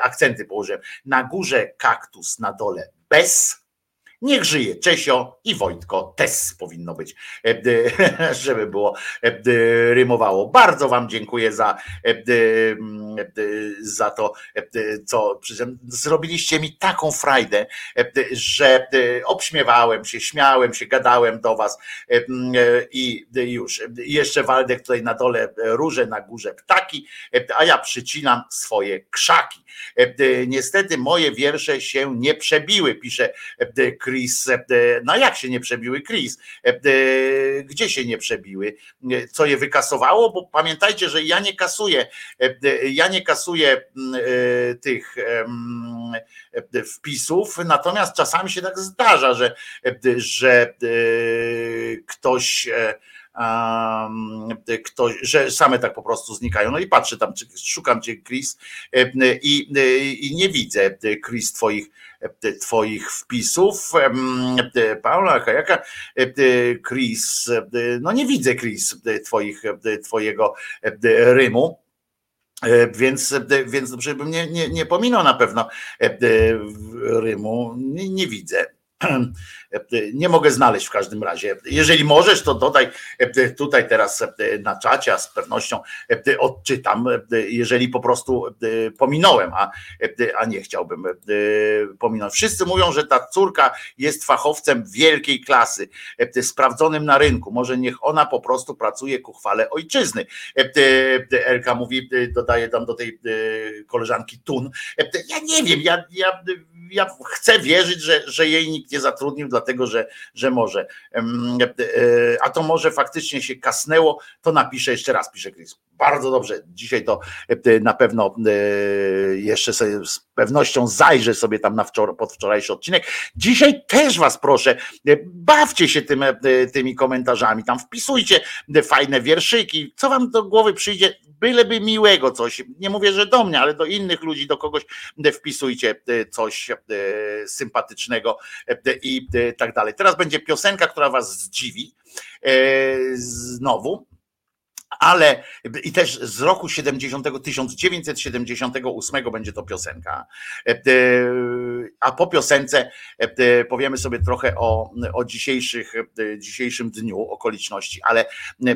akcenty położyłem. Na górze kaktus, na dole bez Niech żyje Czesio i Wojtko też powinno być, e, (laughs) żeby było e, rymowało. Bardzo Wam dziękuję za, e, za to, co zrobiliście mi taką frajdę, że obśmiewałem się, śmiałem się, gadałem do Was i już. Jeszcze Waldek tutaj na dole róże, na górze ptaki, a ja przycinam swoje krzaki. Niestety moje wiersze się nie przebiły, pisze Chris. No jak się nie przebiły, Chris? Gdzie się nie przebiły? Co je wykasowało? Bo pamiętajcie, że ja nie kasuję, ja nie kasuję tych wpisów, natomiast czasami się tak zdarza, że, że ktoś ktoś, że same tak po prostu znikają. No i patrzę tam, szukam cię, Chris, i, i nie widzę, Chris, twoich Twoich wpisów. Paula Kajaka, Chris, no nie widzę Chris, twoich, Twojego rymu. Więc, więc żebym nie, nie, nie pominął na pewno rymu, nie, nie widzę. (clears throat) Nie mogę znaleźć w każdym razie. Jeżeli możesz, to dodaj tutaj teraz na czacie, a z pewnością odczytam, jeżeli po prostu pominąłem, a, a nie chciałbym pominąć. Wszyscy mówią, że ta córka jest fachowcem wielkiej klasy, sprawdzonym na rynku. Może niech ona po prostu pracuje ku chwale ojczyzny. Elka mówi, dodaje tam do tej koleżanki Tun. Ja nie wiem, ja, ja ja chcę wierzyć, że, że jej nikt nie zatrudnił, dlatego że, że może. E, a to może faktycznie się kasnęło, to napiszę jeszcze raz, pisze Chris. Bardzo dobrze. Dzisiaj to e, na pewno e, jeszcze sobie z pewnością zajrzę sobie tam na wczor- pod wczorajszy odcinek. Dzisiaj też Was proszę, bawcie się tym, tymi komentarzami, tam wpisujcie fajne wierszyki, co Wam do głowy przyjdzie byleby miłego coś. Nie mówię, że do mnie, ale do innych ludzi, do kogoś wpisujcie e, coś e, sympatycznego e, i tak dalej. Teraz będzie piosenka, która was zdziwi. Znowu, ale i też z roku 70, 1978 będzie to piosenka. A po piosence powiemy sobie trochę o, o dzisiejszych, dzisiejszym dniu, okoliczności, ale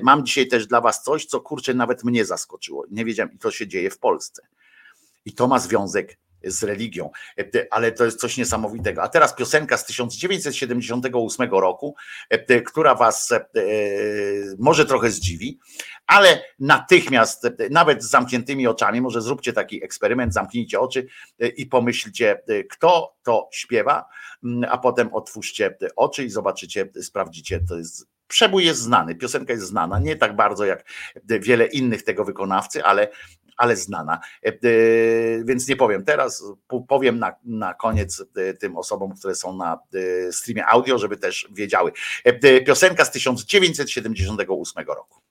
mam dzisiaj też dla Was coś, co kurczę nawet mnie zaskoczyło. Nie wiedziałem, i to się dzieje w Polsce. I to ma związek z religią, ale to jest coś niesamowitego. A teraz piosenka z 1978 roku, która was może trochę zdziwi, ale natychmiast, nawet z zamkniętymi oczami, może zróbcie taki eksperyment, zamknijcie oczy i pomyślcie, kto to śpiewa, a potem otwórzcie oczy i zobaczycie, sprawdzicie, to jest Przebój jest znany, piosenka jest znana, nie tak bardzo jak wiele innych tego wykonawcy, ale ale znana. E, e, więc nie powiem teraz, powiem na, na koniec e, tym osobom, które są na streamie audio, żeby też wiedziały. Piosenka z 1978 roku.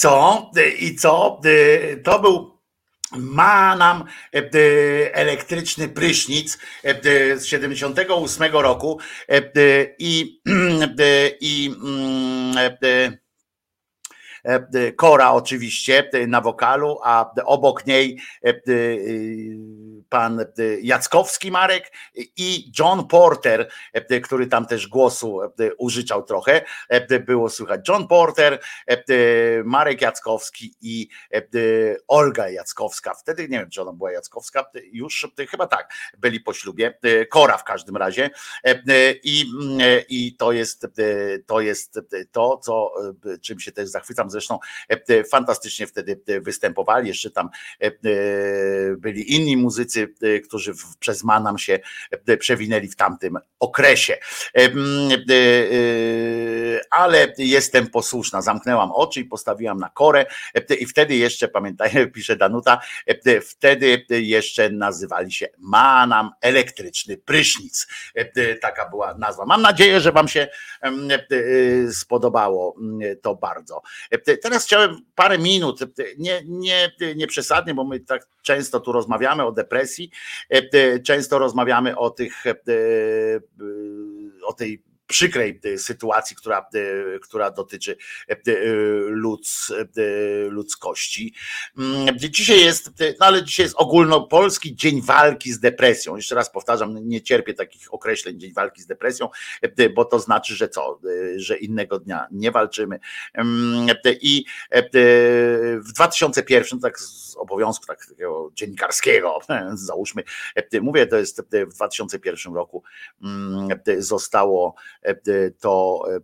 Co? I co? To był ma nam elektryczny prysznic z 78 roku i, i Kora oczywiście na wokalu, a obok niej pan Jackowski Marek i John Porter, który tam też głosu użyczał trochę. Było słychać John Porter, Marek Jackowski i Olga Jackowska. Wtedy nie wiem, czy ona była Jackowska, już chyba tak, byli po ślubie. Kora w każdym razie. I, i to jest to jest to, co czym się też zachwycam. Zresztą fantastycznie wtedy występowali. Jeszcze tam byli inni muzycy Y, którzy przez Manam się y, przewinęli w tamtym okresie. Y, ale jestem posłuszna, zamknęłam oczy i postawiłam na korę i wtedy jeszcze, pamiętaj, (laughs) pisze Danuta, wtedy jeszcze nazywali się Manam elektryczny prysznic. Taka była nazwa. Mam nadzieję, że wam się spodobało to bardzo. Teraz chciałem parę minut, nie, nie, nie przesadnie, bo my tak często tu rozmawiamy o depresji, często rozmawiamy o tych, o tej przykrej e, sytuacji, która, e, która dotyczy ludz, ludzkości. Mm, dzisiaj jest, no ale dzisiaj jest ogólnopolski Dzień Walki z Depresją. Jeszcze raz powtarzam, nie cierpię takich określeń Dzień Walki z Depresją, bo to znaczy, że co, że innego dnia nie walczymy. Mm, I w 2001, tak z obowiązku takiego dziennikarskiego, (laughs) załóżmy, mówię, to jest w 2001 roku mm, zostało to e,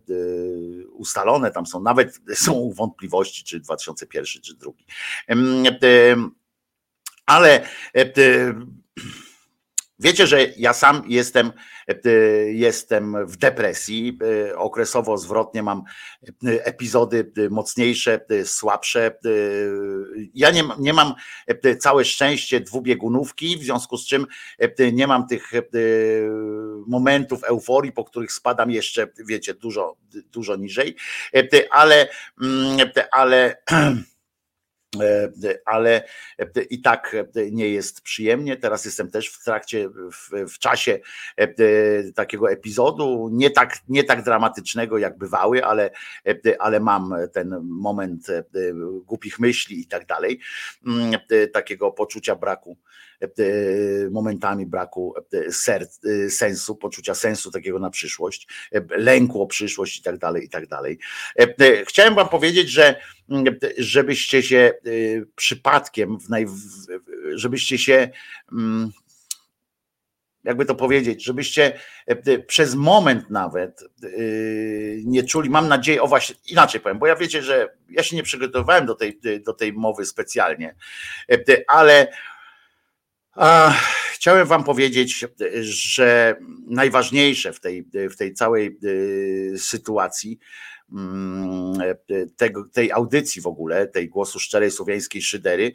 ustalone, tam są nawet (laughs) są wątpliwości, czy 2001, czy drugi. Ale e, Wiecie, że ja sam jestem, jestem w depresji. Okresowo zwrotnie mam epizody mocniejsze, słabsze. Ja nie, nie mam całe szczęście dwubiegunówki, w związku z czym nie mam tych momentów euforii, po których spadam jeszcze, wiecie, dużo, dużo niżej, ale, ale E, (clears throat) ale e, i tak e, nie jest przyjemnie. Teraz jestem też w trakcie, w, w, czasie takiego epizodu, nie tak, nie tak dramatycznego jak bywały, ale, ale mam ten moment głupich myśli i tak dalej, mm, takiego poczucia braku momentami braku serc, sensu, poczucia sensu takiego na przyszłość, lęku o przyszłość i tak dalej, i tak dalej. Chciałem wam powiedzieć, że żebyście się przypadkiem, w naj, żebyście się jakby to powiedzieć, żebyście przez moment nawet nie czuli, mam nadzieję, o właśnie, inaczej powiem, bo ja wiecie, że ja się nie przygotowałem do tej, do tej mowy specjalnie, ale chciałem Wam powiedzieć, że najważniejsze w tej, w tej całej y, sytuacji, mm, tego, tej audycji w ogóle, tej głosu szczerej słowiańskiej szydery,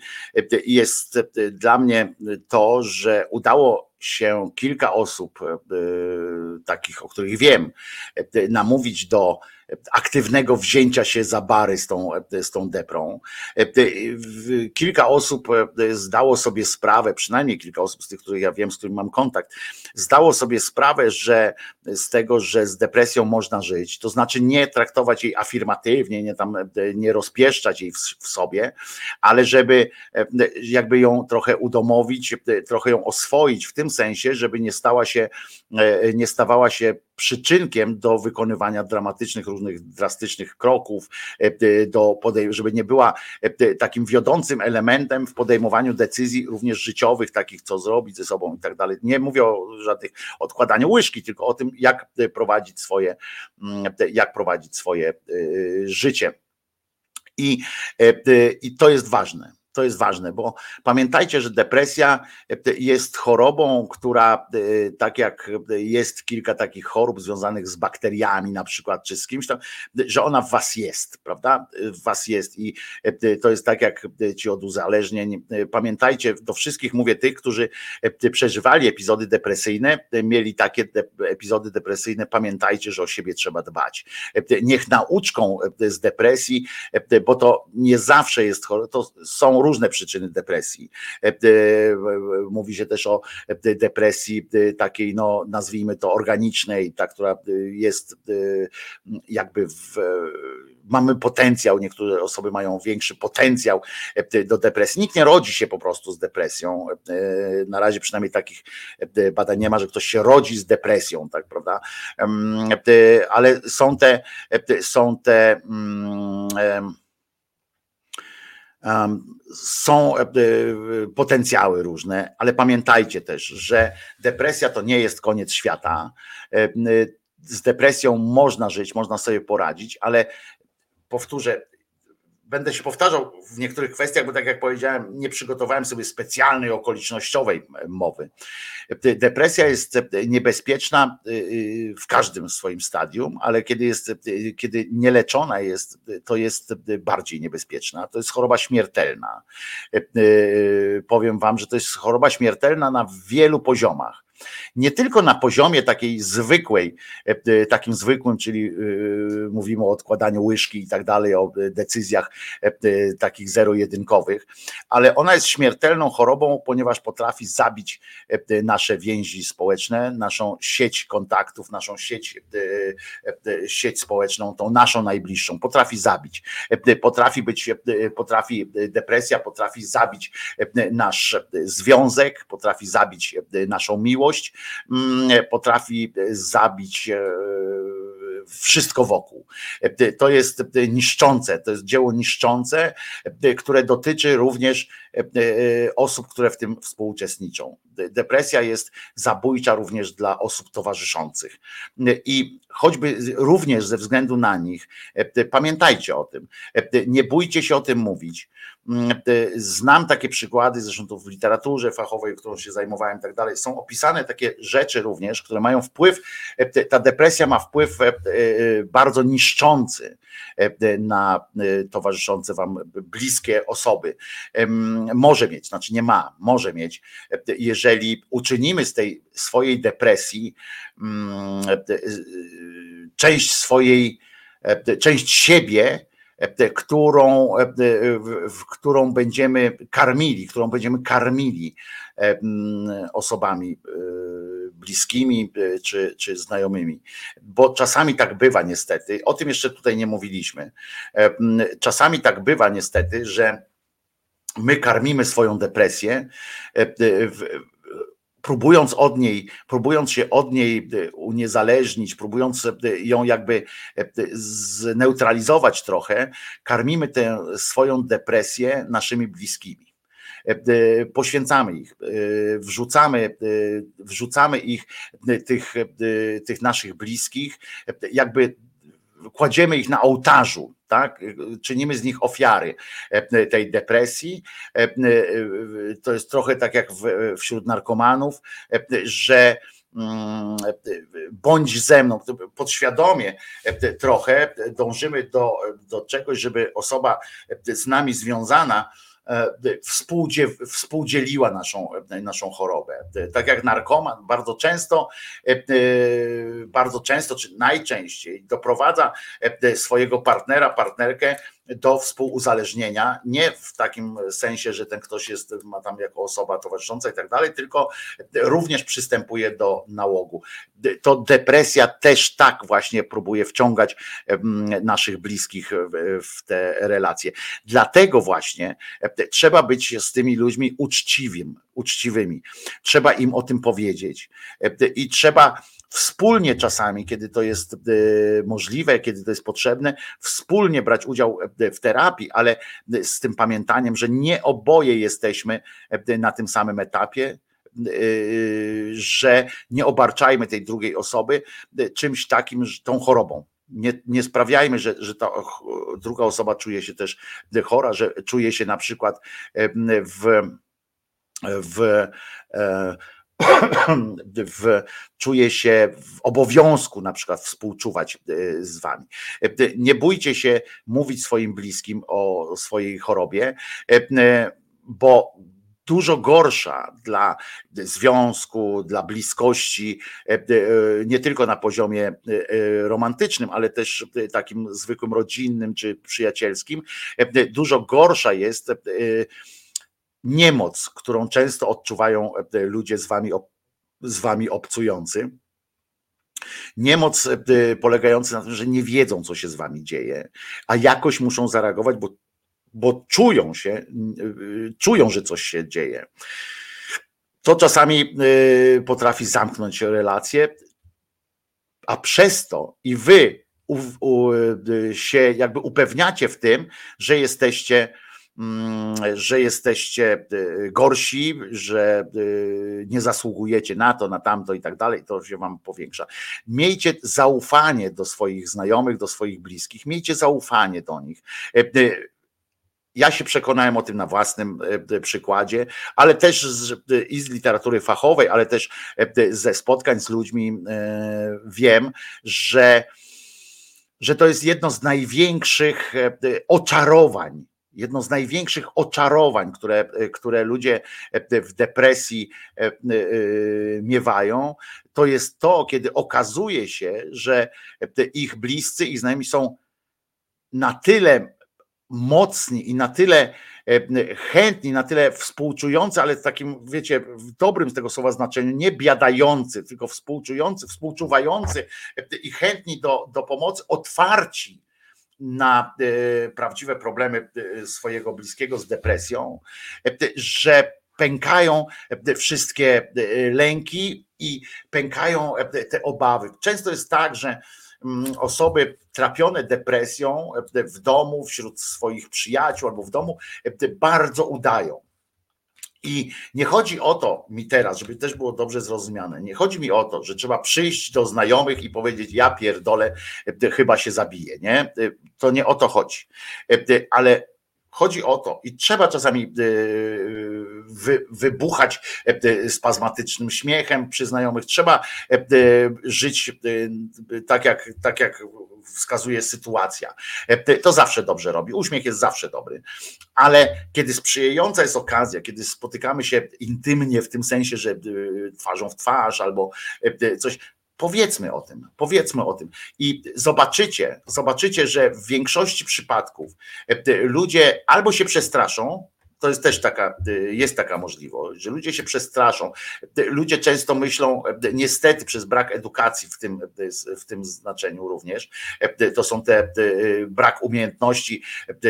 jest dla mnie to, że udało się kilka osób, y, takich, o których wiem, namówić do aktywnego wzięcia się za bary z tą, z tą deprą. Kilka osób e, zdało sobie sprawę, przynajmniej kilka osób z tych, których ja wiem, z którymi mam kontakt, zdało sobie sprawę, że z tego, że z depresją można żyć, to znaczy nie traktować jej afirmatywnie, nie tam nie rozpieszczać jej w, w sobie, ale żeby e, jakby ją trochę udomowić, e, trochę ją oswoić w tym sensie, żeby nie stała się, nie stawała się przyczynkiem do wykonywania dramatycznych, różnych drastycznych kroków, e, do podej- żeby nie była e, takim wiodącym elementem w podejmowaniu decyzji również życiowych, takich co zrobić ze sobą i tak dalej. Nie mówię o żadnych odkładaniu łyżki, tylko o tym, jak prowadzić swoje, mm, jak prowadzić swoje e, życie. I, I to jest ważne To jest ważne, bo pamiętajcie, że depresja jest chorobą, która tak jak jest kilka takich chorób związanych z bakteriami na przykład, czy z kimś tam, że ona w was jest, prawda? W was jest i to jest tak jak ci od uzależnień. Pamiętajcie, do wszystkich mówię tych, którzy przeżywali epizody depresyjne, mieli takie epizody depresyjne, pamiętajcie, że o siebie trzeba dbać. Niech nauczką z depresji, bo to nie zawsze jest chore, to są różne przyczyny depresji. Mówi się też o depresji takiej, no nazwijmy to organicznej, ta, która jest jakby w mamy potencjał, niektóre osoby mają większy potencjał e, do depresji. Nikt nie rodzi się po prostu z depresją. E, na razie przynajmniej takich e, badań nie ma, że ktoś się rodzi z depresją, tak, prawda? Ale są te, są te mm, są potencjały różne, ale pamiętajcie też, że depresja to nie jest koniec świata. Z depresją można żyć, można sobie poradzić, ale powtórzę, będę się powtarzał w niektórych kwestiach, bo tak jak powiedziałem, nie przygotowałem sobie specjalnej okolicznościowej mowy. Depresja jest niebezpieczna y, y, w każdym swoim stadium, ale kiedy jest, y, kiedy nieleczona jest, to jest bardziej niebezpieczna. To jest choroba śmiertelna. Powiem wam, że to jest choroba śmiertelna na wielu poziomach nie tylko na poziomie takiej zwykłej, e, e, takim zwykłym, czyli e, mówimy o odkładaniu łyżki i tak dalej, o decyzjach takich zero-jedynkowych, ale ona jest śmiertelną chorobą, ponieważ potrafi zabić nasze więzi społeczne, naszą sieć kontaktów, naszą sieć, sieć społeczną, tą naszą najbliższą, potrafi zabić. Potrafi być, potrafi depresja, potrafi zabić nasz związek, potrafi zabić naszą miłość, Mm, potrafi zabić e, wszystko wokół. E, to jest niszczące, to jest dzieło niszczące, e, które dotyczy również osób, które w tym współuczestniczą. Depresja jest zabójcza również dla osób towarzyszących. I choćby również ze względu na nich, pamiętajcie o tym, nie bójcie się o tym mówić. Znam takie przykłady, zresztą to w literaturze fachowej, którą się zajmowałem i tak dalej, są opisane takie rzeczy również, które mają wpływ, ta depresja ma wpływ bardzo niszczący na towarzyszące wam bliskie osoby. Może mieć, znaczy nie ma, może mieć, jeżeli uczynimy z tej swojej depresji mm, część swojej, część siebie, którą, w którą będziemy karmili, którą będziemy karmili osobami e, bliskimi e, czy, czy znajomymi. Bo czasami tak bywa niestety, o tym jeszcze tutaj nie mówiliśmy. Czasami tak bywa niestety, że my karmimy swoją depresję e, próbując od niej, próbując się od niej e, uniezależnić, próbując e, ją jakby e, zneutralizować trochę, karmimy tę swoją depresję naszymi bliskimi. Poświęcamy ich, wrzucamy, wrzucamy ich, tych, tych naszych bliskich, jakby kładziemy ich na ołtarzu, tak? czynimy z nich ofiary e, tej depresji. E, e, to jest trochę tak jak wśród narkomanów, że mm, bądź ze mną, podświadomie trochę dążymy do, do czegoś, żeby osoba z nami związana E, współdzieliła naszą, naszą chorobę. Tak jak narkoman bardzo często, e, e, bardzo często, czy najczęściej doprowadza swojego partnera, partnerkę do współuzależnienia, nie w takim sensie, że ten ktoś jest, ma tam jako osoba towarzysząca i tak dalej, tylko również przystępuje do nałogu. To depresja też tak właśnie próbuje wciągać naszych bliskich w te relacje. Dlatego właśnie trzeba być z tymi ludźmi uczciwym, uczciwymi. Trzeba im o tym powiedzieć i trzeba wspólnie czasami, kiedy to jest e, możliwe, kiedy to jest potrzebne, wspólnie brać udział e, w terapii, ale z tym pamiętaniem, że nie oboje jesteśmy e, na tym samym etapie, że nie obarczajmy tej drugiej osoby czymś takim, tą chorobą. Nie, nie sprawiajmy, że, że ta druga osoba czuje się też chora, że czuje się na przykład w, w (coughs) w, czuje się w obowiązku na przykład współczuwać z wami. Nie bójcie się mówić swoim bliskim o swojej chorobie, bo dużo gorsza dla związku, dla bliskości, nie tylko na poziomie romantycznym, ale też takim zwykłym rodzinnym czy przyjacielskim. Dużo gorsza jest niemoc, którą często odczuwają ludzie z wami, z wami obcujący. Niemoc polegająca na tym, że nie wiedzą, co się z wami dzieje, a jakoś muszą zareagować, bo bo czują się, y, czują, że coś się dzieje. To czasami potrafi zamknąć relacje, a przez to i wy u, u, się jakby upewniacie w tym, że jesteście że jesteście gorsi, że nie zasługujecie na to, na tamto i tak dalej, to się wam powiększa. Miejcie zaufanie do swoich znajomych, do swoich bliskich, miejcie zaufanie do nich. Ja się przekonałem o tym na własnym przykładzie, ale też z, i z literatury fachowej, ale też ze spotkań z ludźmi wiem, że, że to jest jedno z największych oczarowań jedno z największych oczarowań, które, które ludzie w depresji miewają, to jest to, kiedy okazuje się, że ich bliscy i znajomi są na tyle mocni i na tyle e, chętni, na tyle współczujący, ale takim, wiecie, w dobrym z tego słowa znaczeniu, nie biadający, tylko współczujący, współczuwający e, i chętni do, do pomocy, otwarci na e, prawdziwe problemy swojego bliskiego z depresją, że pękają wszystkie lęki i pękają te obawy. Często jest tak, że Mm, osoby trapione depresją e, w domu, wśród swoich przyjaciół albo w domu, e, bardzo udają. I nie chodzi o to mi teraz, żeby też było dobrze zrozumiane, nie chodzi mi o to, że trzeba przyjść do znajomych i powiedzieć, ja pierdolę, e, chyba się zabiję, nie? To nie o to chodzi. Ale chodzi o to i trzeba czasami wybuchać spazmatycznym śmiechem przy znajomych, trzeba żyć tak jak, tak jak wskazuje sytuacja. To zawsze dobrze robi. Uśmiech jest zawsze dobry. Ale kiedy sprzyjająca jest okazja, kiedy spotykamy się intymnie w tym sensie, że twarzą w twarz albo coś, Powiedzmy o tym, powiedzmy o tym. I zobaczycie, zobaczycie, że w większości przypadków ludzie albo się przestraszą, to jest też taka, y, jest taka możliwość, że ludzie się przestraszą. Ludzie często myślą, niestety przez brak edukacji w tym, w tym znaczeniu również, to są te brak umiejętności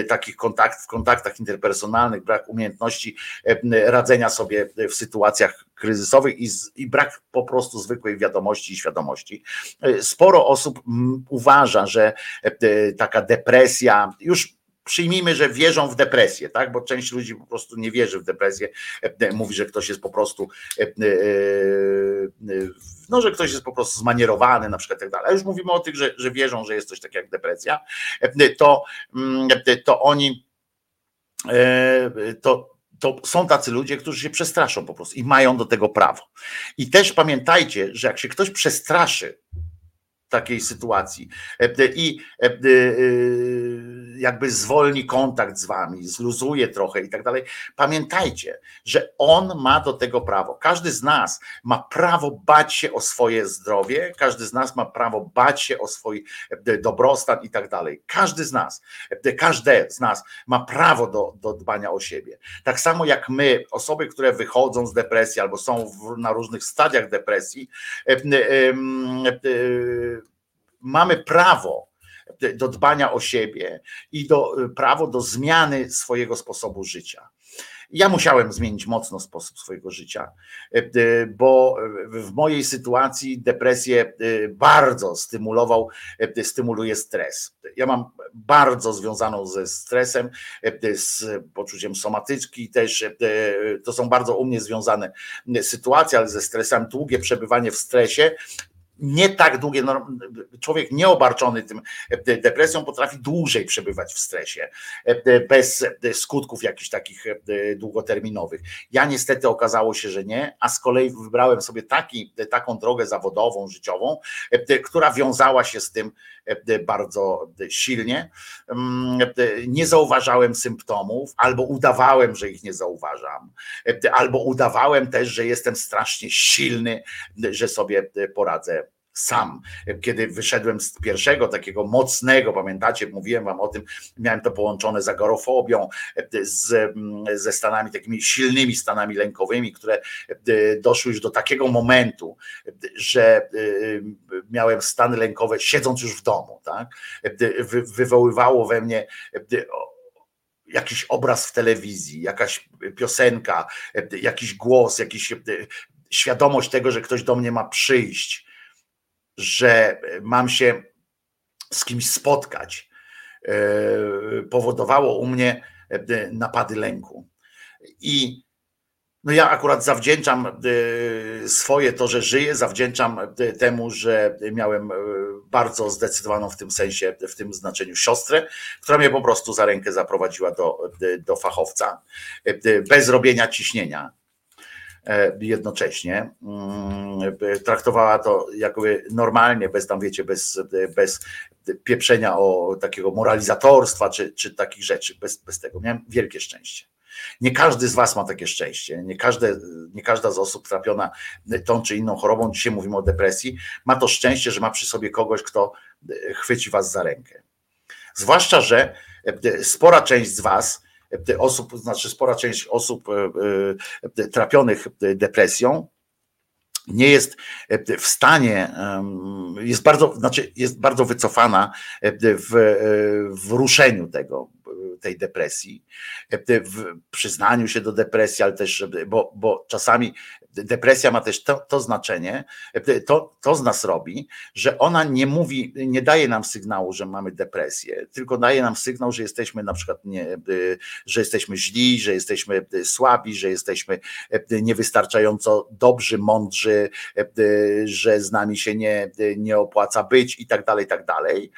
takich kontaktów, w kontaktach interpersonalnych, brak umiejętności radzenia sobie w sytuacjach kryzysowych i, i brak po prostu zwykłej wiadomości i świadomości. Sporo osób uważa, że taka depresja, już przyjmijmy, że wierzą w depresję, tak? Bo część ludzi po prostu nie wierzy w depresję, e, mówi, że ktoś jest po prostu e, e, no, że ktoś jest po prostu zmanierowany na przykład tak dalej. A już mówimy o tych, że, że wierzą, że jest coś takiego jak depresja, to, mm, to oni to, to są tacy ludzie, którzy się przestraszą po prostu i mają do tego prawo. I też pamiętajcie, że jak się ktoś przestraszy takiej sytuacji i jakby zwolni kontakt z wami, zluzuje trochę i tak dalej. Pamiętajcie, że on ma do tego prawo. Każdy z nas ma prawo bać się o swoje zdrowie, każdy z nas ma prawo bać się o swój e, dobrostan i tak dalej. Każdy z nas, e, każde z nas ma prawo do, do dbania o siebie. Tak samo jak my, osoby, które wychodzą z depresji albo są w, na różnych stadiach depresji, e, mamy prawo do dbania o siebie i do, y, prawo do zmiany swojego sposobu życia. Ja musiałem zmienić mocno sposób swojego życia, y, y, bo w mojej sytuacji depresję bardzo stymulował, stymuluje stres. Ja mam bardzo związaną ze stresem, z poczuciem somatyczki też. To są bardzo u mnie związane sytuacje, ale ze stresem długie przebywanie w stresie nie tak długie, człowiek nieobarczony tym e, depresją potrafi dłużej przebywać w stresie, e, bez skutków jakichś takich długoterminowych. Ja niestety okazało się, że nie, a z kolei wybrałem sobie taki, taką drogę zawodową, życiową, która wiązała się z tym bardzo silnie. Mm, nie zauważałem symptomów, albo udawałem, że ich nie zauważam, albo udawałem też, że jestem strasznie silny, że sobie poradzę sam. Kiedy wyszedłem z pierwszego takiego mocnego, pamiętacie, mówiłem wam o tym, miałem to połączone z agorofobią, z, ze stanami takimi silnymi stanami lękowymi, które doszły już do takiego momentu, że miałem stany lękowe siedząc już w domu, tak? Wywoływało we mnie jakiś obraz w telewizji, jakaś piosenka, jakiś głos, jakiś świadomość tego, że ktoś do mnie ma przyjść że mam się z kimś spotkać, e, powodowało u mnie e, napady lęku. I no ja akurat zawdzięczam e, swoje to, że żyję, zawdzięczam temu, że miałem bardzo zdecydowaną w tym sensie, w tym znaczeniu siostrę, która mnie po prostu za rękę zaprowadziła do, do fachowca, bez robienia ciśnienia E, jednocześnie. Mm, traktowała to jakby normalnie, bez tam wiecie, bez, bez pieprzenia o takiego moralizatorstwa czy, czy takich rzeczy, bez, bez tego. Miałem wielkie szczęście. Nie każdy z Was ma takie szczęście. Nie, każde, nie każda z osób trapiona tą czy inną chorobą, dzisiaj mówimy o depresji, ma to szczęście, że ma przy sobie kogoś, kto chwyci Was za rękę. Zwłaszcza, że spora część z Was osób, znaczy spora część osób e, e, trapionych depresją nie jest w stanie, jest bardzo, znaczy jest bardzo wycofana w, w ruszeniu tego, tej depresji, w przyznaniu się do depresji, ale też, bo, bo czasami depresja ma też to, to znaczenie, to, to z nas robi, że ona nie mówi, nie daje nam sygnału, że mamy depresję, tylko daje nam sygnał, że jesteśmy na przykład nie, że jesteśmy źli, że jesteśmy słabi, że jesteśmy niewystarczająco dobrzy, mądrzy, że z nami się nie, nie opłaca być i tak dalej, i tak dalej.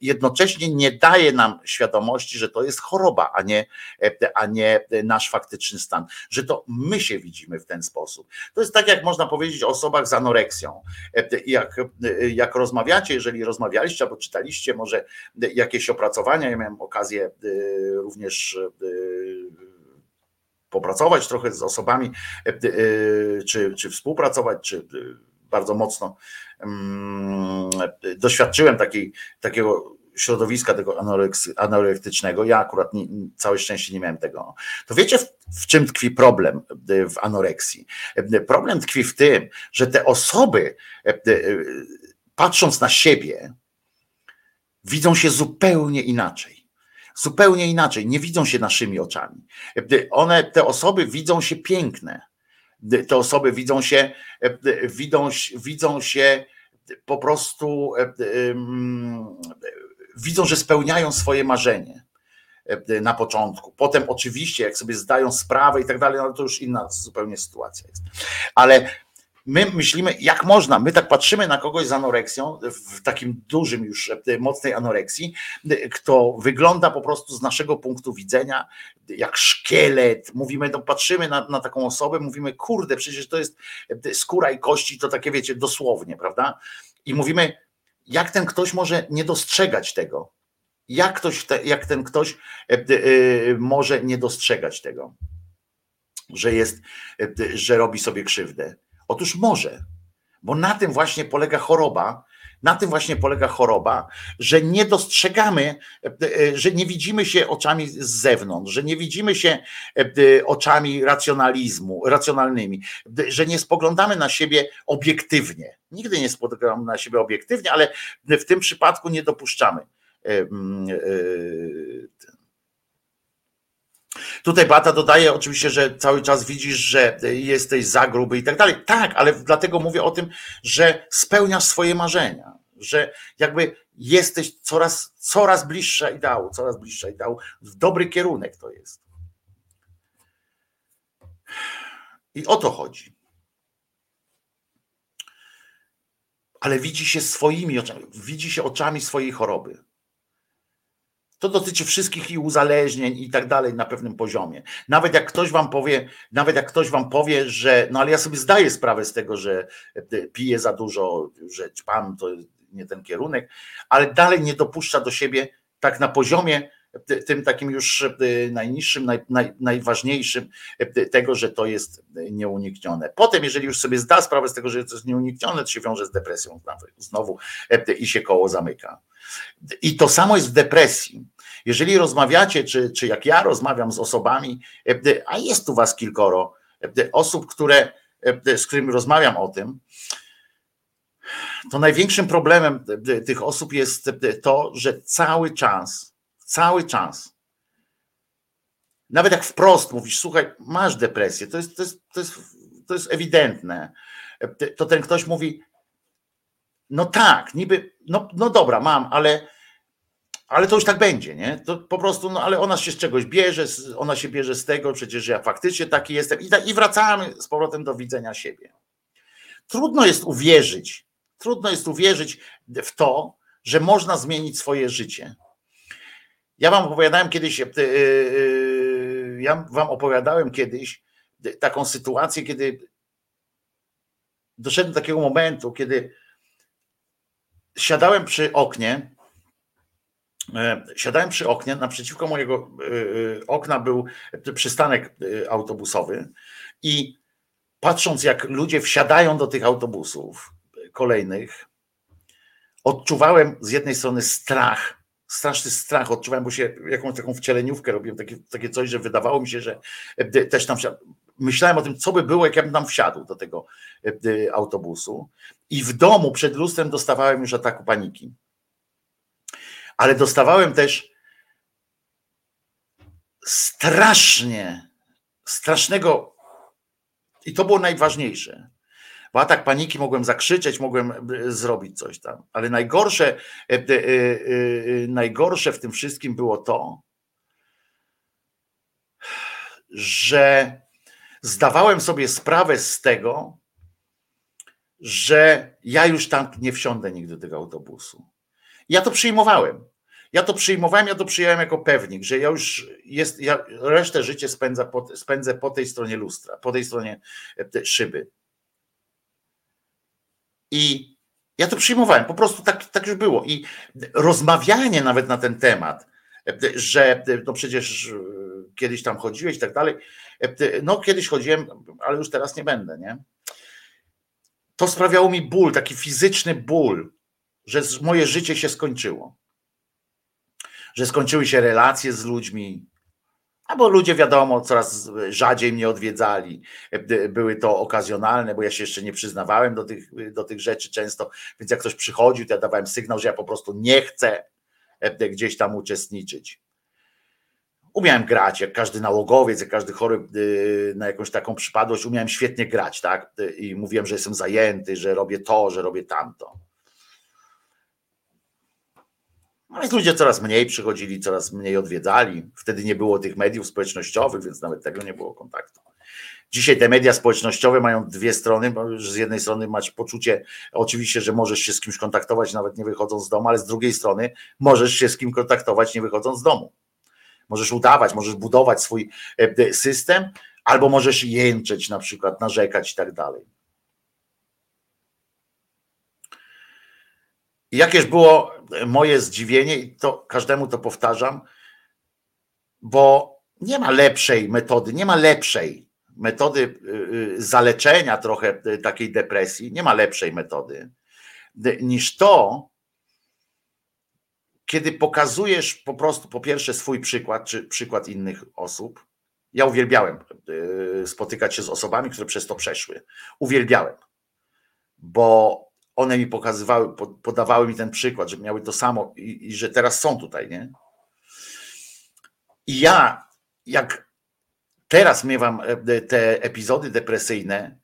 Jednocześnie nie daje nam świadomości, że to jest choroba, a nie, a nie nasz faktyczny stan, że to my się widzimy w ten sposób sposób. To jest tak, jak można powiedzieć o osobach z anoreksją. Jak, jak rozmawiacie, jeżeli rozmawialiście albo czytaliście może jakieś opracowania, ja miałem okazję również popracować trochę z osobami, czy, czy współpracować, czy bardzo mocno mm, doświadczyłem takiej, takiego środowiska tego anorektycznego, ja akurat nie, całe szczęście nie miałem tego, to wiecie w, w, czym tkwi problem e, w anoreksji? E, problem tkwi w tym, że te osoby e, patrząc na siebie widzą się zupełnie inaczej. Zupełnie inaczej, nie widzą się naszymi oczami. One, te osoby widzą się piękne. Te osoby widzą się, widzą, widzą się po prostu widzą, że spełniają swoje marzenie e, na początku. Potem oczywiście, jak sobie zdają sprawę i tak dalej, no to już inna zupełnie sytuacja jest. Ale my myślimy, jak można, my tak patrzymy na kogoś z anoreksją, w takim dużym już, e, mocnej anoreksji, kto wygląda po prostu z naszego punktu widzenia jak szkielet. Mówimy, no patrzymy na, na taką osobę, mówimy, kurde, przecież to jest e, skóra i kości, to takie wiecie, dosłownie, prawda? I mówimy, jak ten ktoś może nie dostrzegać tego? Jak, ktoś, jak ten ktoś e, e, może nie dostrzegać tego, że jest, e, że robi sobie krzywdę? Otóż może, bo na tym właśnie polega choroba, na tym właśnie polega choroba, że nie dostrzegamy, że nie widzimy się oczami z zewnątrz, że nie widzimy się oczami racjonalizmu, racjonalnymi, że nie spoglądamy na siebie obiektywnie. Nigdy nie spoglądamy na siebie obiektywnie, ale w tym przypadku nie dopuszczamy. Tutaj Bata dodaje oczywiście, że cały czas widzisz, że jesteś za gruby i tak dalej. Tak, ale dlatego mówię o tym, że spełniasz swoje marzenia, że jakby jesteś coraz, coraz bliższa ideału, coraz bliższa ideału. W dobry kierunek to jest. I o to chodzi. ale widzi się swoimi oczami, widzi się oczami swojej choroby. To dotyczy wszystkich i uzależnień i tak dalej na pewnym poziomie. Nawet jak ktoś wam powie, nawet jak ktoś wam powie, że no ale ja sobie zdaję sprawę z tego, że e, piję za dużo, że pan to nie ten kierunek, ale dalej nie dopuszcza do siebie tak na poziomie tym takim już e, najniższym, naj, naj, najważniejszym e, tego, że to jest nieuniknione. Potem, jeżeli już sobie zda sprawę z tego, że to jest nieuniknione, to się wiąże z depresją znowu i się koło zamyka. I to samo jest w depresji. Jeżeli rozmawiacie, czy, czy jak ja rozmawiam z osobami, a jest tu was kilkoro osób, które, z którymi rozmawiam o tym, to największym problemem tych osób jest to, że cały czas, cały czas, nawet jak wprost mówisz, słuchaj, masz depresję, to jest, to jest, to jest, to jest ewidentne, to ten ktoś mówi, no tak, niby, no, no dobra, mam, ale, ale to już tak będzie, nie? To po prostu, no ale ona się z czegoś bierze, ona się bierze z tego, przecież ja faktycznie taki jestem i, i wracamy z powrotem do widzenia siebie. Trudno jest uwierzyć, trudno jest uwierzyć w to, że można zmienić swoje życie. Ja wam opowiadałem kiedyś, e, e, ja wam opowiadałem kiedyś taką sytuację, kiedy doszedłem do takiego momentu, kiedy siadałem przy oknie, e, siadałem przy oknie, naprzeciwko mojego e, e, okna był przystanek autobusowy i patrząc jak ludzie wsiadają do tych autobusów kolejnych, odczuwałem z jednej strony strach, straszny strach odczuwałem, bo się jakąś taką wcieleniówkę robiłem, takie, takie coś, że wydawało mi się, że też tam myślałem o tym, co by było, jak ja bym tam wsiadł do tego e, autobusu. I w domu przed lustrem dostawałem już ataku paniki. Ale dostawałem też strasznie, strasznego, i to było najważniejsze. Bo atak paniki mogłem zakrzyczeć, mogłem e, zrobić coś tam. Ale najgorsze, e, najgorsze w tym wszystkim było to, że zdawałem sobie sprawę z tego, że ja już tam nie wsiądę nigdy do tego autobusu. Ja to przyjmowałem. Ja to przyjmowałem, ja to przyjąłem jako pewnik, że ja już jest, ja resztę życia spędzę po, spędzę po tej stronie lustra, po tej stronie e, szyby. I ja to przyjmowałem, po prostu tak, tak już było. I rozmawianie nawet na ten temat, e, że e, no przecież kiedyś tam chodziłeś i tak dalej, E, no kiedyś chodziłem, ale już teraz nie będę, nie? To sprawiało mi ból, taki fizyczny ból, że moje życie się skończyło. Że skończyły się relacje z ludźmi, albo ludzie, wiadomo, coraz rzadziej mnie odwiedzali. E, były to okazjonalne, bo ja się jeszcze nie przyznawałem do tych, do tych rzeczy często, więc jak ktoś przychodził, to ja dawałem sygnał, że ja po prostu nie chcę e, gdzieś tam uczestniczyć umiałem grać, jak każdy nałogowiec, jak każdy chory y, na jakąś taką przypadłość, umiałem świetnie grać, tak? I mówiłem, że jestem zajęty, że robię to, że robię tamto. No więc ludzie coraz mniej przychodzili, coraz mniej odwiedzali. Wtedy nie było tych mediów społecznościowych, więc nawet tego nie było kontaktu. Dzisiaj te media społecznościowe mają dwie strony, z jednej strony masz poczucie, oczywiście, że możesz się z kimś kontaktować, nawet nie wychodząc z domu, ale z drugiej strony możesz się z kim kontaktować, nie wychodząc z domu. Możesz udawać, możesz budować swój e, system, albo możesz jęczeć na przykład, narzekać i tak dalej. Jakież było moje zdziwienie, i to każdemu to powtarzam, bo nie ma lepszej metody, nie ma lepszej metody y, y, zaleczenia trochę y, takiej depresji, nie ma lepszej metody niż to, kiedy pokazujesz po prostu po pierwsze swój przykład, czy przykład innych osób. Ja uwielbiałem e, spotykać się z osobami, które przez to przeszły. Uwielbiałem, bo one mi pokazywały, podawały mi ten przykład, że miały to samo i, i że teraz są tutaj, nie? I ja, jak teraz miewam e, te epizody depresyjne,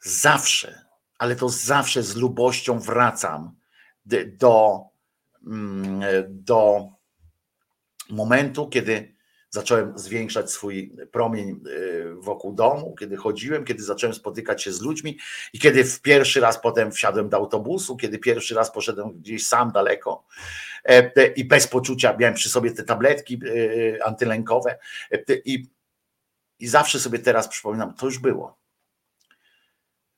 zawsze, ale to zawsze z lubością wracam do do momentu, kiedy zacząłem zwiększać swój promień y, wokół domu, kiedy chodziłem, kiedy zacząłem spotykać się z ludźmi i kiedy w pierwszy raz potem wsiadłem do autobusu, kiedy pierwszy raz poszedłem gdzieś sam daleko e, i bez poczucia miałem przy sobie te tabletki antylękowe i, i zawsze sobie teraz przypominam, to już było.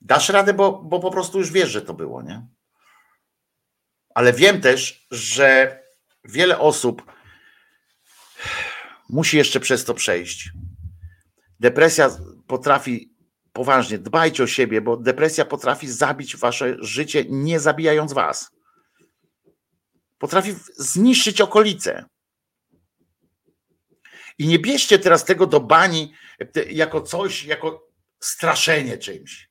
Dasz radę, bo, bo po prostu już wiesz, że to było, nie? Ale wiem też, że wiele osób musi jeszcze przez to przejść. Depresja potrafi, poważnie, dbajcie o siebie, bo depresja potrafi zabić wasze życie, nie zabijając was. Potrafi zniszczyć okolice. I nie bierzcie teraz tego do bani jako coś, jako straszenie czymś,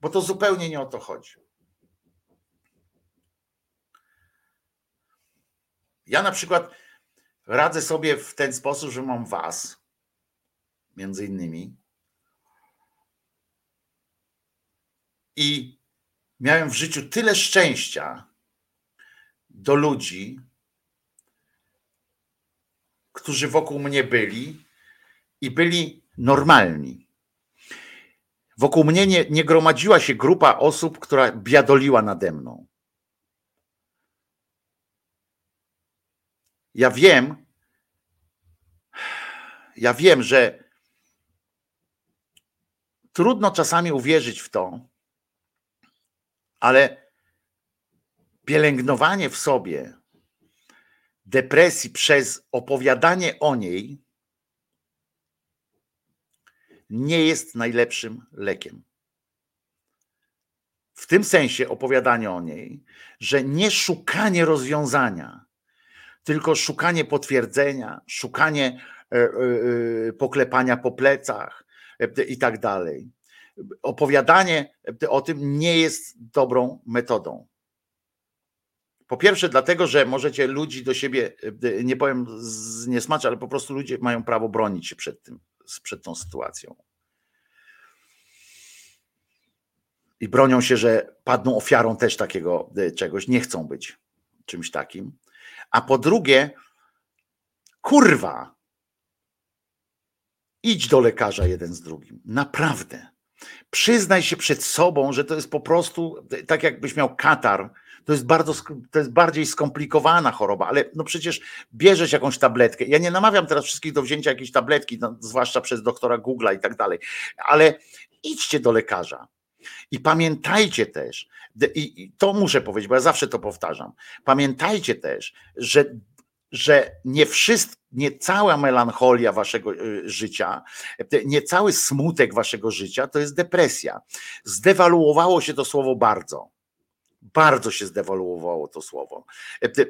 bo to zupełnie nie o to chodzi. Ja na przykład radzę sobie w ten sposób, że mam was, między innymi. I miałem w życiu tyle szczęścia do ludzi, którzy wokół mnie byli i byli normalni. Wokół mnie nie, nie gromadziła się grupa osób, która biadoliła nade mną. Ja wiem, ja wiem, że trudno czasami uwierzyć w to, ale pielęgnowanie w sobie depresji przez opowiadanie o niej nie jest najlepszym lekiem. W tym sensie opowiadanie o niej, że nie szukanie rozwiązania, tylko szukanie potwierdzenia, szukanie e, e, e, poklepania po plecach i tak dalej. Opowiadanie o tym nie jest dobrą metodą. Po pierwsze, dlatego, że możecie ludzi do siebie, nie powiem zniesmaczyć, ale po prostu ludzie mają prawo bronić się przed tym, przed tą sytuacją. I bronią się, że padną ofiarą też takiego czegoś, nie chcą być czymś takim. A po drugie, kurwa, idź do lekarza jeden z drugim. Naprawdę. Przyznaj się przed sobą, że to jest po prostu tak, jakbyś miał katar. To jest, bardzo, to jest bardziej skomplikowana choroba, ale no przecież bierzesz jakąś tabletkę. Ja nie namawiam teraz wszystkich do wzięcia jakiejś tabletki, no, zwłaszcza przez doktora Google'a i tak dalej, ale idźcie do lekarza. I pamiętajcie też, i to muszę powiedzieć, bo ja zawsze to powtarzam. Pamiętajcie też, że, że nie wszystko, nie cała melancholia waszego y, życia, nie cały smutek waszego życia to jest depresja. Zdewaluowało się to słowo bardzo. Bardzo się zdewaluowało to słowo.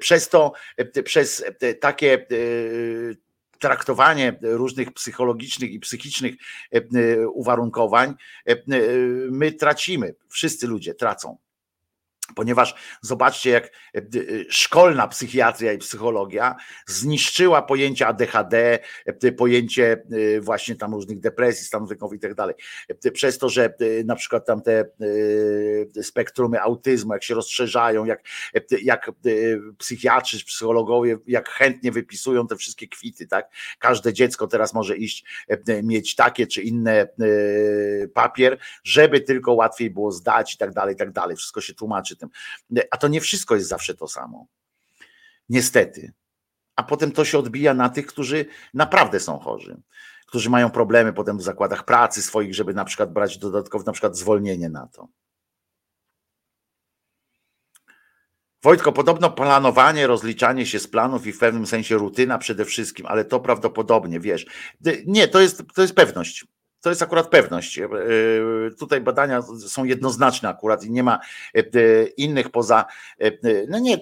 Przez to, przez takie y, traktowanie różnych psychologicznych i psychicznych e, e, uwarunkowań, e, my tracimy, wszyscy ludzie tracą ponieważ zobaczcie, jak e, szkolna psychiatria i psychologia zniszczyła pojęcie ADHD, e, pojęcie e, właśnie tam różnych depresji, stanów lękowych i tak dalej. Przez to, że na przykład tam te spektrumy autyzmu, jak się rozszerzają, jak, jak psychiatrzy, psychologowie, jak chętnie wypisują te wszystkie kwity, tak? Każde dziecko teraz może iść, mieć takie czy inne papier, żeby tylko łatwiej było zdać i tak dalej, i tak dalej. Wszystko się tłumaczy tym. A to nie wszystko jest zawsze to samo. Niestety. A potem to się odbija na tych, którzy naprawdę są chorzy, którzy mają problemy potem w zakładach pracy swoich, żeby na przykład brać dodatkowe na przykład zwolnienie na to. Wojtko, podobno planowanie, rozliczanie się z planów i w pewnym sensie rutyna przede wszystkim, ale to prawdopodobnie, wiesz. Nie, to jest, to jest pewność to jest akurat pewność. E, tutaj badania są jednoznaczne akurat i nie ma e, innych poza. E, no nie,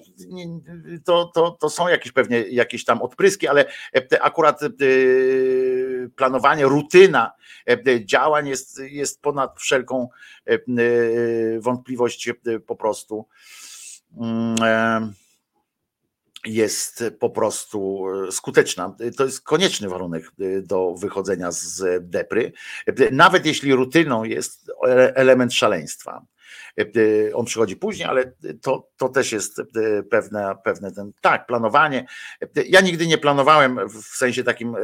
to, to, to są jakieś pewnie jakieś tam odpryski, ale akurat planowanie, rutyna działań jest, jest ponad wszelką wątpliwość po prostu mm, jest po prostu e, skuteczna. To jest konieczny warunek e, do wychodzenia z depry. Nawet jeśli rutyną jest element szaleństwa. On przychodzi później, ale to, to też jest pewne, pewne ten, tak, planowanie. Ja nigdy nie planowałem w sensie takim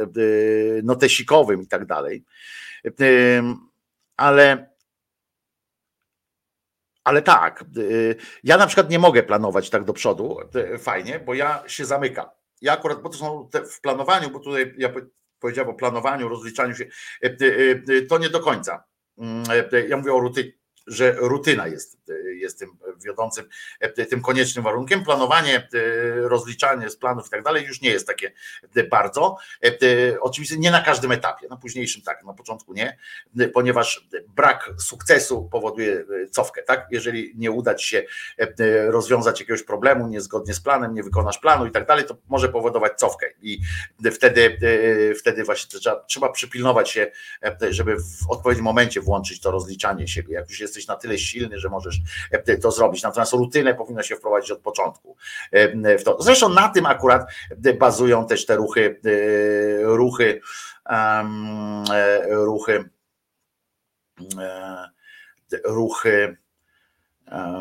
notesikowym i tak dalej, ale ale tak, ja na przykład nie mogę planować tak do przodu, fajnie, bo ja się zamykam. Ja akurat, bo to są w planowaniu, bo tutaj ja powiedziałem o planowaniu, rozliczaniu się, to nie do końca. Mm, ja mówię o rutynie że rutyna jest, jest tym wiodącym, tym koniecznym warunkiem. Planowanie, e, rozliczanie z planów i tak dalej już nie jest takie bardzo. E, oczywiście nie na każdym etapie, na późniejszym tak, na początku nie, ponieważ brak sukcesu powoduje cofkę, tak? Jeżeli nie uda ci się e, rozwiązać jakiegoś problemu niezgodnie z planem, nie wykonasz planu i tak dalej, to może powodować cofkę i wtedy, wtedy właśnie trzeba, trzeba przypilnować się, żeby w odpowiednim momencie włączyć to rozliczanie siebie. Jak już jest jesteś na tyle silny, że możesz e, to zrobić. Natomiast rutynę powinno się wprowadzić od początku. E, w to. Zresztą na tym akurat bazują też te ruchy, e, ruchy, ruchy, ruchy E,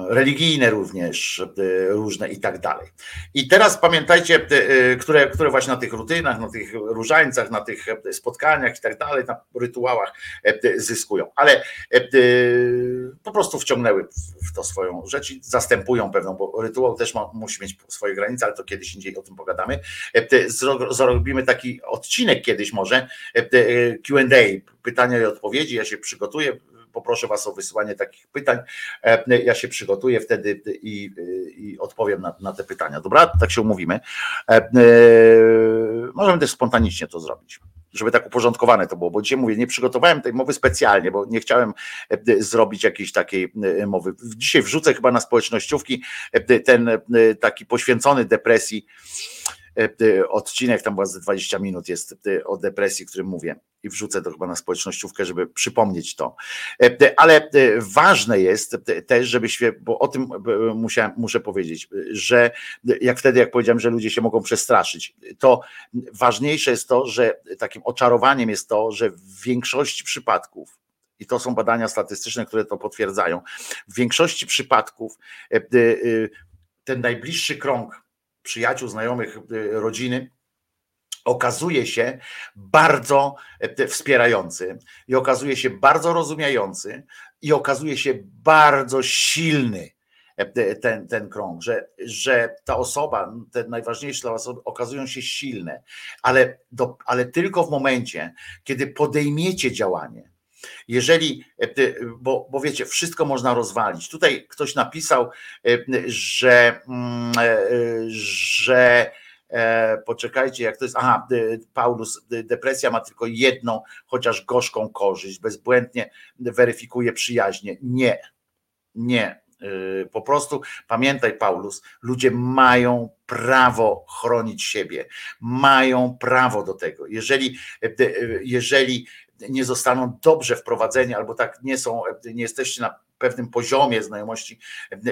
religijne również, e, różne i tak dalej. I teraz pamiętajcie, e, które, które właśnie na tych rutynach, na tych różańcach, na tych spotkaniach i tak dalej, na rytuałach zyskują, ale po prostu wciągnęły w to swoją rzecz i zastępują pewną, bo rytuał też ma, musi mieć swoje granice, ale to kiedyś indziej o tym pogadamy. Zrobimy taki odcinek kiedyś może, Q&A, pytania i odpowiedzi, ja się przygotuję, poproszę Was o wysyłanie takich pytań. E, ja się przygotuję wtedy i, i odpowiem na, na, te pytania. Dobra, tak się umówimy. E, e, możemy też spontanicznie to zrobić żeby tak uporządkowane to było, bo dzisiaj mówię, nie przygotowałem tej mowy specjalnie, bo nie chciałem zrobić jakiejś takiej mowy. Dzisiaj wrzucę chyba na społecznościówki ten taki poświęcony depresji odcinek, tam była za 20 minut jest e, o depresji, o którym mówię i wrzucę to chyba na społecznościówkę, żeby przypomnieć to. Ale ważne jest też, żeby się, bo o tym musiałem, muszę powiedzieć, że jak wtedy, jak powiedziałem, że ludzie się mogą przestraszyć, to ważniejsze jest to, że takim oczarowaniem jest to, że w większości przypadków i to są badania statystyczne, które to potwierdzają. W większości przypadków ten najbliższy krąg przyjaciół, znajomych, y, rodziny, okazuje się bardzo e, wspierający i okazuje się bardzo rozumiejący i okazuje się bardzo silny e, ten, ten krąg, że, że ta osoba, te najważniejsze osoby okazują się silne, ale, do, ale tylko w momencie, kiedy podejmiecie działanie, jeżeli, e, bo, bo wiecie, wszystko można rozwalić. Tutaj ktoś napisał, e, że, mm, e, że poczekajcie, jak to jest. Aha, Paulus, depresja ma tylko jedną, chociaż gorzką korzyść, bezbłędnie weryfikuje przyjaźnie. Nie, nie. Po prostu pamiętaj, Paulus, ludzie mają prawo chronić siebie, mają prawo do tego. Jeżeli, jeżeli nie zostaną dobrze wprowadzeni, albo tak nie są, nie jesteście na pewnym poziomie znajomości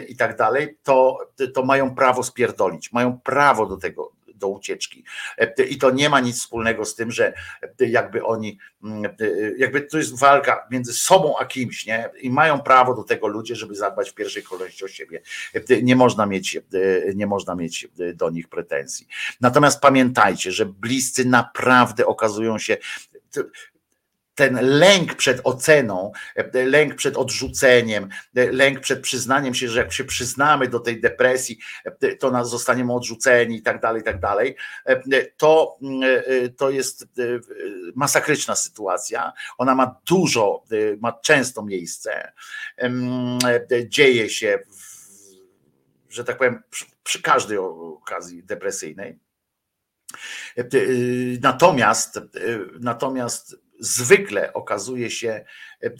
i tak dalej, to, to mają prawo spierdolić, mają prawo do tego, do ucieczki. I to nie ma nic wspólnego z tym, że jakby oni, jakby to jest walka między sobą a kimś, nie? I mają prawo do tego ludzie, żeby zadbać w pierwszej kolejności o siebie. Nie można mieć, nie można mieć do nich pretensji. Natomiast pamiętajcie, że bliscy naprawdę okazują się ten lęk przed oceną, lęk przed odrzuceniem, lęk przed przyznaniem się, że jak się przyznamy do tej depresji, to nas zostaniemy odrzuceni i tak dalej, i tak dalej, to, to jest masakryczna sytuacja. Ona ma dużo, ma często miejsce. Dzieje się, że tak powiem, przy każdej okazji depresyjnej. Natomiast, natomiast zwykle okazuje się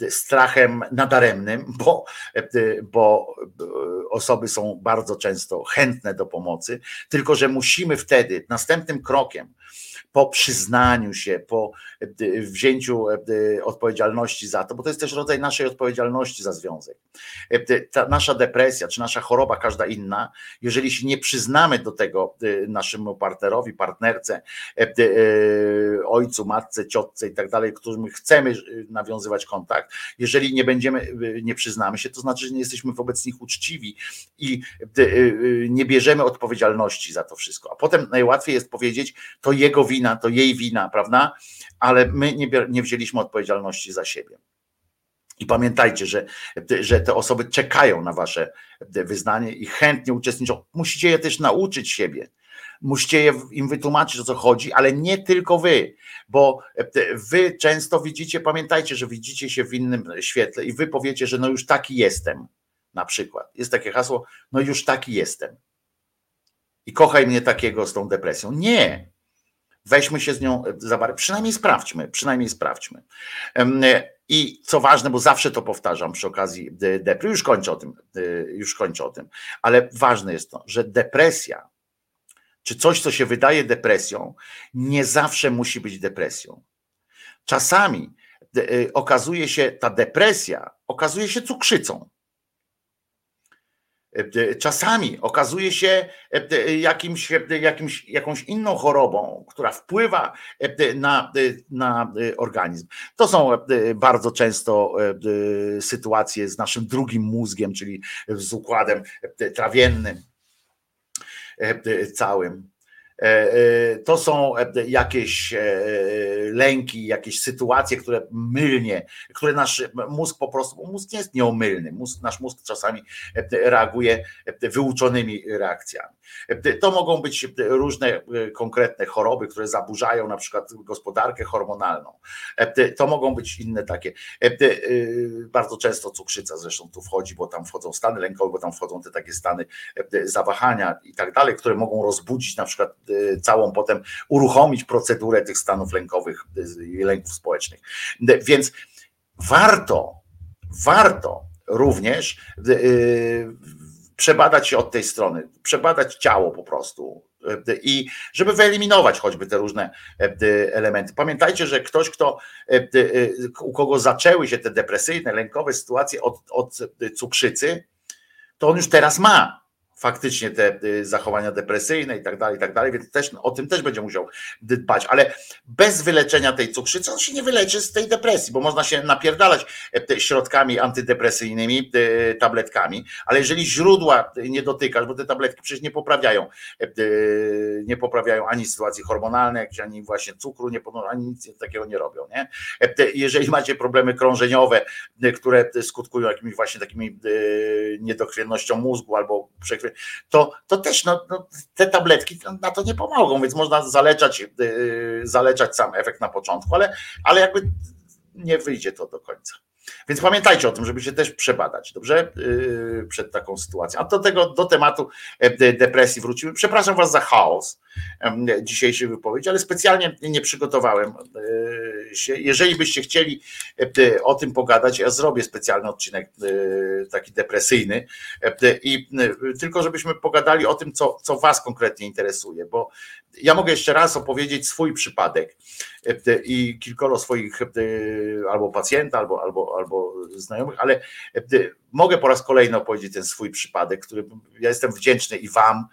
e, strachem nadaremnym, (laughs) bo, e, bo e, osoby są bardzo często chętne do pomocy, tylko że musimy wtedy następnym krokiem po przyznaniu się, po wzięciu odpowiedzialności za to, bo to jest też rodzaj naszej odpowiedzialności za związek. Ta nasza depresja, czy nasza choroba, każda inna, jeżeli się nie przyznamy do tego naszemu partnerowi, partnerce, ojcu, matce, ciotce i tak dalej, którym chcemy nawiązywać kontakt, jeżeli nie będziemy, nie przyznamy się, to znaczy, że nie jesteśmy wobec nich uczciwi i nie bierzemy odpowiedzialności za to wszystko. A potem najłatwiej jest powiedzieć, to jego wina, to jej wina, prawda? Ale my nie, nie wzięliśmy odpowiedzialności za siebie. I pamiętajcie, że, że te osoby czekają na wasze wyznanie i chętnie uczestniczą. Musicie je też nauczyć siebie. Musicie im wytłumaczyć, o co chodzi, ale nie tylko wy, bo wy często widzicie, pamiętajcie, że widzicie się w innym świetle i wy powiecie, że no już taki jestem. Na przykład. Jest takie hasło, no już taki jestem. I kochaj mnie takiego z tą depresją. Nie. Weźmy się z nią za bar. Przynajmniej sprawdźmy, przynajmniej sprawdźmy. I co ważne, bo zawsze to powtarzam przy okazji depresji, już kończę o tym, już kończę o tym, ale ważne jest to, że depresja, czy coś, co się wydaje depresją, nie zawsze musi być depresją. Czasami okazuje się, ta depresja okazuje się cukrzycą. E, czasami okazuje się e, jakimś, jakimś, jakąś inną chorobą, która wpływa na, na organizm. To są bardzo często sytuacje z naszym drugim mózgiem, czyli z układem trawiennym całym. E, e, to są e, jakieś lęki, jakieś sytuacje, które mylnie, które nasz mózg po prostu, mózg nie jest nieomylny, mózg, nasz mózg czasami reaguje wyuczonymi reakcjami. To mogą być różne konkretne choroby, które zaburzają na przykład gospodarkę hormonalną. To mogą być inne takie. Bardzo często cukrzyca zresztą tu wchodzi, bo tam wchodzą stany lękowe, bo tam wchodzą te takie stany zawahania i tak dalej, które mogą rozbudzić na przykład całą potem uruchomić procedurę tych stanów lękowych y, i lęków społecznych. Więc warto, warto również y, przebadać się od tej strony, przebadać ciało po prostu, i żeby wyeliminować choćby te różne elementy. Pamiętajcie, że ktoś, kto, u kogo zaczęły się te depresyjne, lękowe sytuacje od, od cukrzycy, to on już teraz ma faktycznie te y, zachowania depresyjne i tak dalej, i tak dalej, więc też o tym też będzie musiał dbać, ale bez wyleczenia tej cukrzycy on się nie wyleczy z tej depresji, bo można się napierdalać e, środkami antydepresyjnymi, e, tabletkami, ale jeżeli źródła nie dotykasz, bo te tabletki przecież nie poprawiają, e, nie poprawiają ani sytuacji hormonalnej, ani właśnie cukru, nie, ani nic takiego nie robią, nie? Jeżeli macie problemy krążeniowe, które skutkują jakimiś właśnie takimi niedokrwiennością mózgu albo przekroczeniami to, to też no, no, te tabletki na to nie pomogą, więc można zaleczać, yy, zaleczać sam efekt na początku, ale, ale jakby nie wyjdzie to do końca. Więc pamiętajcie o tym, żeby się też przebadać, dobrze? Yy, przed taką sytuacją. A do tego, do tematu e, depresji wrócimy. Przepraszam Was za chaos dzisiejszej wypowiedzi, ale specjalnie nie przygotowałem e, się. Jeżeli byście chcieli e, o tym pogadać, ja zrobię specjalny odcinek taki depresyjny i tylko żebyśmy pogadali o tym, co, co Was konkretnie interesuje, bo ja mogę jeszcze raz opowiedzieć swój przypadek i kilkoro swoich albo pacjenta, albo, albo, albo znajomych, ale mogę po raz kolejny opowiedzieć ten swój przypadek, który ja jestem wdzięczny i Wam,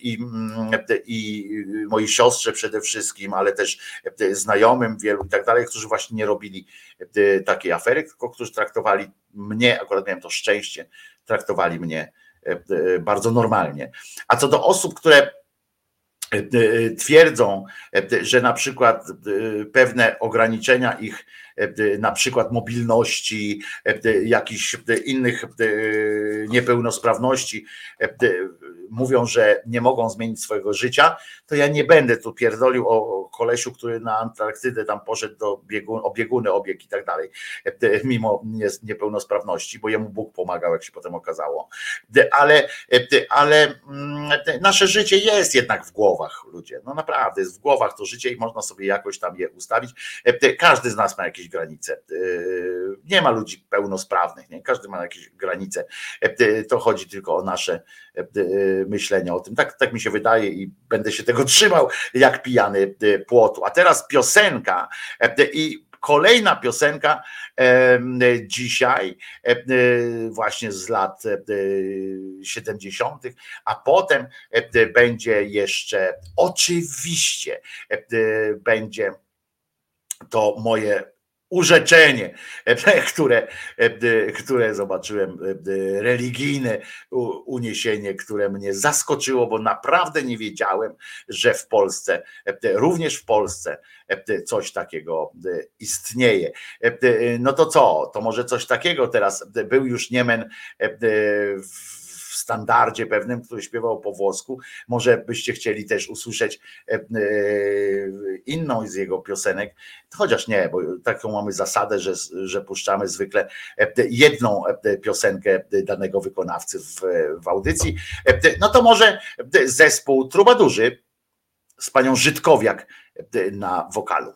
i, i mojej siostrze przede wszystkim, ale też znajomym wielu i tak dalej, którzy właśnie nie robili takiej afery, tylko którzy traktowali mnie, akurat miałem to szczęście, traktowali mnie bardzo normalnie. A co do osób, które E, e, twierdzą, e, że na przykład pewne ograniczenia ich, na przykład mobilności, jakichś innych niepełnosprawności, mówią, że nie mogą zmienić swojego życia, to ja nie będę tu pierdolił o kolesiu, który na Antarktydę tam poszedł do biegun, o bieguny obieg i tak dalej, mimo niepełnosprawności, bo jemu Bóg pomagał, jak się potem okazało. Ale, ale mm, nasze życie jest jednak w głowach ludzie. No naprawdę, jest w głowach to życie i można sobie jakoś tam je ustawić. Każdy z nas ma jakieś granice. Nie ma ludzi pełnosprawnych, nie? każdy ma jakieś granice. To chodzi tylko o nasze myślenie o tym. Tak, tak mi się wydaje i będę się tego trzymał jak pijany płotu. A teraz piosenka i kolejna piosenka dzisiaj, właśnie z lat 70., a potem będzie jeszcze oczywiście będzie to moje urzeczenie, (laughs) które, które zobaczyłem, religijne uniesienie, które mnie zaskoczyło, bo naprawdę nie wiedziałem, że w Polsce, również w Polsce coś takiego istnieje. No to co? To może coś takiego teraz był już Niemen w standardzie pewnym, który śpiewał po włosku. Może byście chcieli też usłyszeć e, e, inną z jego piosenek, chociaż nie, bo taką mamy zasadę, że, że puszczamy zwykle e, jedną piosenkę danego wykonawcy w, w audycji. No to może zespół Trubadurzy z panią Żydkowiak na wokalu.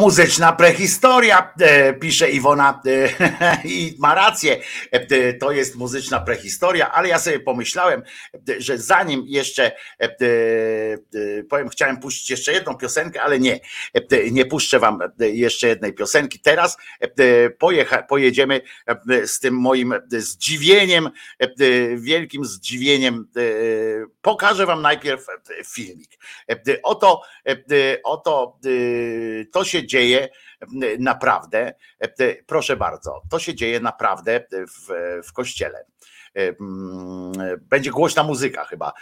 Muzyczna prehistoria, e, pisze Iwona e, (laughs) i ma rację, e, to jest muzyczna prehistoria, ale ja sobie pomyślałem, że zanim jeszcze powiem, chciałem puścić jeszcze jedną piosenkę, ale nie, nie puszczę wam jeszcze jednej piosenki. Teraz pojecha, pojedziemy z tym moim zdziwieniem, wielkim zdziwieniem. Pokażę wam najpierw filmik. Oto, oto to się się dzieje naprawdę, proszę bardzo, to się dzieje naprawdę w, w kościele. Będzie głośna muzyka chyba,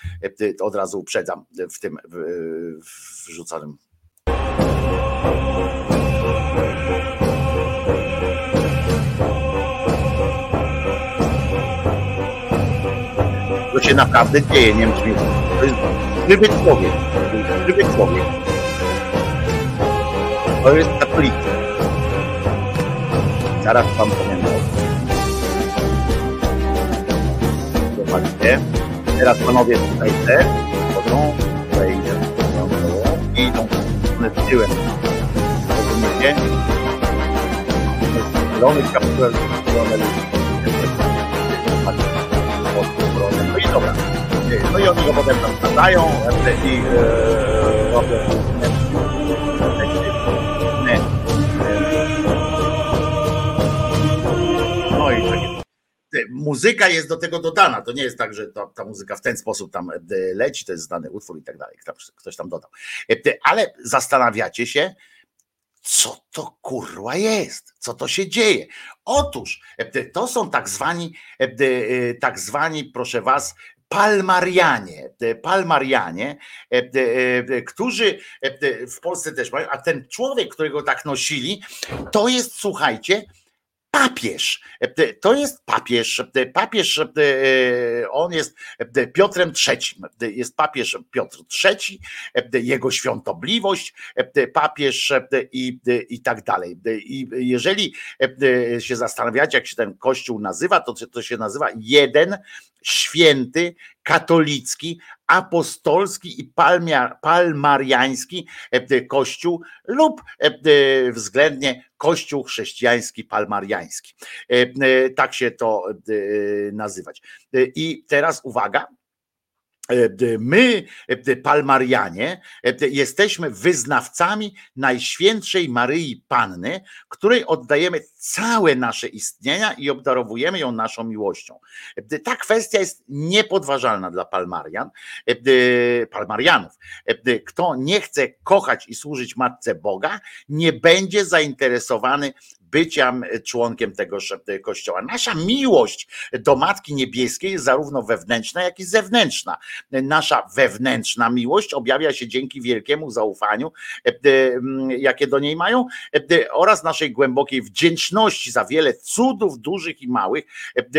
od razu uprzedzam w tym wrzuconym. To się naprawdę dzieje, nie wiem to jest żywy człowiek, żywy człowiek. To jest katolik. Zaraz wam powiem. Zobaczcie. Teraz panowie tutaj te chodzą, tutaj idą, idą z tyłem. Rozumiecie? Zielony kapitular, zielone ludzie. No i dobra. No i oni go potem tam spadają i e, robią muzyka jest do tego dodana. To nie jest tak, że ta muzyka w ten sposób tam e, leci, to jest znany utwór i tak dalej. Ktoś tam dodał. E, ale zastanawiacie się, co to kurwa jest, co to się dzieje. Otóż e, to są tak zwani, tak zwani, proszę was, palmarianie, palmarianie, którzy w Polsce też mają, a ten człowiek, którego tak nosili, to jest, słuchajcie, papież. To jest papież. Papież, on jest Piotrem III. Jest papież Piotr III, jego świątobliwość, papież i, i tak dalej. I jeżeli się zastanawiacie, jak się ten kościół nazywa, to to się nazywa jeden święty, katolicki, apostolski i palmariański kościół lub względnie kościół chrześcijański palmariański. Tak się to nazywać. I teraz uwaga, E, my, e, palmarianie, e, jesteśmy wyznawcami Najświętszej Maryi Panny, której oddajemy całe nasze istnienia i obdarowujemy ją naszą miłością. Ta kwestia jest niepodważalna dla palmarian, palmarianów. Kto nie chce kochać i służyć Matce Boga, nie będzie zainteresowany byciem członkiem tegoż kościoła. Nasza miłość do Matki Niebieskiej jest zarówno wewnętrzna, jak i zewnętrzna. Nasza wewnętrzna miłość objawia się dzięki wielkiemu zaufaniu, jakie do niej mają, oraz naszej głębokiej wdzięczności za wiele cudów dużych i małych.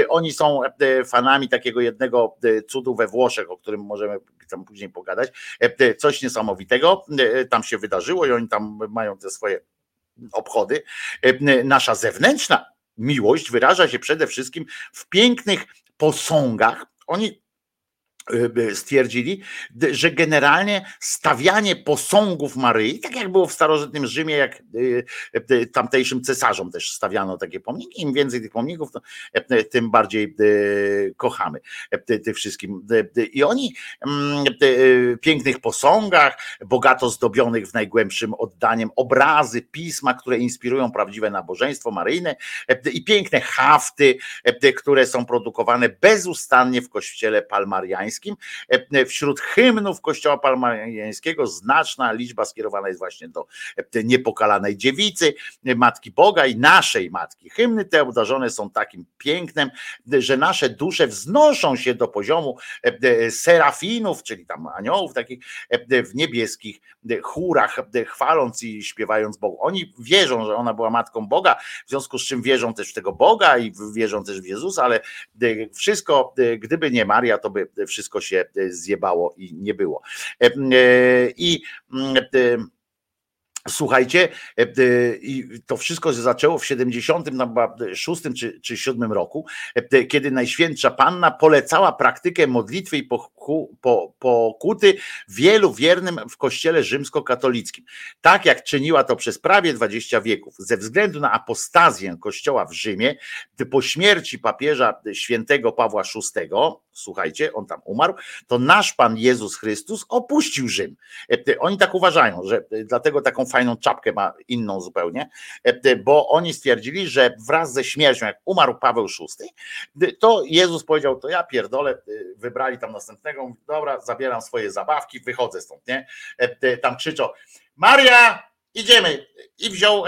Oni są fanami takiego jednego cudu we Włoszech, o którym możemy tam później pogadać. Coś niesamowitego tam się wydarzyło i oni tam mają te swoje obchody. E, nasza zewnętrzna miłość wyraża się przede wszystkim w pięknych posągach. Oni stwierdzili, że generalnie stawianie posągów Maryi, tak jak było w starożytnym Rzymie, jak y, y, tamtejszym cesarzom też stawiano takie pomniki, im więcej tych pomników, tym bardziej kochamy tych wszystkim. I oni mm, w pięknych posągach, bogato zdobionych w najgłębszym oddaniem obrazy, pisma, które inspirują prawdziwe nabożeństwo maryjne i piękne hafty, które są produkowane bezustannie w kościele palmariańskim E, e, wśród hymnów Kościoła Palmariańskiego znaczna liczba skierowana jest właśnie do e, niepokalanej dziewicy, Matki Boga i naszej Matki. Hymny te obdarzone są takim pięknem, że nasze dusze wznoszą się do poziomu serafinów, czyli tam aniołów takich w niebieskich chórach, chwaląc i śpiewając Bogu. Oni wierzą, że ona była Matką Boga, w związku z czym wierzą też w tego Boga i wierzą też w Jezusa, ale wszystko, gdyby nie Maria, to by wszystko wszystko się e, zjebało i nie było. E, e, I Słuchajcie, i to wszystko się zaczęło w 76 czy, czy 7 roku, kiedy Najświętsza Panna polecała praktykę modlitwy i pokuty wielu wiernym w kościele rzymskokatolickim. Tak jak czyniła to przez prawie 20 wieków. Ze względu na apostazję kościoła w Rzymie, po śmierci papieża świętego Pawła VI, słuchajcie, on tam umarł, to nasz Pan Jezus Chrystus opuścił Rzym. Oni tak uważają, że dlatego taką fajną czapkę ma inną zupełnie, bo oni stwierdzili, że wraz ze śmiercią, jak umarł Paweł VI, to Jezus powiedział, to ja pierdolę, wybrali tam następnego, mówi, dobra, zabieram swoje zabawki, wychodzę stąd, nie? Tam krzyczą, Maria, idziemy. I wziął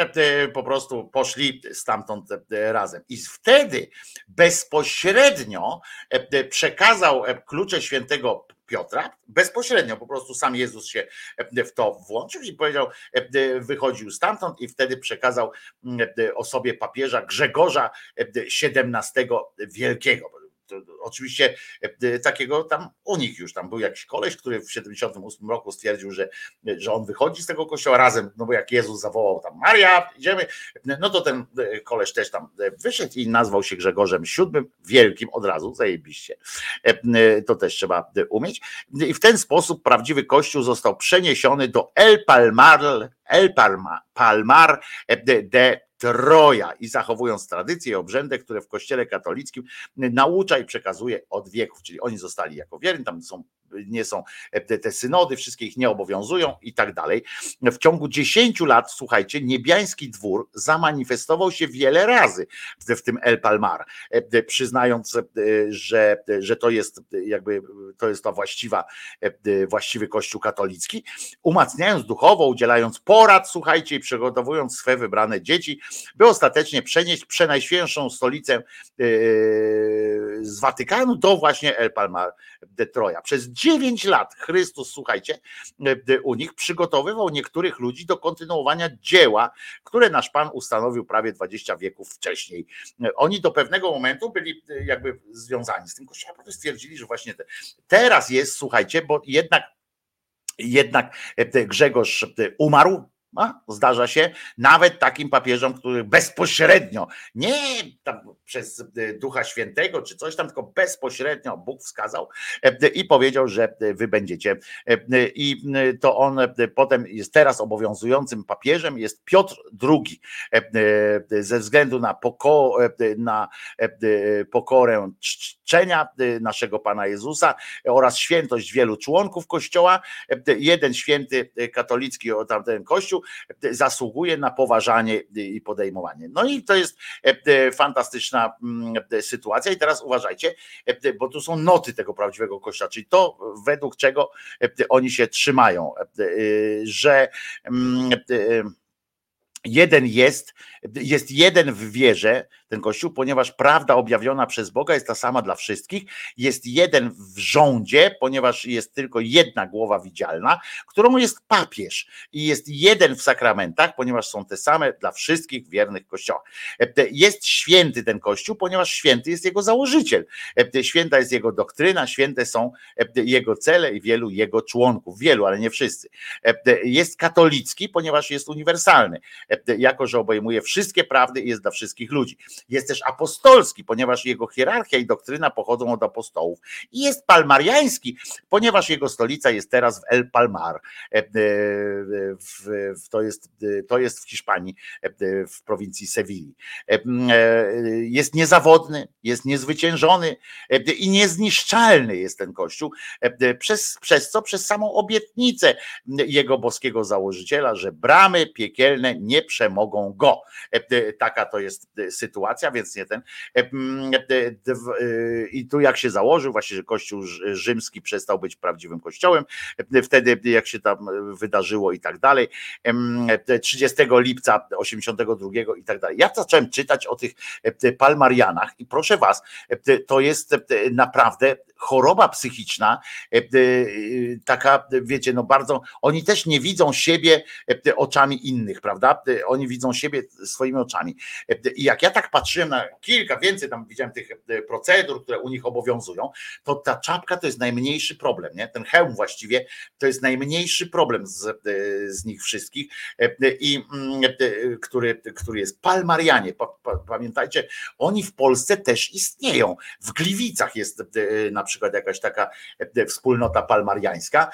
po prostu, poszli stamtąd razem. I wtedy bezpośrednio przekazał klucze świętego Piotra, bezpośrednio po prostu sam Jezus się w to włączył i powiedział, wychodził stamtąd i wtedy przekazał osobie papieża Grzegorza XVII Wielkiego oczywiście e, takiego tam u nich już tam był jakiś koleś, który w 78 roku stwierdził, że, że on wychodzi z tego kościoła razem, no bo jak Jezus zawołał tam Maria, idziemy, no to ten e, koleś też tam e, wyszedł i nazwał się Grzegorzem VII, wielkim od razu, zajebiście. To też trzeba umieć. I w ten sposób prawdziwy kościół został przeniesiony do El Palmar, El Palmar, Palmar de Troja i zachowując tradycje i obrzędy, które w kościele katolickim naucza i przekazuje od wieków, czyli oni zostali jako wierni, tam są nie są te, te synody, wszystkie ich nie obowiązują i tak dalej. W ciągu 10 lat, słuchajcie, niebiański dwór zamanifestował się wiele razy w tym El Palmar, przyznając, że, że to jest jakby to jest ta właściwa, właściwy kościół katolicki, umacniając duchowo, udzielając porad, słuchajcie, i przygotowując swe wybrane dzieci, by ostatecznie przenieść przenajświętszą stolicę e, z Watykanu do właśnie El Palmar de Troja. Przez 9 lat Chrystus, słuchajcie, e, u nich przygotowywał niektórych ludzi do kontynuowania dzieła, które nasz Pan ustanowił prawie 20 wieków wcześniej. E, oni do pewnego momentu byli e, jakby związani z tym kościołem, potem stwierdzili, że właśnie te, teraz jest, słuchajcie, bo jednak jednak Grzegorz umarł, zdarza się nawet takim papieżom, których bezpośrednio, nie przez e, Ducha Świętego czy coś tam, tylko bezpośrednio Bóg wskazał e, i powiedział, że wy będziecie. E, I to on potem jest teraz obowiązującym papieżem, jest Piotr II. Ze względu na, poko, na pokorę czczenia naszego Pana Jezusa oraz świętość wielu członków Kościoła, jeden święty katolicki, tamten Kościół, zasługuje na poważanie i podejmowanie. No i to jest e, fantastyczna mm, sytuacja. I teraz uważajcie, bo tu są noty tego prawdziwego kościoła, czyli to według czego oni się trzymają, że mm, jeden jest, jest jeden w wierze, ten Kościół, ponieważ prawda objawiona przez Boga jest ta sama dla wszystkich. Jest jeden w rządzie, ponieważ jest tylko jedna głowa widzialna, którą jest papież. I jest jeden w sakramentach, ponieważ są te same dla wszystkich wiernych Kościoła. Jest święty ten Kościół, ponieważ święty jest jego założyciel. Święta jest jego doktryna, święte są jego cele i wielu jego członków. Wielu, ale nie wszyscy. Jest katolicki, ponieważ jest uniwersalny, jako że obejmuje wszystkie prawdy i jest dla wszystkich ludzi. Jest też apostolski, ponieważ jego hierarchia i doktryna pochodzą od apostołów. I jest palmariański, ponieważ jego stolica jest teraz w El Palmar. E, e, to jest, to jest w Hiszpanii, e, w prowincji Sewilli. Jest niezawodny, jest niezwyciężony i niezniszczalny jest ten kościół, przez, przez co? Przez samą obietnicę jego boskiego założyciela, że bramy piekielne nie przemogą go. Taka to jest sytuacja sytuacja, więc nie ten. E, e, e, I tu jak się założył, właśnie, że Kościół rzymski przestał być prawdziwym kościołem, wtedy jak się tam wydarzyło i tak dalej, 30 lipca 82 i tak dalej. Ja zacząłem czytać o tych palmarianach i proszę was, to jest naprawdę choroba psychiczna, taka, wiecie, no bardzo, oni też nie widzą siebie oczami innych, prawda? Oni widzą siebie swoimi oczami. I jak ja tak patrzyłem na kilka, więcej tam widziałem tych e, procedur, które u nich obowiązują, to ta czapka to jest najmniejszy problem, nie? Ten hełm właściwie to jest najmniejszy problem z, e, z nich wszystkich e, i mm, który, który jest Palmarianie. Pamiętajcie, oni w Polsce też istnieją. W Gliwicach jest na przykład jakaś taka wspólnota palmariańska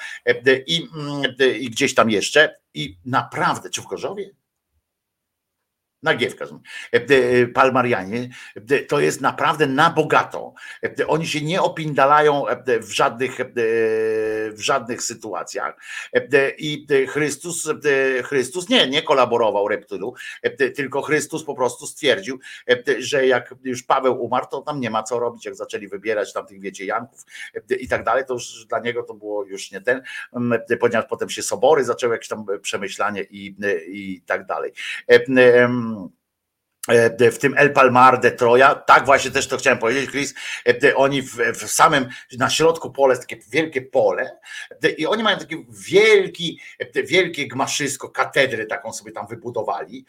i, mm, i gdzieś tam jeszcze i naprawdę, czy w Gorzowie? Nagiewka. Palmarianie to jest naprawdę na bogato. Oni się nie opindalają w żadnych, w żadnych sytuacjach. I Chrystus, Chrystus nie, nie kolaborował reptylu, tylko Chrystus po prostu stwierdził, że jak już Paweł umarł, to tam nie ma co robić, jak zaczęli wybierać tam tych, wiecie, Janków i tak dalej, to już dla niego to było już nie ten, ponieważ potem się sobory zaczęły jakieś tam przemyślanie i, i tak dalej. um, w tym El Palmar de Troja, tak właśnie też to chciałem powiedzieć, Chris, e, oni w, w samym, na środku pole jest takie wielkie pole e, i oni mają takie wielki, wielkie gmaszysko, katedrę taką sobie tam wybudowali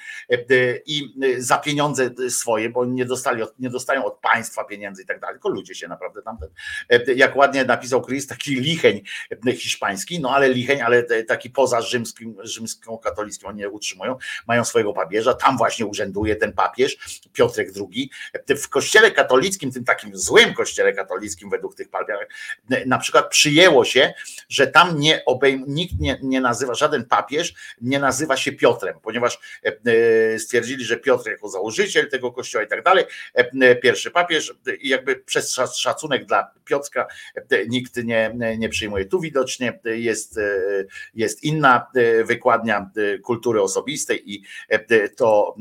i za pieniądze swoje, bo nie dostali, nie dostają od państwa pieniędzy i tak dalej, tylko ludzie się naprawdę tam, jak ładnie napisał Chris, taki licheń hiszpański, no ale licheń, ale taki poza rzymskim, rzymską katolickim, oni nie utrzymują, mają swojego papieża, tam właśnie urzęduje ten papież, papież Piotrek II. W kościele katolickim, tym takim złym kościele katolickim według tych papieżów, na przykład przyjęło się, że tam nie obejm, nikt nie, nie nazywa, żaden papież nie nazywa się Piotrem, ponieważ e, e, stwierdzili, że Piotr jako założyciel tego kościoła i tak dalej, e, pierwszy papież i jakby przez szacunek dla Piotrka nikt nie, nie przyjmuje. Tu widocznie jest, jest inna wykładnia kultury osobistej i to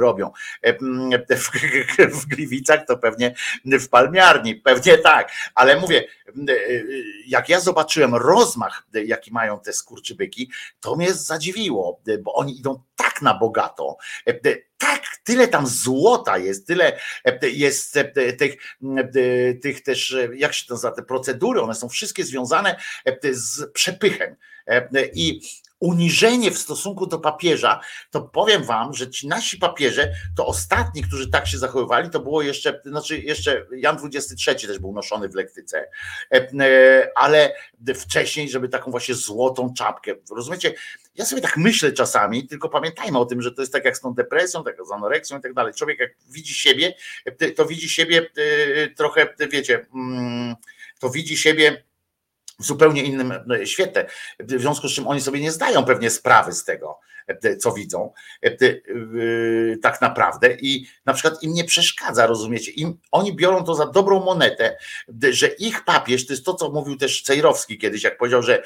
robią. E, w, (laughs) w Gliwicach to pewnie w palmiarni, pewnie tak, ale mówię, e, jak ja zobaczyłem rozmach, jaki mają te skurczybyki, to mnie zadziwiło, bo oni idą tak na bogato, e, tak, tyle tam złota jest, tyle jest tych, tych też, jak się to nazywa, te procedury, one są wszystkie związane z przepychem. I uniżenie w stosunku do papieża, to powiem wam, że ci nasi papieże, to ostatni, którzy tak się zachowywali, to było jeszcze, znaczy jeszcze Jan XXIII też był noszony w lektyce, e, e, ale wcześniej, żeby taką właśnie złotą czapkę, rozumiecie? Ja sobie tak myślę czasami, tylko pamiętajmy o tym, że to jest tak jak z tą depresją, tak z anoreksją i tak dalej. Człowiek jak widzi siebie, to widzi siebie e, trochę, wiecie, mm, to widzi siebie w zupełnie innym e, świetle, w związku z czym oni sobie nie zdają pewnie sprawy z tego, co widzą e, tak naprawdę i na przykład im nie przeszkadza, rozumiecie, im, oni biorą to za dobrą monetę, że ich papież, to jest to, co mówił też Cejrowski kiedyś, jak powiedział, że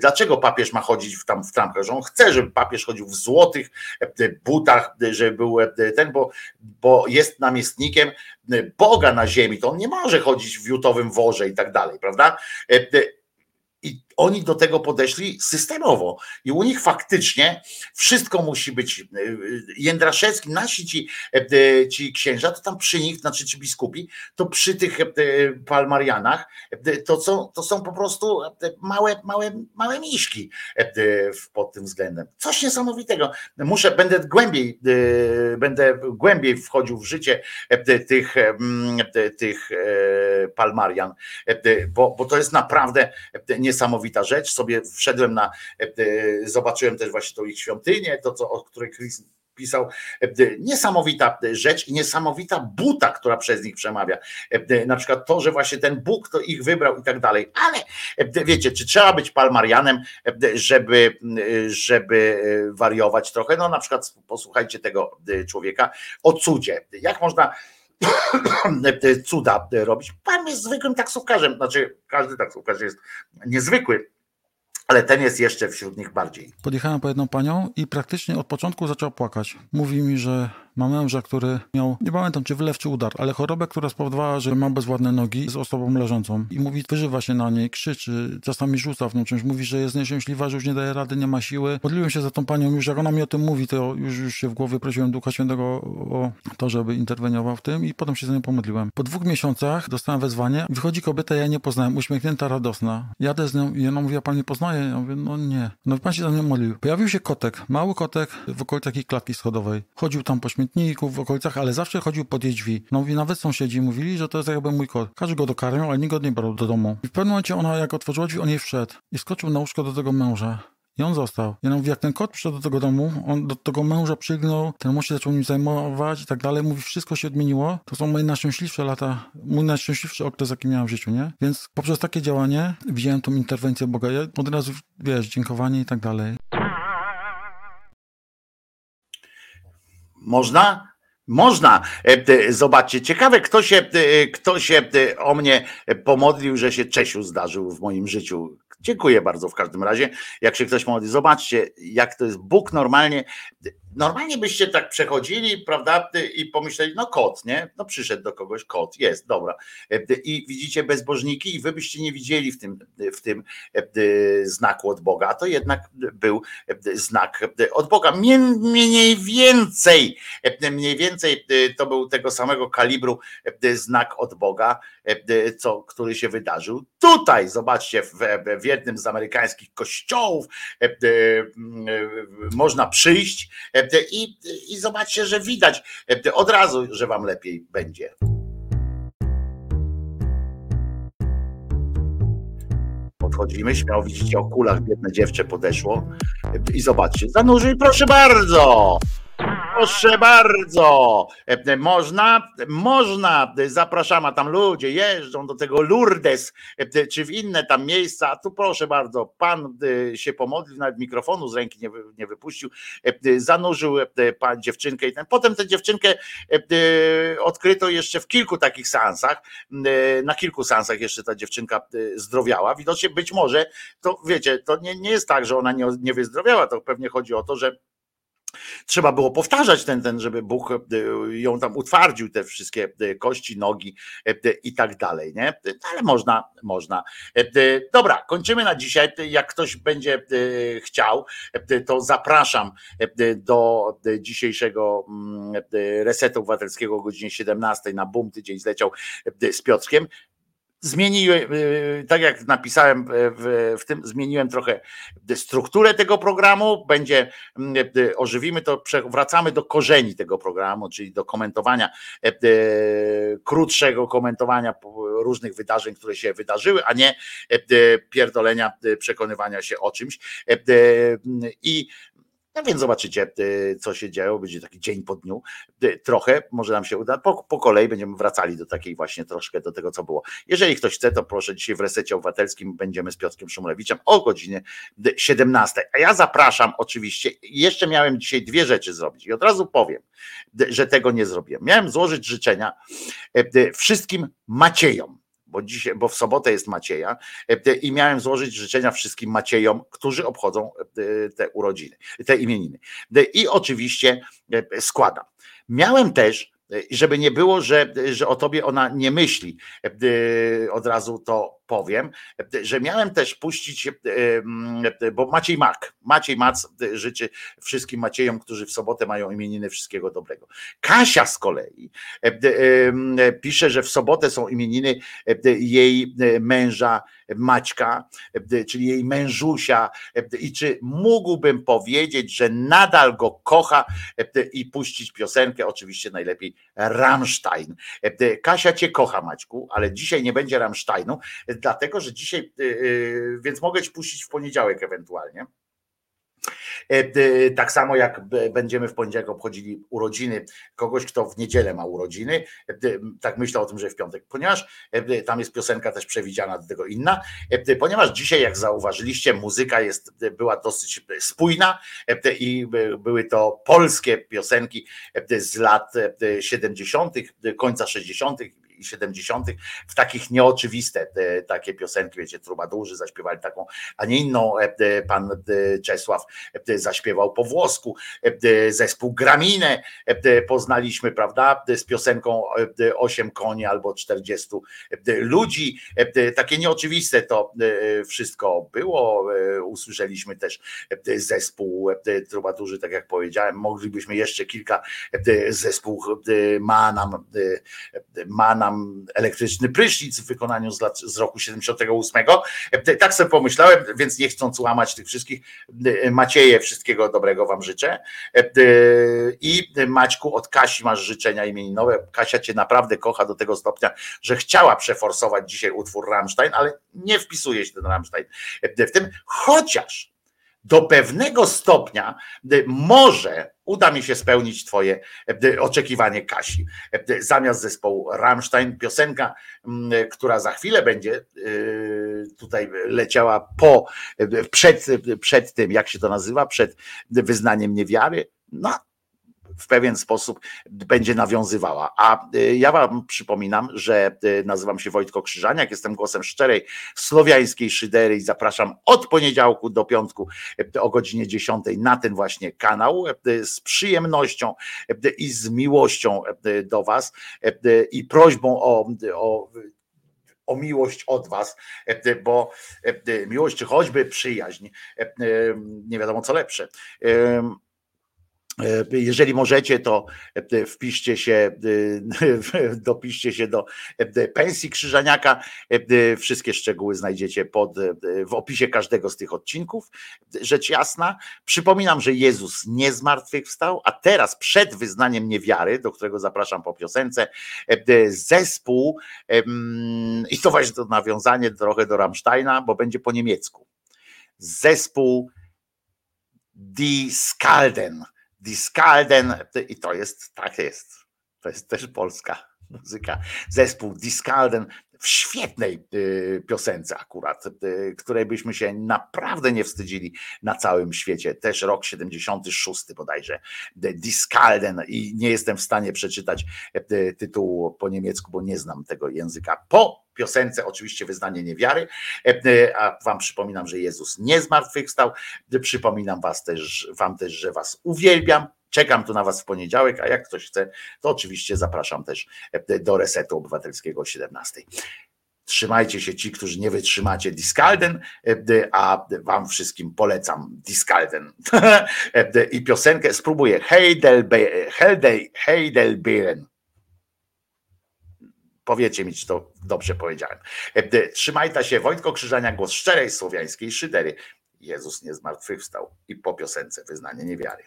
dlaczego papież ma chodzić w, tam w trampkach, że on chce, żeby papież chodził w złotych butach, żeby był ten, bo, bo jest namiestnikiem Boga na ziemi, to on nie może chodzić w jutowym worze i tak dalej, prawda? I oni do tego podeszli systemowo. I u nich faktycznie wszystko musi być. E, Jędraszewski, nasi ci, e, ci księża, to tam przy nich, znaczy ci biskupi, to przy tych e, palmarianach, to są, to są po prostu małe, małe, małe miszki pod tym względem. Coś niesamowitego. Muszę, będę głębiej, będę głębiej wchodził w życie tych, tych palmarian, bo, bo to jest naprawdę niesamowita rzecz. Sobie wszedłem na, zobaczyłem też właśnie tą ich świątynię, to co, o której Chris pisał, niesamowita rzecz i niesamowita buta, która przez nich przemawia. Na przykład to, że właśnie ten Bóg to ich wybrał i tak dalej. Ale wiecie, czy trzeba być palmarianem, żeby, żeby wariować trochę? No na przykład posłuchajcie tego człowieka o cudzie. Jak można (coughs) cuda robić. Pan jest zwykłym taksówkarzem, znaczy każdy taksówkarz jest niezwykły, ale ten jest jeszcze wśród nich bardziej. Podjechałem po jedną panią i praktycznie od początku zaczął płakać. Mówi mi, że ma męża, który miał, nie pamiętam czy wylew czy udar, ale chorobę, która spowodowała, że ma bezwładne nogi z osobą leżącą. I mówi, wyżywa się na niej, krzyczy, czasami rzuca w nią czymś, mówi, że jest nieszczęśliwa, że już nie daje rady, nie ma siły. Modliłem się za tą panią, już jak ona mi o tym mówi, to już, już się w głowie prosiłem Ducha Świętego o to, żeby interweniował w tym i potem się za nią pomodliłem. Po dwóch miesiącach dostałem wezwanie, wychodzi kobieta, ja nie poznałem, uśmiechnięta, radosna. Jadę z nią i ona mówi, ja pani poznaje? Ja mówię, no nie. No pan się za nią modlił. Pojawił się kotek, mały kotek w okolicy takiej klatki schodowej. Chodził tam po śmietniku w okolicach, ale zawsze chodził pod jej drzwi. No mówi, nawet sąsiedzi mówili, że to jest jakby mój kot. Każdy go dokarmiał, ale nikt go nie brał do domu. I w pewnym momencie ona, jak otworzyła drzwi, on jej wszedł i skoczył na łóżko do tego męża. I on został. Ja mówię, jak ten kot przyszedł do tego domu, on do tego męża przygnął, ten mąż się zaczął nim zajmować i tak dalej. Mówi, wszystko się odmieniło. To są moje najszczęśliwsze lata, mój najszczęśliwszy okres, jaki miałem w życiu, nie? Więc poprzez takie działanie widziałem tą interwencję Boga. Ja od razu, wiesz, dziękowanie i tak dalej. Można? Można. Zobaczcie, ciekawe, kto się, kto się o mnie pomodlił, że się Czesiu zdarzył w moim życiu. Dziękuję bardzo w każdym razie. Jak się ktoś modli, zobaczcie, jak to jest Bóg normalnie Normalnie byście tak przechodzili, prawda, i pomyśleli, no kot, nie? No przyszedł do kogoś kot, jest, dobra. I widzicie bezbożniki i wy byście nie widzieli w tym, w tym znaku od Boga, a to jednak był znak od Boga. Mniej więcej, mniej więcej to był tego samego kalibru znak od Boga, co, który się wydarzył tutaj. Zobaczcie, w jednym z amerykańskich kościołów można przyjść i, i zobaczcie, że widać od razu, że wam lepiej będzie. Podchodzimy, śmiało widzicie o kulach biedne dziewczę podeszło i zobaczcie, zanurzyj proszę bardzo. Proszę bardzo, e, można, można, zapraszamy, tam ludzie jeżdżą do tego Lourdes, e, czy w inne tam miejsca, tu proszę bardzo, pan e, się pomodlił, nawet mikrofonu z ręki nie, nie wypuścił, zanurzył pan dziewczynkę i ten, potem tę dziewczynkę odkryto jeszcze w kilku takich seansach, na kilku seansach jeszcze ta dziewczynka zdrowiała, widocznie być może, to wiecie, to nie, nie jest tak, że ona nie, nie wyzdrowiała, to pewnie chodzi o to, że trzeba było powtarzać ten, ten, żeby Bóg e, ją tam utwardził, te wszystkie e, kości, nogi e, i tak dalej, nie? Ale można, można. Dobra, kończymy na dzisiaj. Jak ktoś będzie chciał, to zapraszam do dzisiejszego mm, resetu obywatelskiego o godzinie 17 na BUM, tydzień zleciał z Piotrkiem zmieniłem, y, tak jak napisałem w, w, tym, zmieniłem trochę strukturę tego programu, będzie, mm, y, ożywimy to, wracamy do korzeni tego programu, czyli do komentowania, krótszego komentowania różnych wydarzeń, które się wydarzyły, a nie pierdolenia, przekonywania się o czymś. I no więc zobaczycie, y, co się dzieje. Będzie taki dzień po dniu. Y, trochę, może nam się uda. Po, po kolei będziemy wracali do takiej właśnie troszkę do tego, co było. Jeżeli ktoś chce, to proszę, dzisiaj w resecie obywatelskim będziemy z Piotrkiem Szumlewiczem o godzinie 17. A ja zapraszam oczywiście. Jeszcze miałem dzisiaj dwie rzeczy zrobić i od razu powiem, że tego nie zrobiłem. Miałem złożyć życzenia y, wszystkim Maciejom bo dzisiaj, bo w sobotę jest Macieja e, i miałem złożyć życzenia wszystkim Maciejom, którzy obchodzą e, te urodziny, te imieniny. I oczywiście e, składam. Miałem też żeby nie było, że, że o tobie ona nie myśli. Od razu to powiem, że miałem też puścić, e, e, bo Maciej Mak, Maciej Mac życzy wszystkim Maciejom, którzy w sobotę mają imieniny wszystkiego dobrego. Kasia z kolei e, pisze, że w sobotę są imieniny jej męża Maćka, czyli jej mężusia i czy mógłbym powiedzieć, że nadal go kocha i puścić piosenkę, oczywiście najlepiej Rammstein. Kasia cię kocha Maćku, ale dzisiaj nie będzie Rammsteinu, dlatego że dzisiaj, y, y, więc mogę ci puścić w poniedziałek ewentualnie. E, tak samo jak będziemy w poniedziałek obchodzili urodziny kogoś, kto w niedzielę ma urodziny. E, tak myślę o tym, że w piątek, ponieważ e, tam jest piosenka też przewidziana do tego inna. Ponieważ dzisiaj, jak zauważyliście, muzyka jest, była dosyć spójna i były to polskie piosenki z lat 70., końca 60., i 70. w takich nieoczywiste te, takie piosenki, wiecie, trubadurzy zaśpiewali taką, a nie inną e, pan e, Czesław e, zaśpiewał po włosku, zespół Graminę poznaliśmy, prawda, z piosenką 8 koni albo 40 ludzi, takie nieoczywiste to wszystko było, usłyszeliśmy też zespół trubadurzy, tak jak powiedziałem, moglibyśmy jeszcze kilka zespół ma nam, ma nam tam elektryczny prysznic w wykonaniu z, lat, z roku 78. Tak sobie pomyślałem, więc nie chcąc łamać tych wszystkich, Macieje, wszystkiego dobrego Wam życzę. I Maćku, od Kasi masz życzenia imieninowe. Kasia Cię naprawdę kocha do tego stopnia, że chciała przeforsować dzisiaj utwór Rammstein, ale nie wpisuje się ten Rammstein w tym, chociaż do pewnego stopnia może uda mi się spełnić Twoje oczekiwanie, Kasi. Zamiast zespołu Rammstein, piosenka, która za chwilę będzie y, tutaj leciała po, przed, przed tym, jak się to nazywa, przed wyznaniem niewiary. No, w pewien sposób będzie nawiązywała. A ja wam przypominam, że nazywam się Wojtko Krzyżaniak, jestem głosem szczerej słowiańskiej szydery i zapraszam od poniedziałku do piątku o godzinie 10 na ten właśnie kanał z przyjemnością i z miłością do was i prośbą o, o o miłość od was, bo miłość czy choćby przyjaźń, nie wiadomo co lepsze. E, jeżeli możecie, to e, wpiszcie się, e, dopiszcie się do pensji Krzyżaniaka. Wszystkie szczegóły znajdziecie pod, w opisie każdego z tych odcinków. Rzecz jasna. Przypominam, że Jezus nie zmartwychwstał, a teraz przed wyznaniem niewiary, do którego zapraszam po piosence, zespół, i to właśnie to nawiązanie trochę do Rammsteina, bo będzie po niemiecku. Zespół Die Skalden Discalden i to jest, tak jest, to jest też polska muzyka. Zespół Discalden w świetnej y, piosence akurat, y, której byśmy się naprawdę nie wstydzili na całym świecie. Też rok 76 bodajże. Discalden i nie jestem w stanie przeczytać y, tytułu po niemiecku, bo nie znam tego języka. Po piosence oczywiście wyznanie niewiary, a wam przypominam, że Jezus nie zmartwychwstał. Przypominam was też, wam też, że was uwielbiam, Czekam tu na Was w poniedziałek, a jak ktoś chce, to oczywiście zapraszam też e, do Resetu Obywatelskiego o 17. Trzymajcie się ci, którzy nie wytrzymacie Discalden, e, a wam wszystkim polecam Discalden (laughs) e, i piosenkę spróbuję Heidelbeeren. Powiecie mi, czy to dobrze powiedziałem. Trzymajcie się, Wojtko Krzyżania, głos szczerej słowiańskiej szydery. Jezus nie zmartwychwstał i po piosence wyznanie niewiary.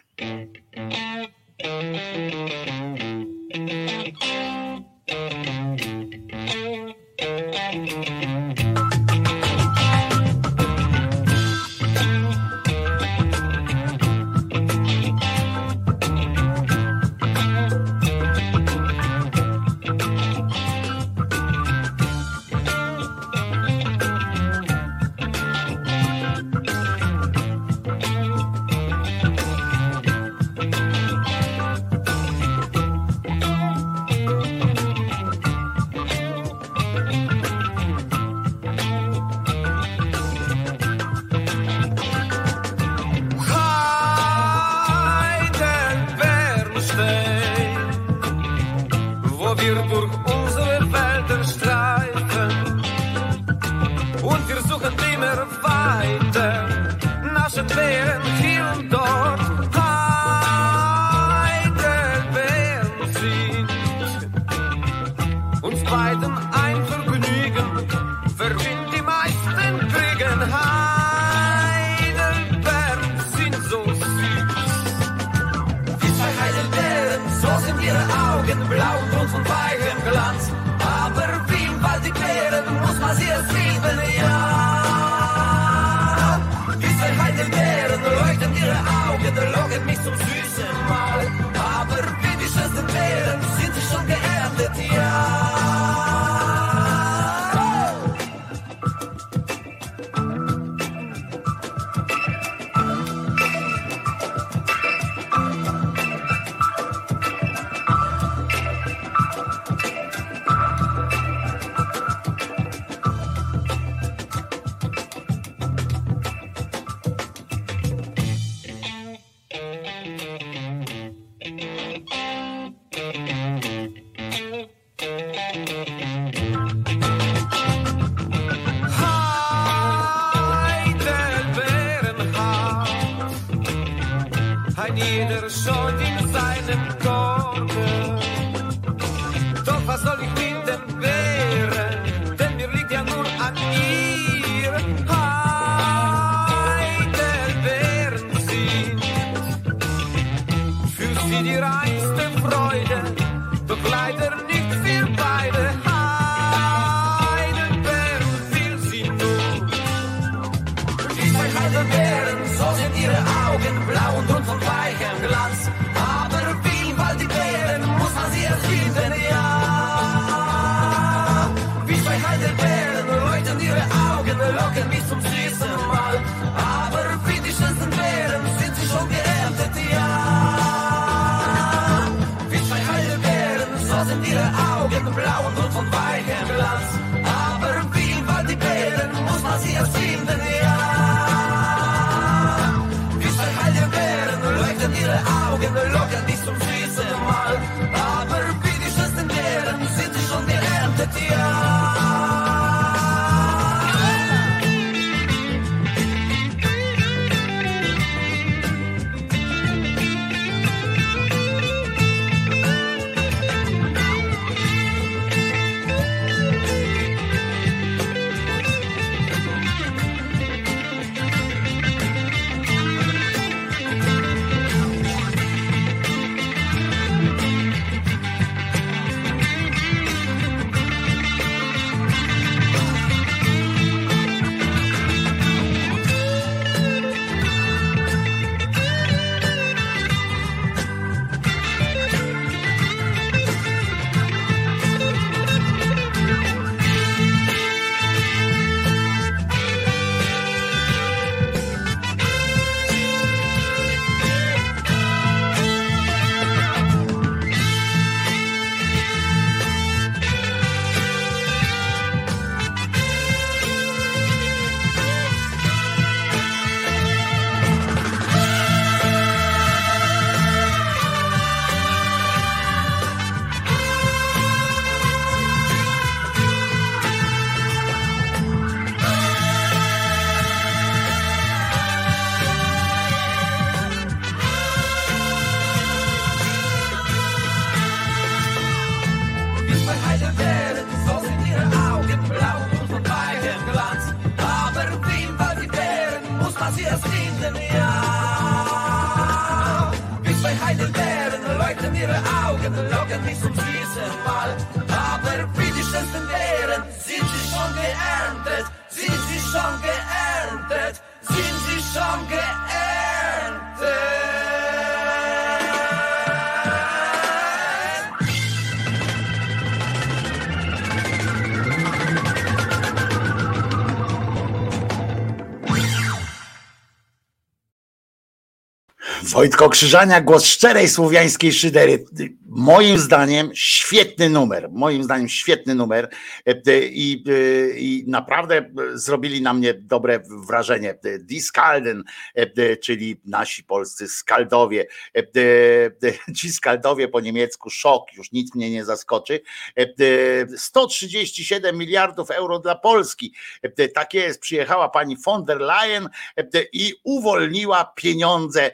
so Wojtko Krzyżania, głos szczerej słowiańskiej szydery. Moim zdaniem świetny numer. Moim zdaniem świetny numer E, i, e, i naprawdę zrobili na mnie dobre wrażenie. Diskalden, e, czyli nasi polscy skaldowie. Ci skaldowie po niemiecku szok, już nic mnie nie zaskoczy. E, e, 137 miliardów euro dla Polski. E, Tak jest, przyjechała pani von der Leyen i uwolniła pieniądze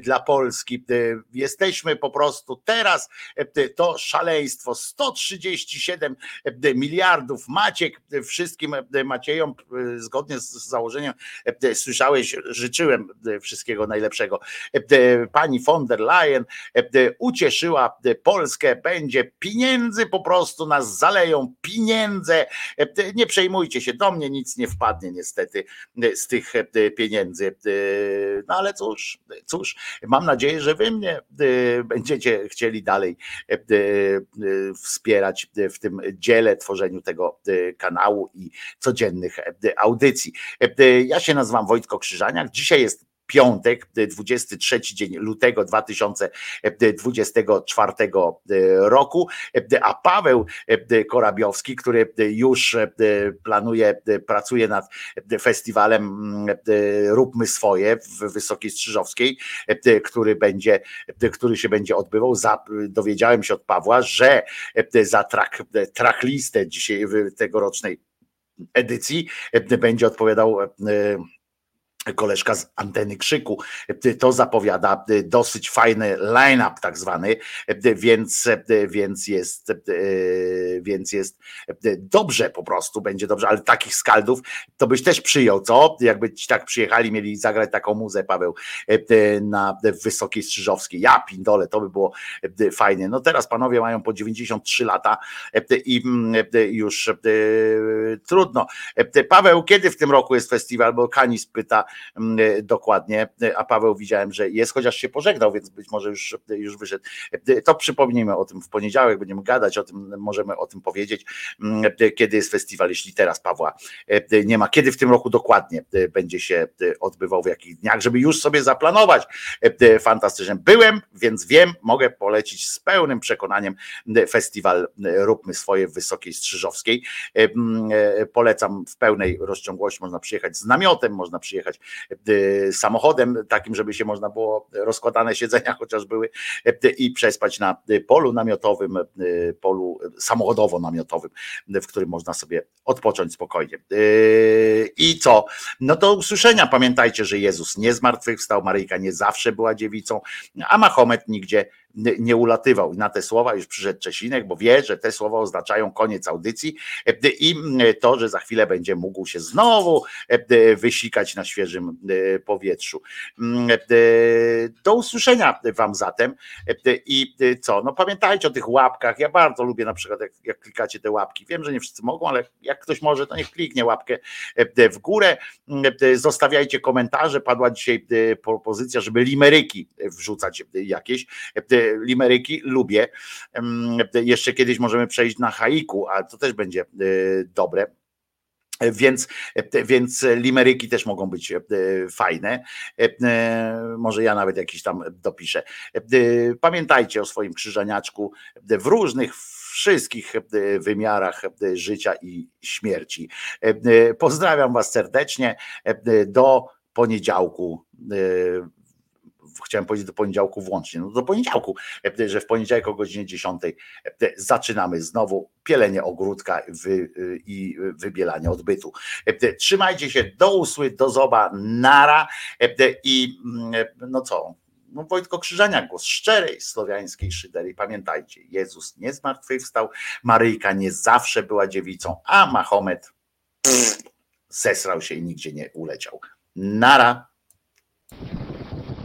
dla Polski. Jesteśmy po prostu teraz, e, to szaleństwo. 137 miliardów. Maciek e, wszystkim e, Maciejom, e, zgodnie z założeniem, e, słyszałeś, życzyłem e, wszystkiego najlepszego. E, Pani von der Leyen e, ucieszyła e, Polskę, będzie pieniędzy po prostu nas zaleją, pieniądze. E, Nie przejmujcie się, do mnie nic nie wpadnie niestety e, z tych e, pieniędzy. E, No ale cóż, cóż, mam nadzieję, że wy mnie e, będziecie chcieli dalej e, e, wspierać w tym dziele, tworzeniu tego e, kanału i codziennych audycji. Ja się nazywam Wojtko Krzyżaniak. Dzisiaj jest piątek, 23 dzień lutego 2024 roku, a Paweł Korabiowski, który już planuje, pracuje nad festiwalem Róbmy swoje w Wysokiej Strzyżowskiej, który będzie, który się będzie odbywał. Dowiedziałem się od Pawła, że za track, tracklistę dzisiaj tegorocznej edycji będzie odpowiadał koleżka z anteny krzyku. To zapowiada dosyć fajny line-up tak zwany, więc, więc jest więc jest dobrze po prostu, będzie dobrze, ale takich skaldów to byś też przyjął, co? Jakby ci tak przyjechali, mieli zagrać taką muzę, Paweł, na Wysokiej Strzyżowskiej. Ja pindole, to by było fajnie. No teraz panowie mają po 93 lata i już trudno. Paweł, kiedy w tym roku jest festiwal? Bo Kanis pyta, dokładnie, a Paweł widziałem, że jest, chociaż się pożegnał, więc być może już, już wyszedł. To przypomnijmy o tym w poniedziałek, będziemy gadać o tym, możemy o tym powiedzieć, mm, kiedy jest festiwal, jeśli teraz Pawła nie ma, kiedy w tym roku dokładnie będzie się odbywał, w jakich dniach, żeby już sobie zaplanować fantastycznie. Byłem, więc wiem, mogę polecić z pełnym przekonaniem festiwal Róbmy Swoje w Wysokiej Strzyżowskiej. Polecam w pełnej rozciągłości, można przyjechać z namiotem, można przyjechać samochodem takim, żeby się można było rozkładane siedzenia (laughs) chociaż były i przespać na polu namiotowym, polu samochodowo-namiotowym, w którym można sobie odpocząć spokojnie. I co? No do usłyszenia. Pamiętajcie, że Jezus nie zmartwychwstał, Maryjka nie zawsze była dziewicą, a Mahomet nigdzie nie ulatywał. I na te słowa już przyszedł Czesinek, bo wie, że te słowa oznaczają koniec audycji i to, że za chwilę będzie mógł się znowu wysikać na świeżym powietrzu. Do usłyszenia Wam zatem. I co? No pamiętajcie o tych łapkach. Ja bardzo lubię na przykład, jak, jak klikacie te łapki. Wiem, że nie wszyscy mogą, ale jak ktoś może, to niech kliknie łapkę w górę. Zostawiajcie komentarze. Padła dzisiaj propozycja, żeby limeryki wrzucać jakieś limeryki lubię. Jeszcze kiedyś możemy przejść na haiku, a to też będzie e, dobre. Więc, więc limeryki też mogą być e, fajne. E, może ja nawet jakiś tam dopiszę. Pamiętajcie o swoim krzyżaniaczku w różnych wszystkich wymiarach życia i śmierci. Pozdrawiam Was serdecznie. Do poniedziałku chciałem powiedzieć do poniedziałku włącznie, no do poniedziałku, e, że w poniedziałek o godzinie 10 e, zaczynamy znowu pielenie ogródka i wybielanie odbytu. E, trzymajcie się, do usły, do zoba, nara i mm, no co, no Wojtko Krzyżania, głos szczerej słowiańskiej szydery. Pamiętajcie, Jezus nie zmartwychwstał, Maryjka nie zawsze była dziewicą, a Mahomet pff, zesrał się i nigdzie nie uleciał. Nara.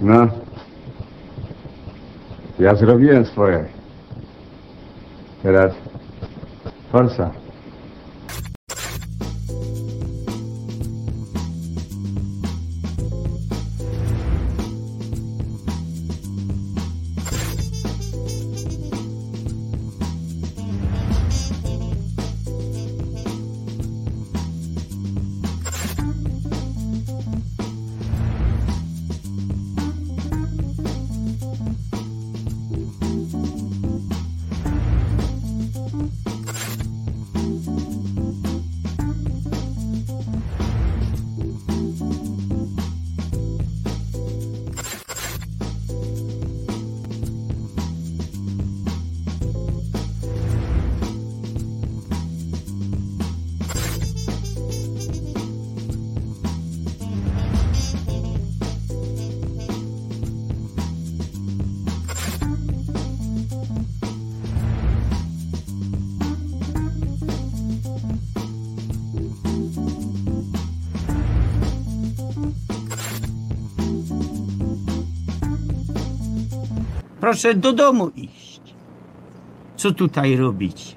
No. Ja zrobiłem swoje. Teraz forsa. Proszę do domu iść. Co tutaj robić?